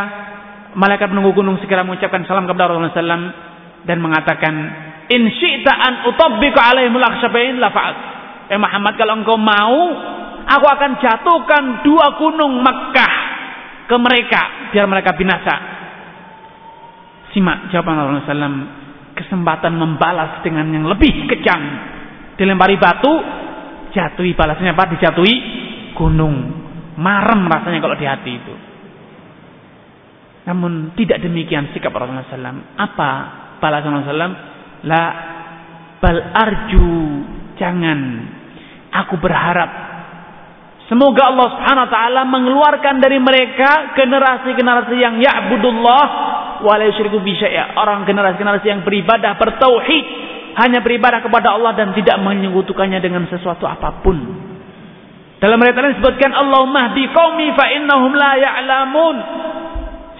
malaikat penunggu gunung segera mengucapkan salam kepada Rasulullah SAW dan mengatakan, In syi'ta an utabbiku alaihimul akhsyabain lafa'at. Eh Muhammad kalau engkau mau, aku akan jatuhkan dua gunung Makkah ke mereka biar mereka binasa. Simak jawaban Rasulullah SAW. Kesempatan membalas dengan yang lebih kejam. Dilempari batu, jatuhi balasnya apa? Dijatuhi gunung. Marem rasanya kalau di hati itu. Namun tidak demikian sikap Rasulullah SAW. Apa balasan Rasulullah SAW? La bal arju jangan. Aku berharap Semoga Allah Subhanahu wa taala mengeluarkan dari mereka generasi-generasi yang ya'budullah wa la yusyriku bi Orang generasi-generasi yang beribadah bertauhid, hanya beribadah kepada Allah dan tidak menyekutukannya dengan sesuatu apa pun. Dalam ayat lain disebutkan Allahumma di qaumi fa innahum la ya'lamun.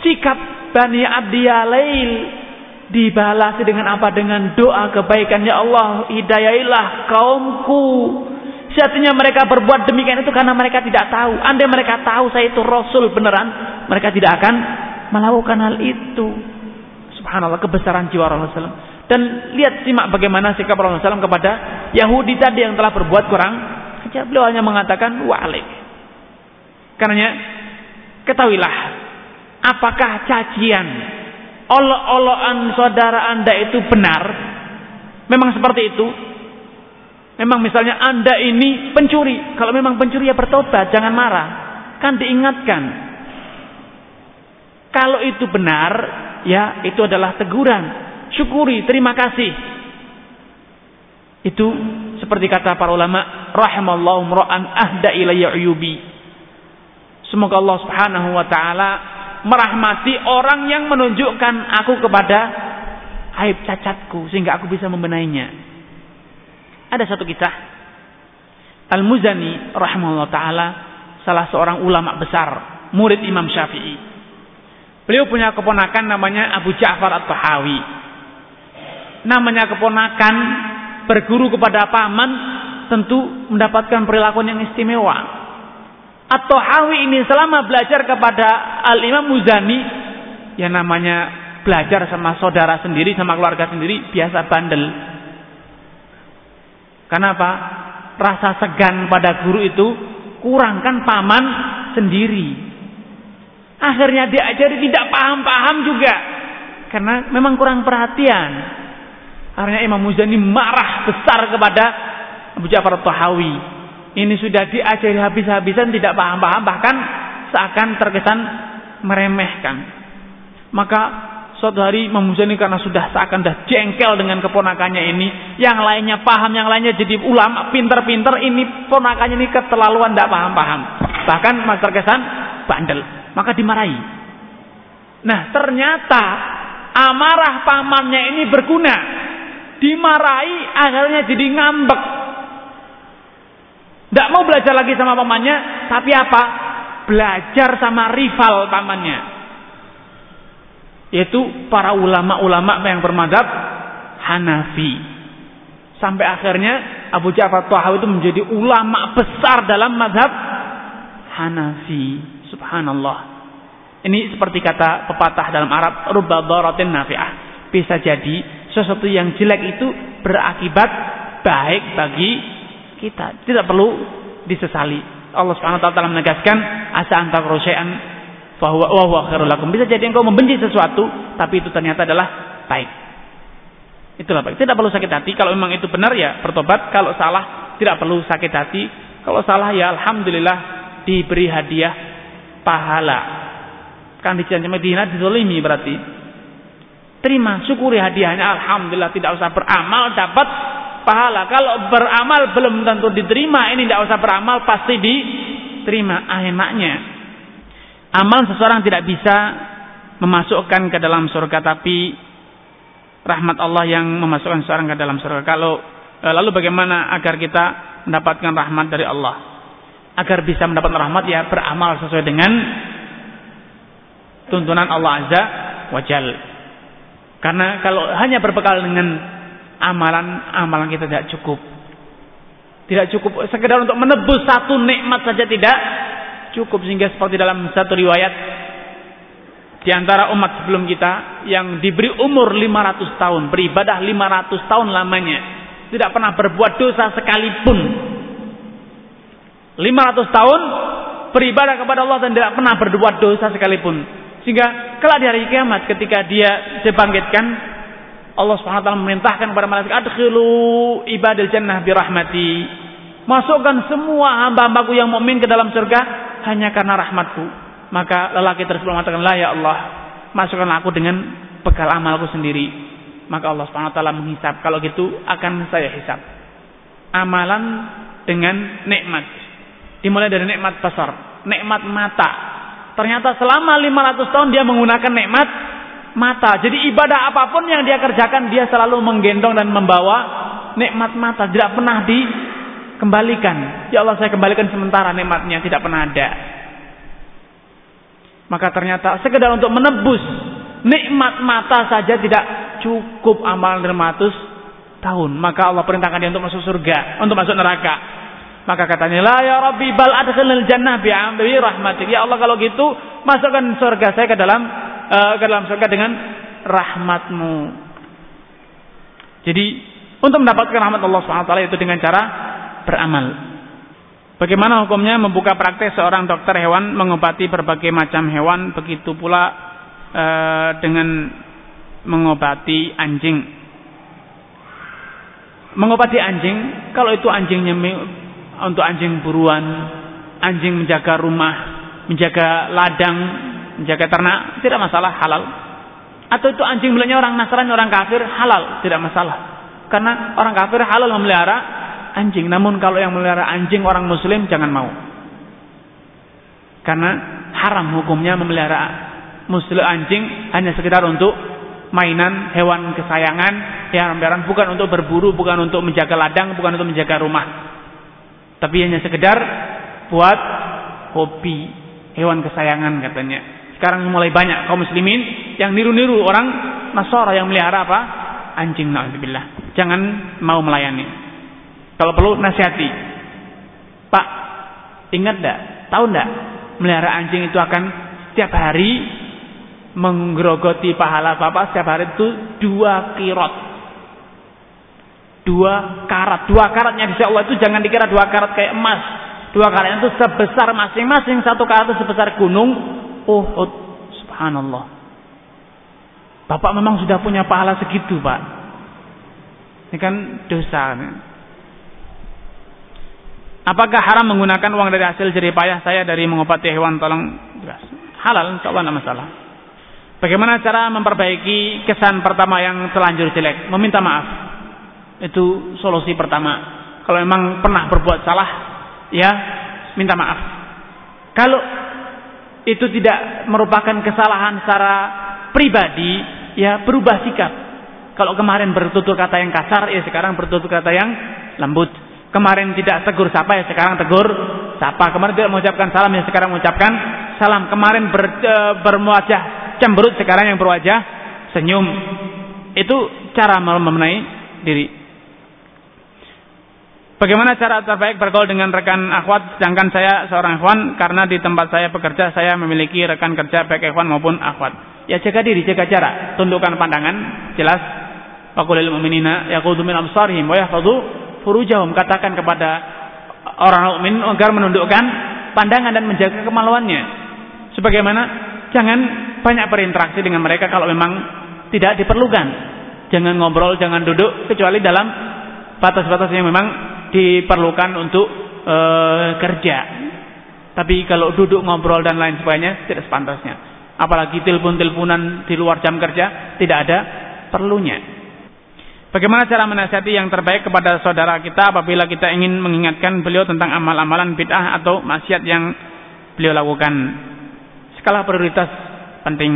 Sikap Bani Abdiyalail dibalasi dengan apa? Dengan doa kebaikan ya Allah, hidayailah kaumku Sejatinya mereka berbuat demikian itu karena mereka tidak tahu. Andai mereka tahu saya itu Rasul beneran, mereka tidak akan melakukan hal itu. Subhanallah kebesaran jiwa Rasulullah SAW. Dan lihat simak bagaimana sikap Rasulullah SAW kepada Yahudi tadi yang telah berbuat kurang. Sejak beliau hanya mengatakan wa'alik. Karena ketahuilah apakah cacian olok-olokan saudara anda itu benar memang seperti itu Memang misalnya Anda ini pencuri. Kalau memang pencuri ya bertobat, jangan marah. Kan diingatkan. Kalau itu benar, ya itu adalah teguran. Syukuri, terima kasih. Itu seperti kata para ulama, rahimallahu mra'an ahda ilayya uyubi. Semoga Allah Subhanahu wa taala merahmati orang yang menunjukkan aku kepada aib cacatku sehingga aku bisa membenahinya. Ada satu kisah. Al-Muzani rahimahullah taala salah seorang ulama besar, murid Imam Syafi'i. Beliau punya keponakan namanya Abu Ja'far At-Tahawi. Namanya keponakan berguru kepada paman tentu mendapatkan perilaku yang istimewa. At-Tahawi ini selama belajar kepada Al-Imam Muzani yang namanya belajar sama saudara sendiri sama keluarga sendiri biasa bandel Kenapa? Rasa segan pada guru itu kurang kan paman sendiri. Akhirnya diajari tidak paham-paham juga. Karena memang kurang perhatian. Akhirnya Imam Muzani marah besar kepada Abu Ja'far Tahawi. Ini sudah diajari habis-habisan tidak paham-paham bahkan seakan terkesan meremehkan. Maka Suatu hari Imam Muzani karena sudah seakan dah jengkel dengan keponakannya ini, yang lainnya paham, yang lainnya jadi ulama, pinter-pinter, ini ponakannya ini keterlaluan, tidak paham-paham. Bahkan mas terkesan bandel, maka dimarahi. Nah ternyata amarah pamannya ini berguna. Dimarahi akhirnya jadi ngambek. Tidak mau belajar lagi sama pamannya, tapi apa? Belajar sama rival pamannya yaitu para ulama-ulama yang bermadhab Hanafi. Sampai akhirnya Abu Ja'far Tahawi itu menjadi ulama besar dalam madhab Hanafi. Subhanallah. Ini seperti kata pepatah dalam Arab, rubba daratin nafi'ah. Bisa jadi sesuatu yang jelek itu berakibat baik bagi kita. Tidak perlu disesali. Allah Subhanahu wa taala menegaskan asa antak bahwa wa. Bisa jadi engkau membenci sesuatu tapi itu ternyata adalah baik. Itulah baik. Tidak perlu sakit hati kalau memang itu benar ya bertobat, kalau salah tidak perlu sakit hati. Kalau salah ya alhamdulillah diberi hadiah pahala. Kan dicancam dihina dizalimi berarti. Terima, syukuri hadiahnya alhamdulillah tidak usah beramal dapat pahala. Kalau beramal belum tentu diterima, ini tidak usah beramal pasti diterima. Ah, enaknya Amal seseorang tidak bisa memasukkan ke dalam surga tapi rahmat Allah yang memasukkan seseorang ke dalam surga. Kalau e, lalu bagaimana agar kita mendapatkan rahmat dari Allah? Agar bisa mendapatkan rahmat ya beramal sesuai dengan tuntunan Allah Azza wa Jal. Karena kalau hanya berbekal dengan amalan, amalan kita tidak cukup. Tidak cukup sekedar untuk menebus satu nikmat saja tidak cukup sehingga seperti dalam satu riwayat di antara umat sebelum kita yang diberi umur 500 tahun, beribadah 500 tahun lamanya, tidak pernah berbuat dosa sekalipun. 500 tahun beribadah kepada Allah dan tidak pernah berbuat dosa sekalipun. Sehingga kelak di hari kiamat ketika dia dibangkitkan Allah Subhanahu wa taala memerintahkan kepada malaikat adkhilu ibadil jannah bi rahmati. Masukkan semua hamba-hambaku yang mukmin ke dalam surga hanya karena rahmatku. Maka lelaki tersebut mengatakan, "La ya Allah, masukkanlah aku dengan bekal amalku sendiri." Maka Allah taala menghisap. Kalau gitu akan saya hisap. Amalan dengan nikmat. Dimulai dari nikmat besar, nikmat mata. Ternyata selama 500 tahun dia menggunakan nikmat mata. Jadi ibadah apa pun yang dia kerjakan dia selalu menggendong dan membawa nikmat mata. Tidak pernah dikembalikan. Ya Allah saya kembalikan sementara nikmatnya tidak pernah ada. Maka ternyata sekedar untuk menebus nikmat mata saja tidak cukup amalan 500 tahun. Maka Allah perintahkan dia untuk masuk surga, untuk masuk neraka. Maka katanya, "La ya Rabbi bal adkhilnil jannah bi'amri rahmatik." Ya Allah kalau gitu, masukkan surga saya ke dalam uh, ke dalam surga dengan rahmatmu. Jadi, untuk mendapatkan rahmat Allah SWT itu dengan cara beramal. Bagaimana hukumnya membuka praktek seorang dokter hewan mengobati berbagai macam hewan, begitu pula uh, dengan mengobati anjing. Mengobati anjing, kalau itu anjingnya untuk anjing buruan, anjing menjaga rumah, menjaga ladang, menjaga ternak, tidak masalah halal. Atau itu anjing miliknya orang Nasrani, orang kafir, halal, tidak masalah. Karena orang kafir halal memelihara anjing. Namun kalau yang memelihara anjing orang muslim jangan mau. Karena haram hukumnya memelihara muslim anjing hanya sekedar untuk mainan hewan kesayangan yang bukan untuk berburu, bukan untuk menjaga ladang, bukan untuk menjaga rumah. Tapi hanya sekedar buat hobi hewan kesayangan katanya. Sekarang mulai banyak kaum muslimin yang niru-niru orang Nasara yang melihara apa? Anjing naudzubillah. Jangan mau melayani. Kalau perlu nasihati. Pak, ingat enggak? Tahu enggak? Melihara anjing itu akan setiap hari menggerogoti pahala Bapak setiap hari itu dua kirot dua karat. Dua karatnya di Allah itu jangan dikira dua karat kayak emas. Dua karatnya itu sebesar masing-masing satu karat itu sebesar gunung Uhud. Subhanallah. Bapak memang sudah punya pahala segitu, Pak. Ini kan dosa. Apakah haram menggunakan uang dari hasil jerih payah saya dari mengobati hewan? Tolong jelas. Halal, insya Allah tidak masalah. Bagaimana cara memperbaiki kesan pertama yang telanjur jelek? Meminta maaf. Itu solusi pertama. Kalau memang pernah berbuat salah, ya minta maaf. Kalau itu tidak merupakan kesalahan secara pribadi, ya berubah sikap. Kalau kemarin bertutur kata yang kasar, ya sekarang bertutur kata yang lembut. Kemarin tidak tegur sapa, ya sekarang tegur sapa. Kemarin tidak mengucapkan salam, ya sekarang mengucapkan salam. Kemarin ber, e, berwajah cemberut, sekarang yang berwajah senyum. Itu cara memenai diri. Bagaimana cara terbaik bergaul dengan rekan akhwat sedangkan saya seorang ikhwan karena di tempat saya bekerja saya memiliki rekan kerja baik ikhwan maupun akhwat. Ya jaga diri, jaga jarak, tundukkan pandangan, jelas. Faqulil mu'minina yaqudu min absarihim wa yahfazu furujahum. Katakan kepada orang mukmin agar menundukkan pandangan dan menjaga kemaluannya. Sebagaimana jangan banyak berinteraksi dengan mereka kalau memang tidak diperlukan. Jangan ngobrol, jangan duduk kecuali dalam batas-batas yang memang diperlukan untuk e, kerja. Tapi kalau duduk ngobrol dan lain sebagainya tidak sepantasnya. Apalagi telepon-teleponan di luar jam kerja tidak ada perlunya. Bagaimana cara menasihati yang terbaik kepada saudara kita apabila kita ingin mengingatkan beliau tentang amal-amalan bid'ah atau maksiat yang beliau lakukan? Skala prioritas penting.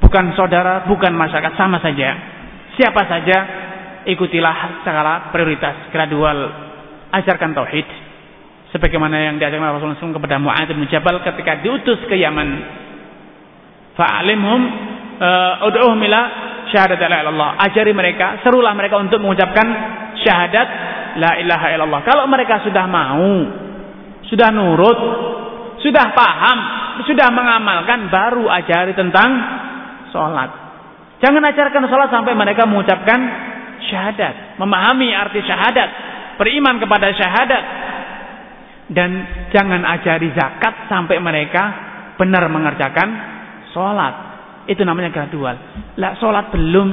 Bukan saudara, bukan masyarakat, sama saja. Siapa saja ikutilah skala prioritas gradual ajarkan tauhid sebagaimana yang diajarkan Rasulullah SAW kepada Mu'ad bin Jabal ketika diutus ke Yaman fa'alimhum uh, ud'uhum ila syahadat la ilallah ajari mereka serulah mereka untuk mengucapkan syahadat la ilaha illallah kalau mereka sudah mau sudah nurut sudah paham sudah mengamalkan baru ajari tentang sholat jangan ajarkan sholat sampai mereka mengucapkan syahadat, memahami arti syahadat, beriman kepada syahadat. Dan jangan ajari zakat sampai mereka benar mengerjakan sholat. Itu namanya gradual. Lah sholat belum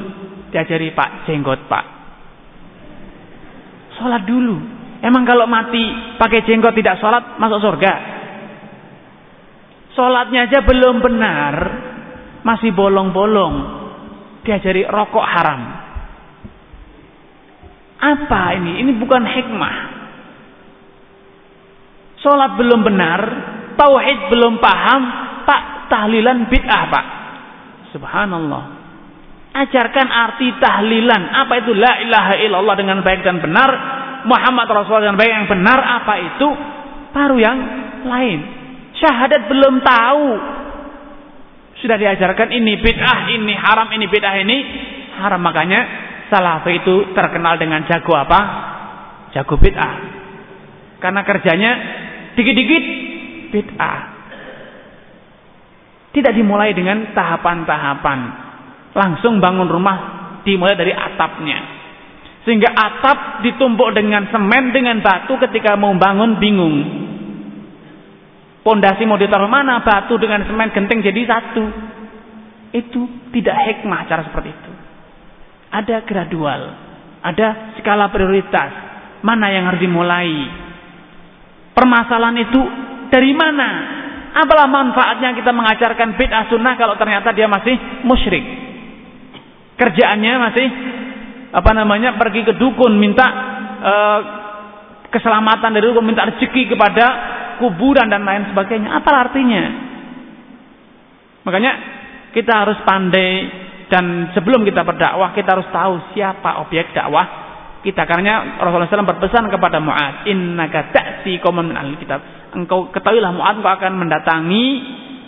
diajari Pak jenggot Pak. Sholat dulu. Emang kalau mati pakai jenggot tidak sholat masuk surga? Sholatnya aja belum benar. Masih bolong-bolong. Diajari rokok haram. Apa ini? Ini bukan hikmah. Sholat belum benar. Tauhid belum paham. Pak tahlilan bid'ah pak. Subhanallah. Ajarkan arti tahlilan. Apa itu la ilaha illallah dengan baik dan benar. Muhammad Rasulullah dengan baik yang benar. Apa itu? Baru yang lain. Syahadat belum tahu. Sudah diajarkan ini bid'ah, ini haram, ini bid'ah, ini haram. Makanya Salafi itu terkenal dengan jago apa? Jago bid'ah. Karena kerjanya dikit-dikit bid'ah. Tidak dimulai dengan tahapan-tahapan. Langsung bangun rumah dimulai dari atapnya. Sehingga atap ditumpuk dengan semen dengan batu ketika mau bangun bingung. Pondasi mau ditaruh mana? Batu dengan semen genting jadi satu. Itu tidak hikmah cara seperti itu. Ada gradual, ada skala prioritas. Mana yang harus dimulai? Permasalahan itu dari mana? Apalah manfaatnya kita mengajarkan bid'ah sunnah kalau ternyata dia masih musyrik? Kerjaannya masih apa namanya pergi ke dukun minta uh, keselamatan dari dukun minta rezeki kepada kuburan dan lain sebagainya. Apa artinya? Makanya kita harus pandai dan sebelum kita berdakwah kita harus tahu siapa objek dakwah kita karena Rasulullah SAW berpesan kepada Mu'ad innaka ta'ti qauman min kitab engkau ketahuilah Mu'ad engkau akan mendatangi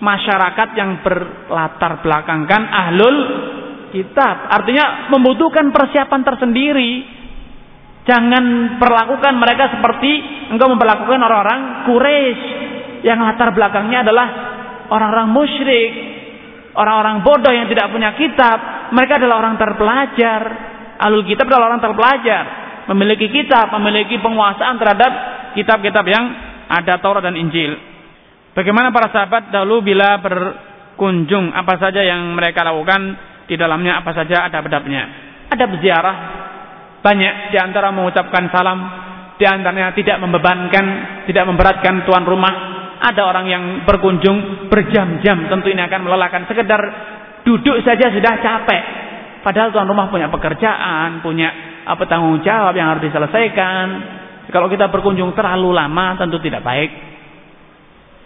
masyarakat yang berlatar belakangkan ahlul kitab. Artinya membutuhkan persiapan tersendiri. Jangan perlakukan mereka seperti engkau memperlakukan orang-orang Quraisy yang latar belakangnya adalah orang-orang musyrik orang-orang bodoh yang tidak punya kitab. Mereka adalah orang terpelajar. Alul kitab adalah orang terpelajar, memiliki kitab, memiliki penguasaan terhadap kitab-kitab yang ada Taurat dan Injil. Bagaimana para sahabat dahulu bila berkunjung apa saja yang mereka lakukan di dalamnya apa saja ada bedapnya. Ada berziarah banyak di antara mengucapkan salam, di antaranya tidak membebankan, tidak memberatkan tuan rumah. Ada orang yang berkunjung berjam-jam, tentu ini akan melelahkan. Sekedar duduk saja sudah capek. Padahal tuan rumah punya pekerjaan, punya apa tanggung jawab yang harus diselesaikan. Kalau kita berkunjung terlalu lama tentu tidak baik.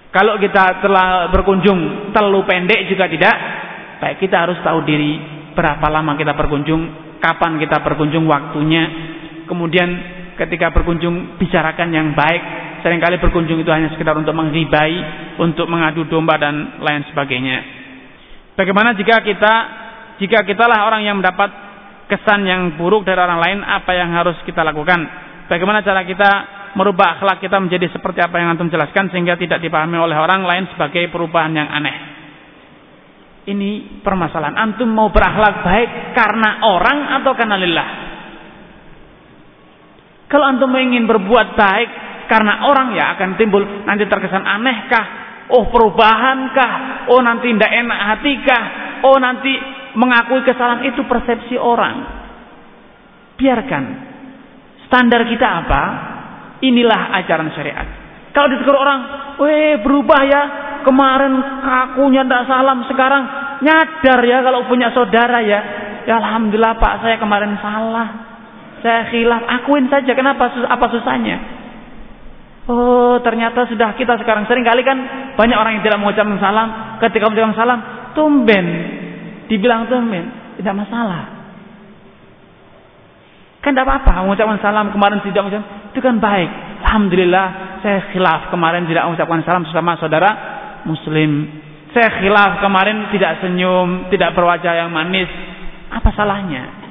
Kalau kita telah berkunjung terlalu pendek juga tidak baik. Kita harus tahu diri berapa lama kita berkunjung, kapan kita berkunjung waktunya. Kemudian ketika berkunjung bicarakan yang baik. Seringkali berkunjung itu hanya sekedar untuk menghibai, untuk mengadu domba dan lain sebagainya. Bagaimana jika kita jika kitalah orang yang mendapat kesan yang buruk dari orang lain, apa yang harus kita lakukan? Bagaimana cara kita merubah akhlak kita menjadi seperti apa yang antum jelaskan sehingga tidak dipahami oleh orang lain sebagai perubahan yang aneh? Ini permasalahan. Antum mau berakhlak baik karena orang atau karena lillah? Kalau antum ingin berbuat baik karena orang ya akan timbul nanti terkesan anehkah? Oh perubahankah? Oh nanti tidak enak hatikah? Oh nanti mengakui kesalahan itu persepsi orang. Biarkan. Standar kita apa? Inilah ajaran syariat. Kalau ditegur orang, weh berubah ya. Kemarin kakunya tidak salam, sekarang nyadar ya kalau punya saudara ya. Ya Alhamdulillah Pak, saya kemarin salah. Saya khilaf, akuin saja. Kenapa? Apa susahnya? Oh, ternyata sudah kita sekarang sering kali kan banyak orang yang tidak mengucapkan salam. Ketika mengucapkan salam, tumben Dibilang temen, tidak masalah. Kan tidak apa-apa mengucapkan salam kemarin tidak mengucapkan itu kan baik. Alhamdulillah saya khilaf kemarin tidak mengucapkan salam sesama saudara muslim. Saya khilaf kemarin tidak senyum, tidak berwajah yang manis. Apa salahnya?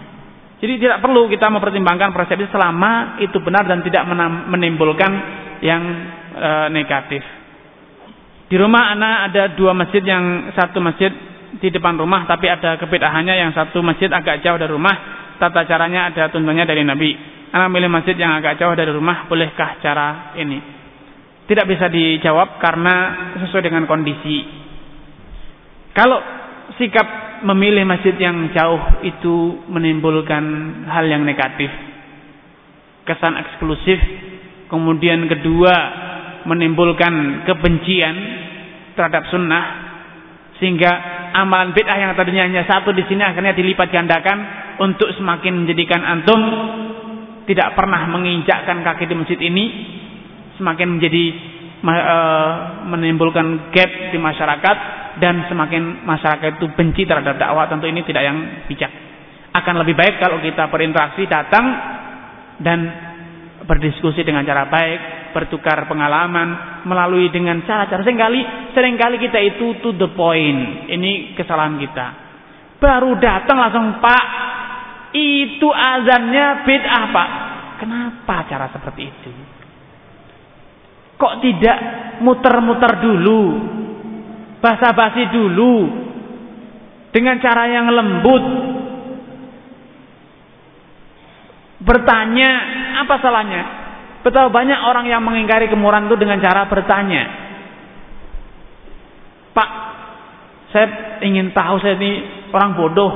Jadi tidak perlu kita mempertimbangkan persepsi selama itu benar dan tidak menimbulkan yang e, negatif. Di rumah anak ada dua masjid yang satu masjid di depan rumah tapi ada kebedaannya yang satu masjid agak jauh dari rumah tata caranya ada tuntunannya dari Nabi. Anak milih masjid yang agak jauh dari rumah bolehkah cara ini? Tidak bisa dijawab karena sesuai dengan kondisi. Kalau sikap memilih masjid yang jauh itu menimbulkan hal yang negatif, kesan eksklusif, kemudian kedua menimbulkan kebencian terhadap sunnah, sehingga amalan bid'ah yang tadinya hanya satu di sini akhirnya dilipat gandakan untuk semakin menjadikan antum tidak pernah menginjakkan kaki di masjid ini, semakin menjadi uh, menimbulkan gap di masyarakat dan semakin masyarakat itu benci terhadap dakwah. Tentu ini tidak yang bijak. Akan lebih baik kalau kita berinteraksi datang dan berdiskusi dengan cara baik bertukar pengalaman melalui dengan cara-cara sering kali sering kali kita itu to the point. Ini kesalahan kita. Baru datang langsung pak itu azannya bid'ah pak. Kenapa cara seperti itu? Kok tidak muter-muter dulu? Basa-basi dulu? Dengan cara yang lembut? Bertanya apa salahnya? Betapa banyak orang yang mengingkari kemurahan itu dengan cara bertanya Pak saya ingin tahu saya ini orang bodoh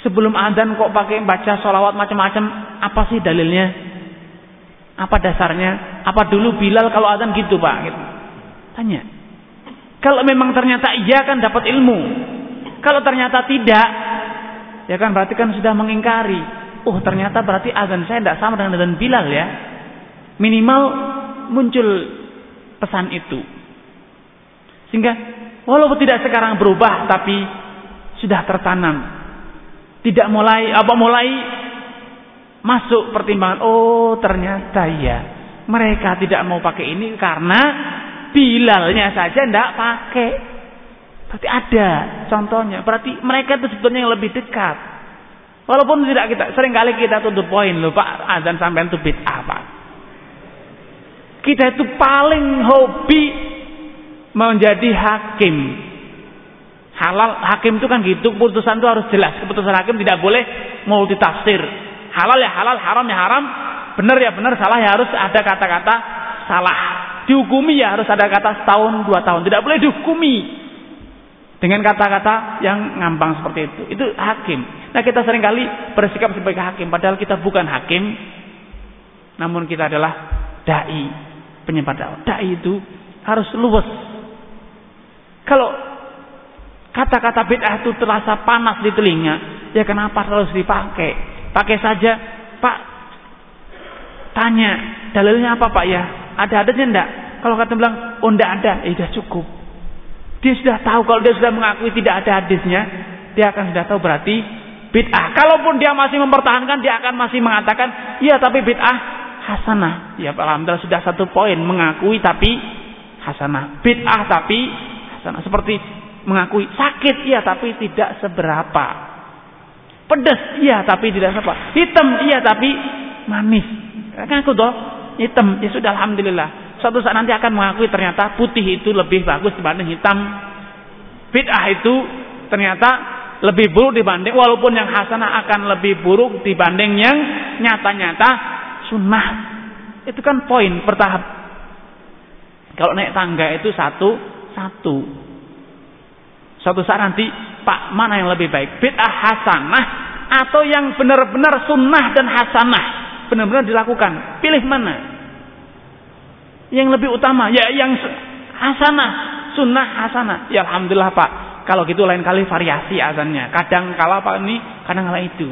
sebelum adzan kok pakai baca sholawat macam-macam apa sih dalilnya apa dasarnya apa dulu Bilal kalau adzan gitu Pak gitu. tanya kalau memang ternyata iya kan dapat ilmu. Kalau ternyata tidak, ya kan berarti kan sudah mengingkari. Oh ternyata berarti azan saya tidak sama dengan azan Bilal ya. Minimal muncul pesan itu. Sehingga walaupun tidak sekarang berubah tapi sudah tertanam. Tidak mulai apa mulai masuk pertimbangan. Oh ternyata ya mereka tidak mau pakai ini karena Bilalnya saja tidak pakai. Berarti ada contohnya. Berarti mereka itu sebetulnya yang lebih dekat. Walaupun tidak kita sering kali kita tutup poin loh Pak azan sampai itu bid'ah Pak. Kita itu paling hobi menjadi hakim. Halal hakim itu kan gitu, keputusan itu harus jelas. Keputusan hakim tidak boleh multitafsir. Halal ya halal, haram ya haram, benar ya benar, salah ya harus ada kata-kata salah. Dihukumi ya harus ada kata setahun dua tahun. Tidak boleh dihukumi dengan kata-kata yang ngambang seperti itu. Itu hakim. Nah kita sering kali bersikap sebagai hakim padahal kita bukan hakim namun kita adalah dai penyebar dakwah dai itu harus luwes kalau kata-kata bid'ah itu terasa panas di telinga ya kenapa harus dipakai pakai saja pak tanya dalilnya apa pak ya ada adanya enggak? Kalau kata bilang, oh enggak ada, eh sudah cukup. Dia sudah tahu kalau dia sudah mengakui tidak ada hadisnya, dia akan sudah tahu berarti bid'ah. Kalaupun dia masih mempertahankan, dia akan masih mengatakan, iya tapi bid'ah hasanah. Ya alhamdulillah sudah satu poin mengakui tapi hasanah. Bid'ah tapi hasanah. Seperti mengakui sakit iya tapi tidak seberapa. Pedas iya tapi tidak seberapa. Hitam iya tapi manis. Ngaku dong hitam, ya sudah alhamdulillah. Suatu saat nanti akan mengakui ternyata putih itu lebih bagus dibanding hitam. Bid'ah itu ternyata lebih buruk dibanding walaupun yang hasanah akan lebih buruk dibanding yang nyata-nyata sunnah. Itu kan poin bertahap. Kalau naik tangga itu satu satu. Suatu saat nanti Pak mana yang lebih baik? Bid'ah hasanah atau yang benar-benar sunnah dan hasanah? benar-benar dilakukan. Pilih mana? Yang lebih utama, ya yang hasanah, sunnah hasanah. Ya alhamdulillah Pak. Kalau gitu lain kali variasi azannya. Kadang kala Pak ini, kadang kala itu.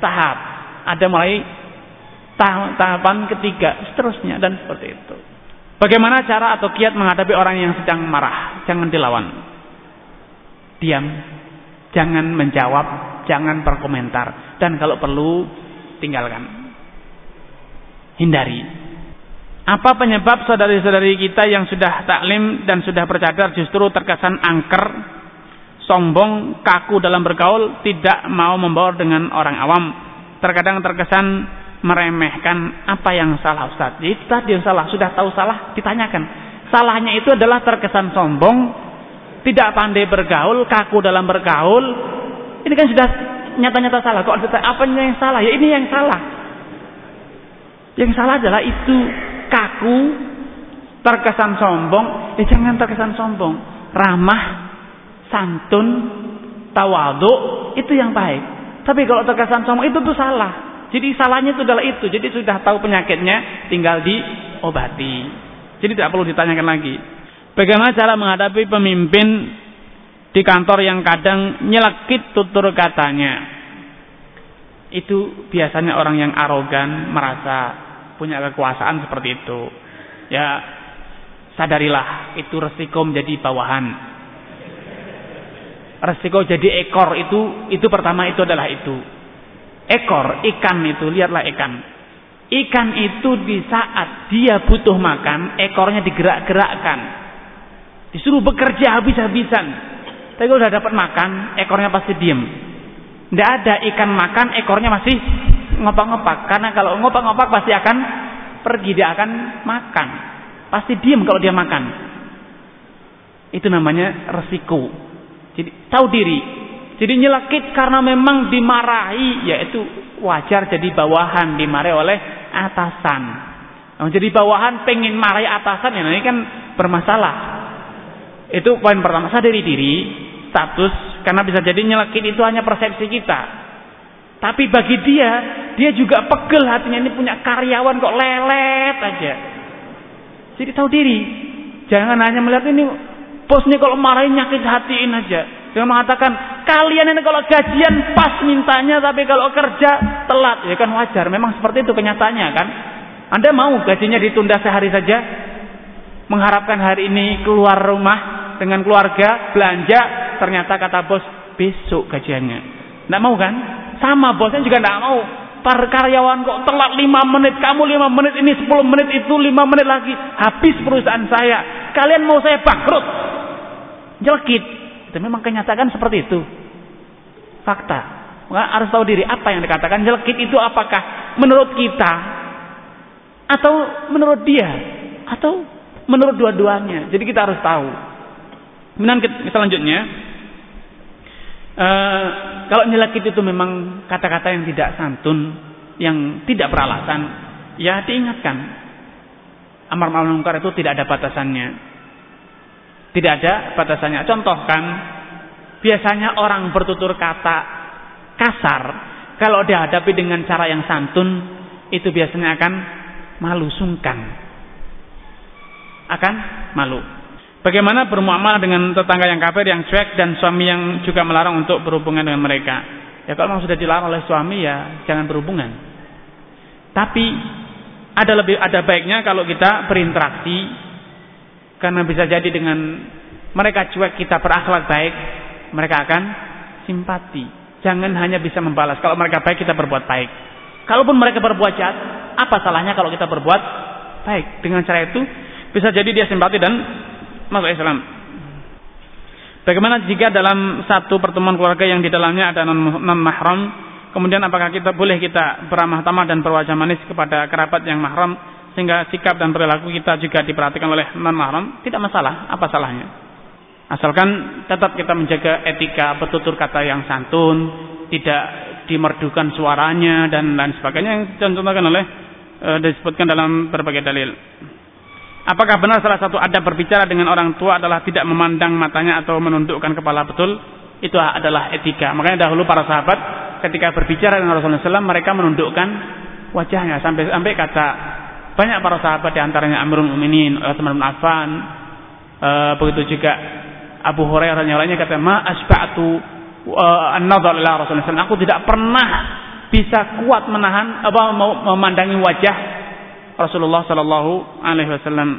Tahap. Ada mulai tahapan ketiga, seterusnya dan seperti itu. Bagaimana cara atau kiat menghadapi orang yang sedang marah? Jangan dilawan. Diam. Jangan menjawab, jangan berkomentar dan kalau perlu tinggalkan hindari. Apa penyebab saudari-saudari kita yang sudah taklim dan sudah bercadar justru terkesan angker, sombong, kaku dalam bergaul, tidak mau membaur dengan orang awam. Terkadang terkesan meremehkan apa yang salah Ustaz. Itu tadi yang salah, sudah tahu salah, ditanyakan. Salahnya itu adalah terkesan sombong, tidak pandai bergaul, kaku dalam bergaul. Ini kan sudah nyata-nyata salah. Kok apa yang salah? Ya ini yang salah. Yang salah adalah itu kaku, terkesan sombong. Ya jangan terkesan sombong. Ramah, santun, tawadu, itu yang baik. Tapi kalau terkesan sombong itu tuh salah. Jadi salahnya itu adalah itu. Jadi sudah tahu penyakitnya, tinggal diobati. Jadi tidak perlu ditanyakan lagi. Bagaimana cara menghadapi pemimpin di kantor yang kadang nyelekit tutur katanya? Itu biasanya orang yang arogan, merasa punya kekuasaan seperti itu. Ya, sadarilah itu resiko menjadi bawahan. Resiko jadi ekor itu itu pertama itu adalah itu. Ekor ikan itu lihatlah ikan. Ikan itu di saat dia butuh makan, ekornya digerak-gerakkan. Disuruh bekerja habis-habisan. Tapi kalau sudah dapat makan, ekornya pasti diem. Tidak ada ikan makan, ekornya masih ngopak-ngopak. Karena kalau ngopak-ngopak pasti akan pergi, dia akan makan. Pasti diem kalau dia makan. Itu namanya resiko. Jadi tahu diri. Jadi nyelekit karena memang dimarahi, yaitu wajar jadi bawahan dimarahi oleh atasan. Nah, jadi bawahan pengen marahi atasan ya ini kan bermasalah. Itu poin pertama sadari diri, status karena bisa jadi nyelekit itu hanya persepsi kita. Tapi bagi dia, dia juga pegel hatinya ini punya karyawan kok lelet aja. Jadi tahu diri. Jangan hanya melihat ini bos ini kalau marahin nyakit hatiin aja. Jangan mengatakan kalian ini kalau gajian pas mintanya tapi kalau kerja telat. Ya kan wajar. Memang seperti itu kenyataannya kan. Anda mau gajinya ditunda sehari saja? Mengharapkan hari ini keluar rumah dengan keluarga belanja ternyata kata bos besok gajiannya. Tidak mau kan? Sama bosnya juga tidak mau. Para karyawan kok telat 5 menit, kamu 5 menit ini 10 menit itu 5 menit lagi habis perusahaan saya. Kalian mau saya bangkrut. Jelekit. Itu memang kenyataan seperti itu. Fakta. Maka harus tahu diri apa yang dikatakan jelekit itu apakah menurut kita atau menurut dia atau menurut dua-duanya. Jadi kita harus tahu. Kemudian selanjutnya Uh, kalau nyelekit itu memang kata-kata yang tidak santun, yang tidak beralasan, ya diingatkan. Amar ma'ruf itu tidak ada batasannya. Tidak ada batasannya. Contohkan, biasanya orang bertutur kata kasar, kalau dihadapi dengan cara yang santun, itu biasanya akan malu sungkan. Akan malu. Bagaimana bermuamalah dengan tetangga yang kafir, yang cuek dan suami yang juga melarang untuk berhubungan dengan mereka? Ya kalau memang sudah dilarang oleh suami ya jangan berhubungan. Tapi ada lebih ada baiknya kalau kita berinteraksi karena bisa jadi dengan mereka cuek kita berakhlak baik, mereka akan simpati. Jangan hanya bisa membalas. Kalau mereka baik kita berbuat baik. Kalaupun mereka berbuat jahat, apa salahnya kalau kita berbuat baik? Dengan cara itu bisa jadi dia simpati dan masuk Islam. Bagaimana jika dalam satu pertemuan keluarga yang di dalamnya ada non mahram, kemudian apakah kita boleh kita beramah tamah dan berwajah manis kepada kerabat yang mahram sehingga sikap dan perilaku kita juga diperhatikan oleh non mahram? Tidak masalah, apa salahnya? Asalkan tetap kita menjaga etika bertutur kata yang santun, tidak dimerdukan suaranya dan lain sebagainya yang dicontohkan oleh e, disebutkan dalam berbagai dalil. Apakah benar salah satu adab berbicara dengan orang tua adalah tidak memandang matanya atau menundukkan kepala betul? Itu adalah etika. Makanya dahulu para sahabat ketika berbicara dengan Rasulullah SAW mereka menundukkan wajahnya sampai sampai kata banyak para sahabat di antaranya Amirul Mukminin, Utsman bin Affan, e, begitu juga Abu Hurairah dan yang lainnya kata ma asba'tu uh, an-nadhar ila Rasulullah. Aku tidak pernah bisa kuat menahan apa memandangi wajah Rasulullah Shallallahu Alaihi Wasallam.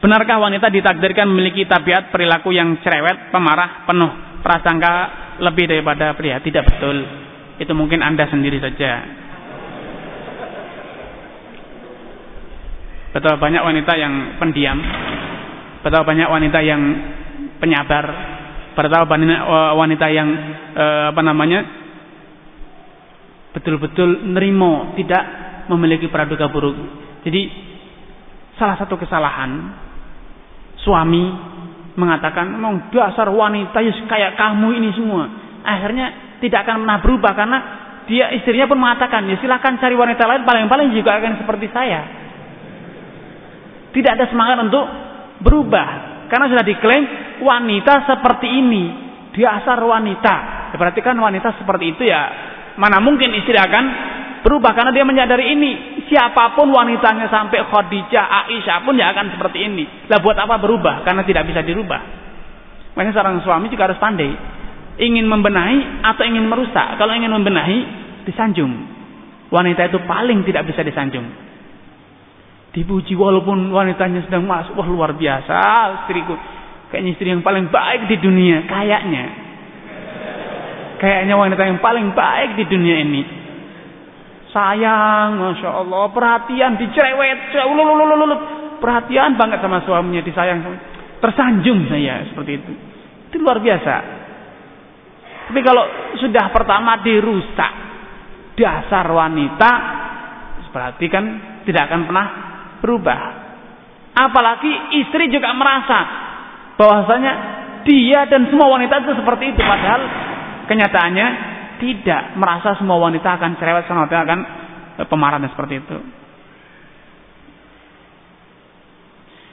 Benarkah wanita ditakdirkan memiliki tabiat perilaku yang cerewet, pemarah, penuh prasangka lebih daripada pria? Tidak betul. Itu mungkin anda sendiri saja. Betul banyak wanita yang pendiam, betul banyak wanita yang penyabar, betul banyak wanita yang eh, apa namanya betul-betul nerimo, tidak memiliki praduga buruk. Jadi salah satu kesalahan suami mengatakan memang dasar wanita ya kayak kamu ini semua. Akhirnya tidak akan pernah berubah karena dia istrinya pun mengatakan ya silahkan cari wanita lain paling-paling juga akan seperti saya. Tidak ada semangat untuk berubah. Karena sudah diklaim wanita seperti ini, dasar wanita. Berarti kan wanita seperti itu ya, mana mungkin istri akan berubah karena dia menyadari ini. Siapa pun wanitanya sampai Khadijah, Aisyah pun ya akan seperti ini. Lah buat apa berubah? Karena tidak bisa dirubah. Makanya seorang suami juga harus pandai. Ingin membenahi atau ingin merusak. Kalau ingin membenahi, disanjung. Wanita itu paling tidak bisa disanjung. Dipuji walaupun wanitanya sedang masuk. Wah luar biasa istriku. Kayaknya istri yang paling baik di dunia. Kayaknya. Kayaknya wanita yang paling baik di dunia ini. Sayang, Masya Allah. Perhatian, dicerewet. Perhatian banget sama suaminya, disayang. Tersanjung saya seperti itu. Itu luar biasa. Tapi kalau sudah pertama dirusak. Dasar wanita. Berarti kan tidak akan pernah berubah. Apalagi istri juga merasa bahwasanya dia dan semua wanita itu seperti itu padahal kenyataannya tidak merasa semua wanita akan cerewet wanita akan eh, pemarah seperti itu.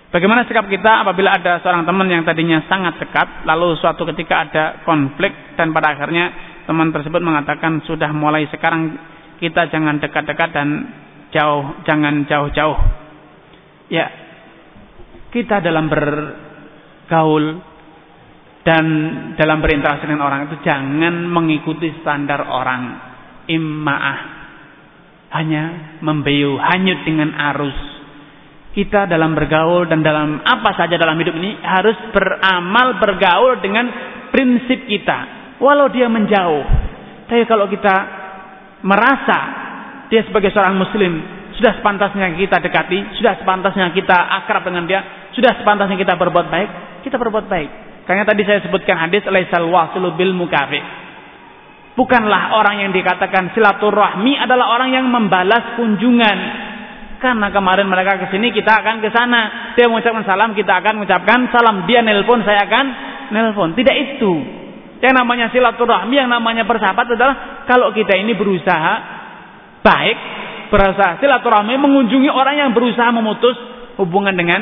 Bagaimana sikap kita apabila ada seorang teman yang tadinya sangat dekat, lalu suatu ketika ada konflik dan pada akhirnya teman tersebut mengatakan sudah mulai sekarang kita jangan dekat-dekat dan jauh, jangan jauh-jauh. Ya, kita dalam bergaul dan dalam berinteraksi dengan orang itu jangan mengikuti standar orang. Imma'ah. Hanya membeyu hanyut dengan arus. Kita dalam bergaul dan dalam apa saja dalam hidup ini harus beramal bergaul dengan prinsip kita. Walau dia menjauh. Tapi kalau kita merasa dia sebagai seorang muslim sudah sepantasnya kita dekati, sudah sepantasnya kita akrab dengan dia, sudah sepantasnya kita berbuat baik, kita berbuat baik. Karena tadi saya sebutkan hadis laisal wasilu bil mukafi. Bukanlah orang yang dikatakan silaturahmi adalah orang yang membalas kunjungan. Karena kemarin mereka ke sini, kita akan ke sana. Dia mengucapkan salam, kita akan mengucapkan salam. Dia nelpon, saya akan nelpon. Tidak itu. Yang namanya silaturahmi, yang namanya persahabat adalah kalau kita ini berusaha baik berasa silaturahmi mengunjungi orang yang berusaha memutus hubungan dengan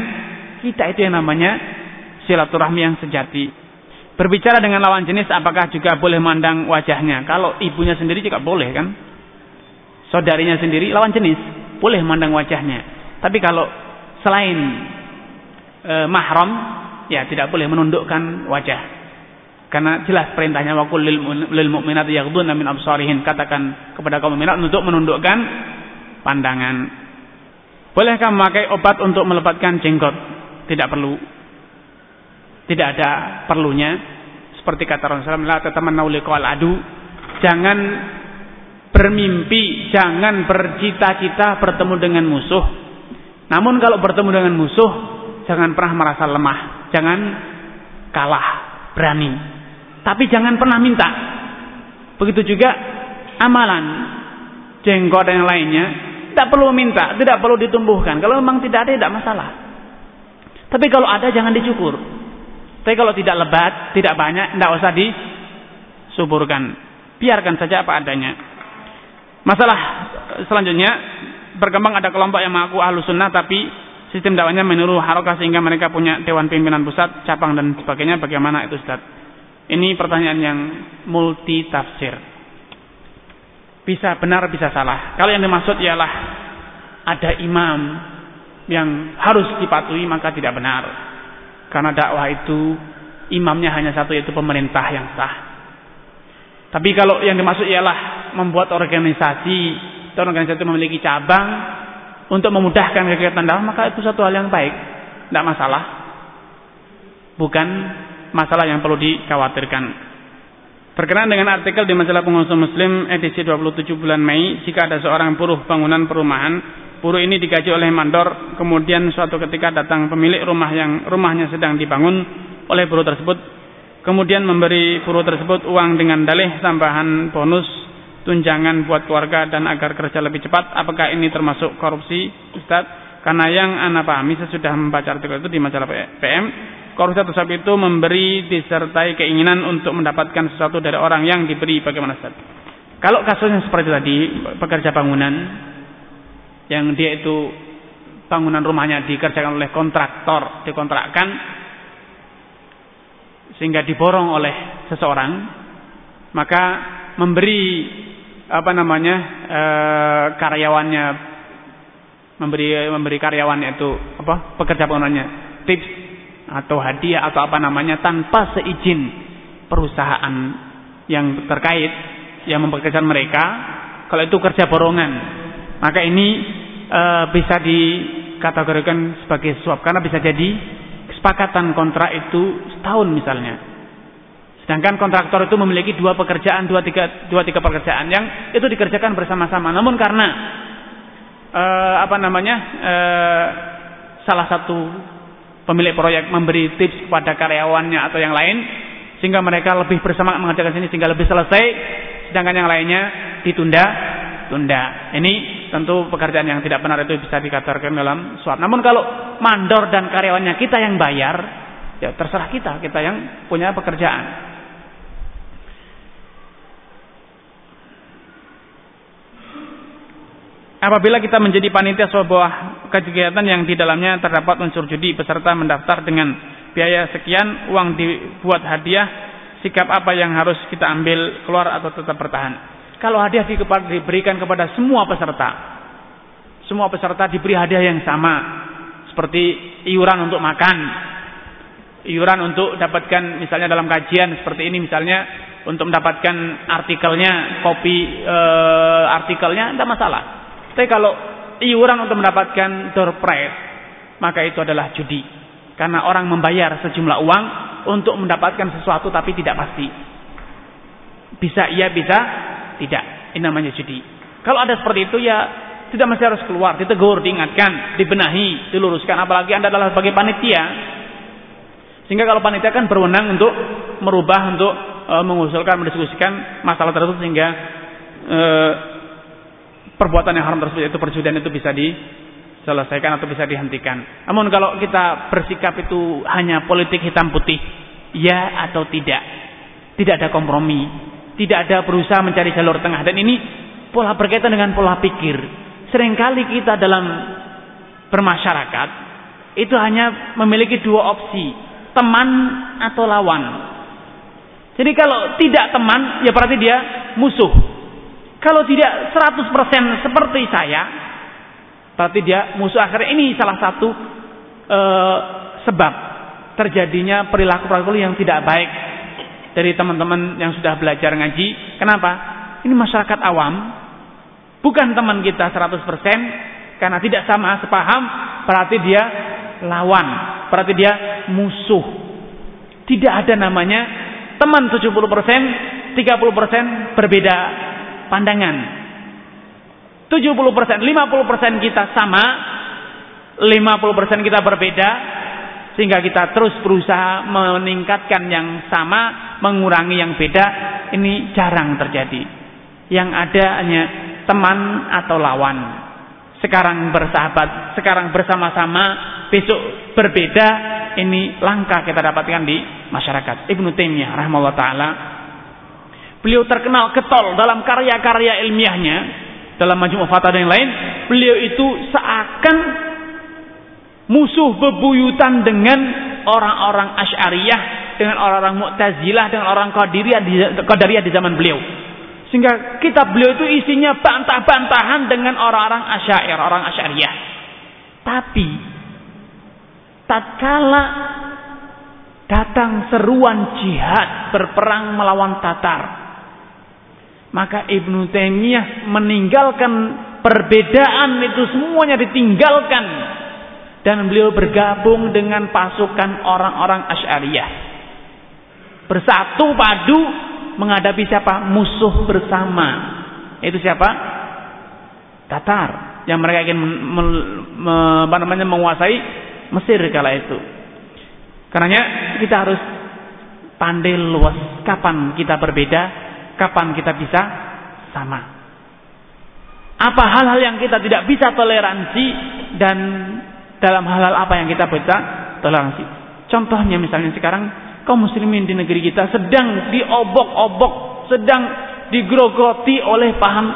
kita itu yang namanya silaturahmi yang sejati. Berbicara dengan lawan jenis apakah juga boleh mandang wajahnya? Kalau ibunya sendiri juga boleh kan? Saudarinya sendiri lawan jenis boleh mandang wajahnya. Tapi kalau selain e, mahram ya tidak boleh menundukkan wajah. Karena jelas perintahnya wakul lil mu'minat yaghdunna min absarihin katakan kepada kaum mukminat untuk menundukkan pandangan. Bolehkah memakai obat untuk melepaskan jenggot? Tidak perlu. Tidak ada perlunya. Seperti kata Rasulullah SAW, adu. Jangan bermimpi, jangan bercita-cita bertemu dengan musuh. Namun kalau bertemu dengan musuh, jangan pernah merasa lemah. Jangan kalah, berani. Tapi jangan pernah minta. Begitu juga amalan jenggot dan yang lainnya tidak perlu minta, tidak perlu ditumbuhkan. Kalau memang tidak ada, tidak masalah. Tapi kalau ada, jangan dicukur. Tapi kalau tidak lebat, tidak banyak, tidak usah disuburkan. Biarkan saja apa adanya. Masalah selanjutnya, berkembang ada kelompok yang mengaku ahlu sunnah, tapi sistem dakwanya menurut harokah sehingga mereka punya dewan pimpinan pusat, cabang dan sebagainya. Bagaimana itu Ustaz? Ini pertanyaan yang multi tafsir. Bisa benar, bisa salah. Kalau yang dimaksud ialah ada imam yang harus dipatuhi maka tidak benar. Karena dakwah itu imamnya hanya satu yaitu pemerintah yang sah. Tapi kalau yang dimaksud ialah membuat organisasi atau organisasi itu memiliki cabang untuk memudahkan kegiatan dakwah maka itu satu hal yang baik, tidak masalah. Bukan masalah yang perlu dikhawatirkan. Berkenaan dengan artikel di majalah pengusaha muslim edisi 27 bulan Mei, jika ada seorang buruh bangunan perumahan, buruh ini digaji oleh mandor, kemudian suatu ketika datang pemilik rumah yang rumahnya sedang dibangun oleh buruh tersebut, kemudian memberi buruh tersebut uang dengan dalih tambahan bonus tunjangan buat keluarga dan agar kerja lebih cepat. Apakah ini termasuk korupsi, Ustaz? Karena yang anak pahami sesudah membaca artikel itu di majalah PM, Korupsi atau itu memberi disertai keinginan untuk mendapatkan sesuatu dari orang yang diberi bagaimana Ustaz? Kalau kasusnya seperti tadi, pekerja bangunan yang dia itu bangunan rumahnya dikerjakan oleh kontraktor, dikontrakkan, sehingga diborong oleh seseorang, maka memberi apa namanya e, karyawannya memberi memberi karyawannya itu apa pekerja penggunanya tips atau hadiah atau apa namanya tanpa seizin perusahaan yang terkait yang mempekerjakan mereka kalau itu kerja borongan. Maka ini e, bisa dikategorikan sebagai suap karena bisa jadi kesepakatan kontrak itu setahun misalnya. Sedangkan kontraktor itu memiliki dua pekerjaan dua tiga dua tiga pekerjaan yang itu dikerjakan bersama-sama. Namun karena e, apa namanya e, salah satu pemilik proyek memberi tips kepada karyawannya atau yang lain sehingga mereka lebih bersemangat mengerjakan sini sehingga lebih selesai. Sedangkan yang lainnya ditunda tunda. Ini tentu pekerjaan yang tidak benar itu bisa dikatakan dalam suap. Namun kalau mandor dan karyawannya kita yang bayar ya terserah kita kita yang punya pekerjaan. Apabila kita menjadi panitia sebuah kegiatan yang di dalamnya terdapat unsur judi, peserta mendaftar dengan biaya sekian, uang dibuat hadiah, sikap apa yang harus kita ambil keluar atau tetap bertahan. Kalau hadiah diberikan kepada semua peserta, semua peserta diberi hadiah yang sama, seperti iuran untuk makan, iuran untuk dapatkan misalnya dalam kajian seperti ini misalnya untuk mendapatkan artikelnya, kopi e, artikelnya, tidak masalah. Tapi kalau iuran untuk mendapatkan door prize, maka itu adalah judi. Karena orang membayar sejumlah uang untuk mendapatkan sesuatu tapi tidak pasti. Bisa iya, bisa tidak. Ini namanya judi. Kalau ada seperti itu ya tidak mesti harus keluar, ditegur, diingatkan, dibenahi, diluruskan. Apalagi Anda adalah sebagai panitia. Sehingga kalau panitia kan berwenang untuk merubah, untuk e, mengusulkan, mendiskusikan masalah tersebut sehingga e, perbuatan yang haram tersebut itu perjudian itu bisa diselesaikan atau bisa dihentikan. Namun kalau kita bersikap itu hanya politik hitam putih, ya atau tidak, tidak ada kompromi, tidak ada berusaha mencari jalur tengah dan ini pola berkaitan dengan pola pikir. Seringkali kita dalam bermasyarakat itu hanya memiliki dua opsi, teman atau lawan. Jadi kalau tidak teman, ya berarti dia musuh. Kalau tidak 100% seperti saya, berarti dia musuh akhirnya ini salah satu e, sebab terjadinya perilaku-perilaku yang tidak baik dari teman-teman yang sudah belajar ngaji. Kenapa? Ini masyarakat awam, bukan teman kita 100% karena tidak sama sepaham, berarti dia lawan, berarti dia musuh. Tidak ada namanya teman 70%, 30% berbeda pandangan. 70%, 50% kita sama, 50% kita berbeda, sehingga kita terus berusaha meningkatkan yang sama, mengurangi yang beda, ini jarang terjadi. Yang ada hanya teman atau lawan. Sekarang bersahabat, sekarang bersama-sama, besok berbeda, ini langka kita dapatkan di masyarakat. Ibnu Taimiyah rahimahullah taala Beliau terkenal ketol dalam karya-karya ilmiahnya, dalam majmuk fatwa dan yang lain. Beliau itu seakan musuh bebuyutan dengan orang-orang Asy'ariyah, dengan orang-orang Mu'tazilah, dengan orang Qadariyah di, zaman beliau. Sehingga kitab beliau itu isinya bantah-bantahan dengan orang-orang Asy'ariyah, orang Asy'ariyah. Tapi tatkala datang seruan jihad berperang melawan Tatar, maka Ibnu Taimiyah meninggalkan perbedaan itu semuanya ditinggalkan dan beliau bergabung dengan pasukan orang-orang Asy'ariyah. Bersatu padu menghadapi siapa? Musuh bersama. Itu siapa? Tatar yang mereka ingin me, me, apa namanya menguasai Mesir kala itu. Karenanya kita harus pandai luas kapan kita berbeda kapan kita bisa sama? Apa hal-hal yang kita tidak bisa toleransi dan dalam hal-hal apa yang kita bisa toleransi? Contohnya misalnya sekarang kaum muslimin di negeri kita sedang diobok-obok, sedang digrogoti oleh paham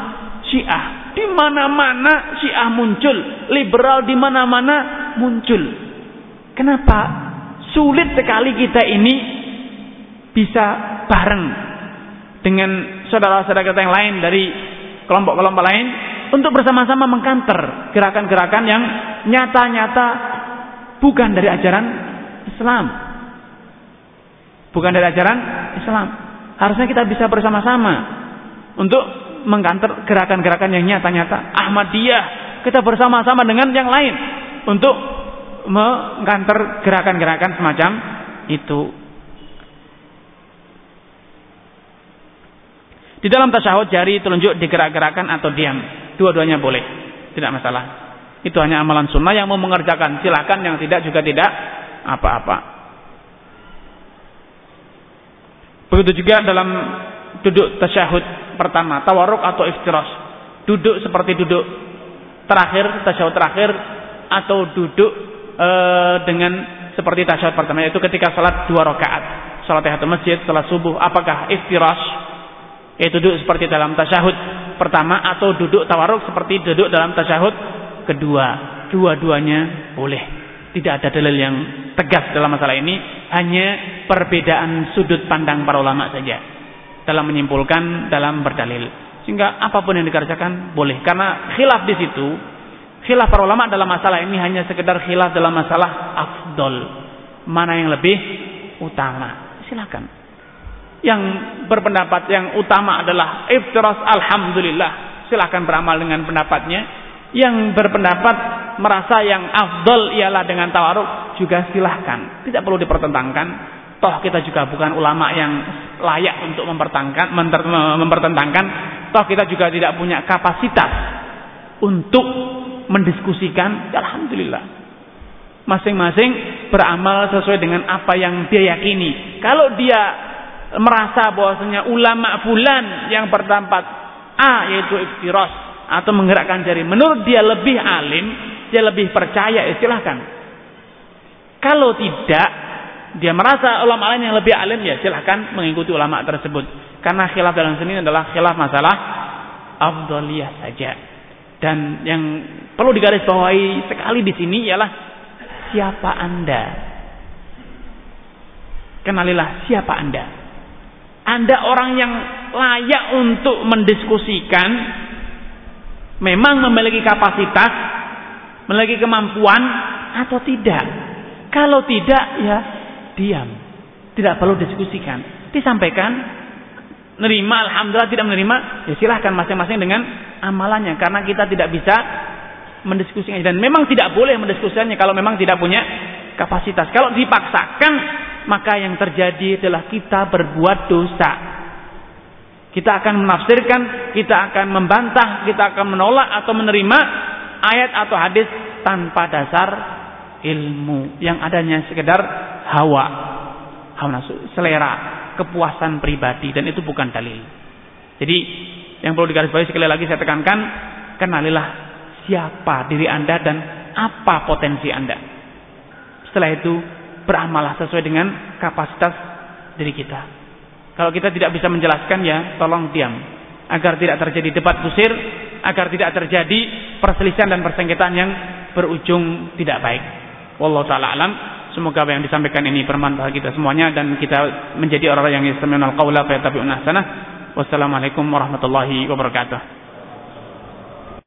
Syiah. Di mana-mana Syiah muncul, liberal di mana-mana muncul. Kenapa? Sulit sekali kita ini bisa bareng dengan saudara-saudara kita yang lain dari kelompok-kelompok lain untuk bersama-sama mengkanter gerakan-gerakan yang nyata-nyata bukan dari ajaran Islam. Bukan dari ajaran Islam. Harusnya kita bisa bersama-sama untuk mengkanter gerakan-gerakan yang nyata-nyata. Ahmadiyah, kita bersama-sama dengan yang lain untuk mengkanter gerakan-gerakan semacam itu. Di dalam tasyahud jari telunjuk digerak-gerakan atau diam. Dua-duanya boleh. Tidak masalah. Itu hanya amalan sunnah yang mau mengerjakan. Silahkan yang tidak juga tidak apa-apa. Begitu juga dalam duduk tasyahud pertama. Tawaruk atau iftiras. Duduk seperti duduk terakhir, tasyahud terakhir. Atau duduk ee, dengan seperti tasyahud pertama. Yaitu ketika salat dua rakaat. Salat tahiyatul masjid, salat subuh. Apakah iftiras? Yaitu duduk seperti dalam tasyahud pertama atau duduk tawaruk seperti duduk dalam tasyahud kedua. Dua-duanya boleh. Tidak ada dalil yang tegas dalam masalah ini, hanya perbedaan sudut pandang para ulama saja dalam menyimpulkan, dalam berdalil. Sehingga apa pun yang dikerjakan boleh. Karena khilaf di situ, khilaf para ulama dalam masalah ini hanya sekedar khilaf dalam masalah afdol. Mana yang lebih utama. Silakan yang berpendapat yang utama adalah iftiras alhamdulillah. Silahkan beramal dengan pendapatnya. Yang berpendapat merasa yang afdol ialah dengan tawaruk juga silahkan. Tidak perlu dipertentangkan. Toh kita juga bukan ulama yang layak untuk mempertentangkan mempertentangkan. Toh kita juga tidak punya kapasitas untuk mendiskusikan. Alhamdulillah. Masing-masing beramal sesuai dengan apa yang dia yakini. Kalau dia merasa bahwasanya ulama fulan yang bertempat A yaitu iftiras atau menggerakkan jari. Menurut dia lebih alim dia lebih percaya ya silahkan. Kalau tidak dia merasa ulama lain yang lebih alim ya silahkan mengikuti ulama tersebut. Karena khilaf dalam sini adalah khilaf masalah afdaliyah saja. Dan yang perlu digarisbawahi sekali di sini ialah siapa anda? Kenalilah siapa anda anda orang yang layak untuk mendiskusikan, memang memiliki kapasitas, memiliki kemampuan atau tidak. Kalau tidak, ya diam. Tidak perlu diskusikan. Disampaikan, nerima, alhamdulillah tidak menerima, ya silahkan masing-masing dengan amalannya. Karena kita tidak bisa mendiskusikan. Dan memang tidak boleh mendiskusikannya kalau memang tidak punya kapasitas. Kalau dipaksakan, maka yang terjadi adalah kita berbuat dosa. Kita akan menafsirkan, kita akan membantah, kita akan menolak atau menerima ayat atau hadis tanpa dasar ilmu yang adanya sekedar hawa, hawa nafsu, selera, kepuasan pribadi dan itu bukan dalil. Jadi yang perlu digarisbawahi sekali lagi saya tekankan, kenalilah siapa diri Anda dan apa potensi Anda. Setelah itu beramalah sesuai dengan kapasitas diri kita. Kalau kita tidak bisa menjelaskan ya tolong diam agar tidak terjadi debat kusir, agar tidak terjadi perselisihan dan persengketaan yang berujung tidak baik. Wallahu taala alam. Semoga apa yang disampaikan ini bermanfaat kita semuanya dan kita menjadi orang-orang yang yastami'una al-qaula fa. Wassalamualaikum warahmatullahi wabarakatuh.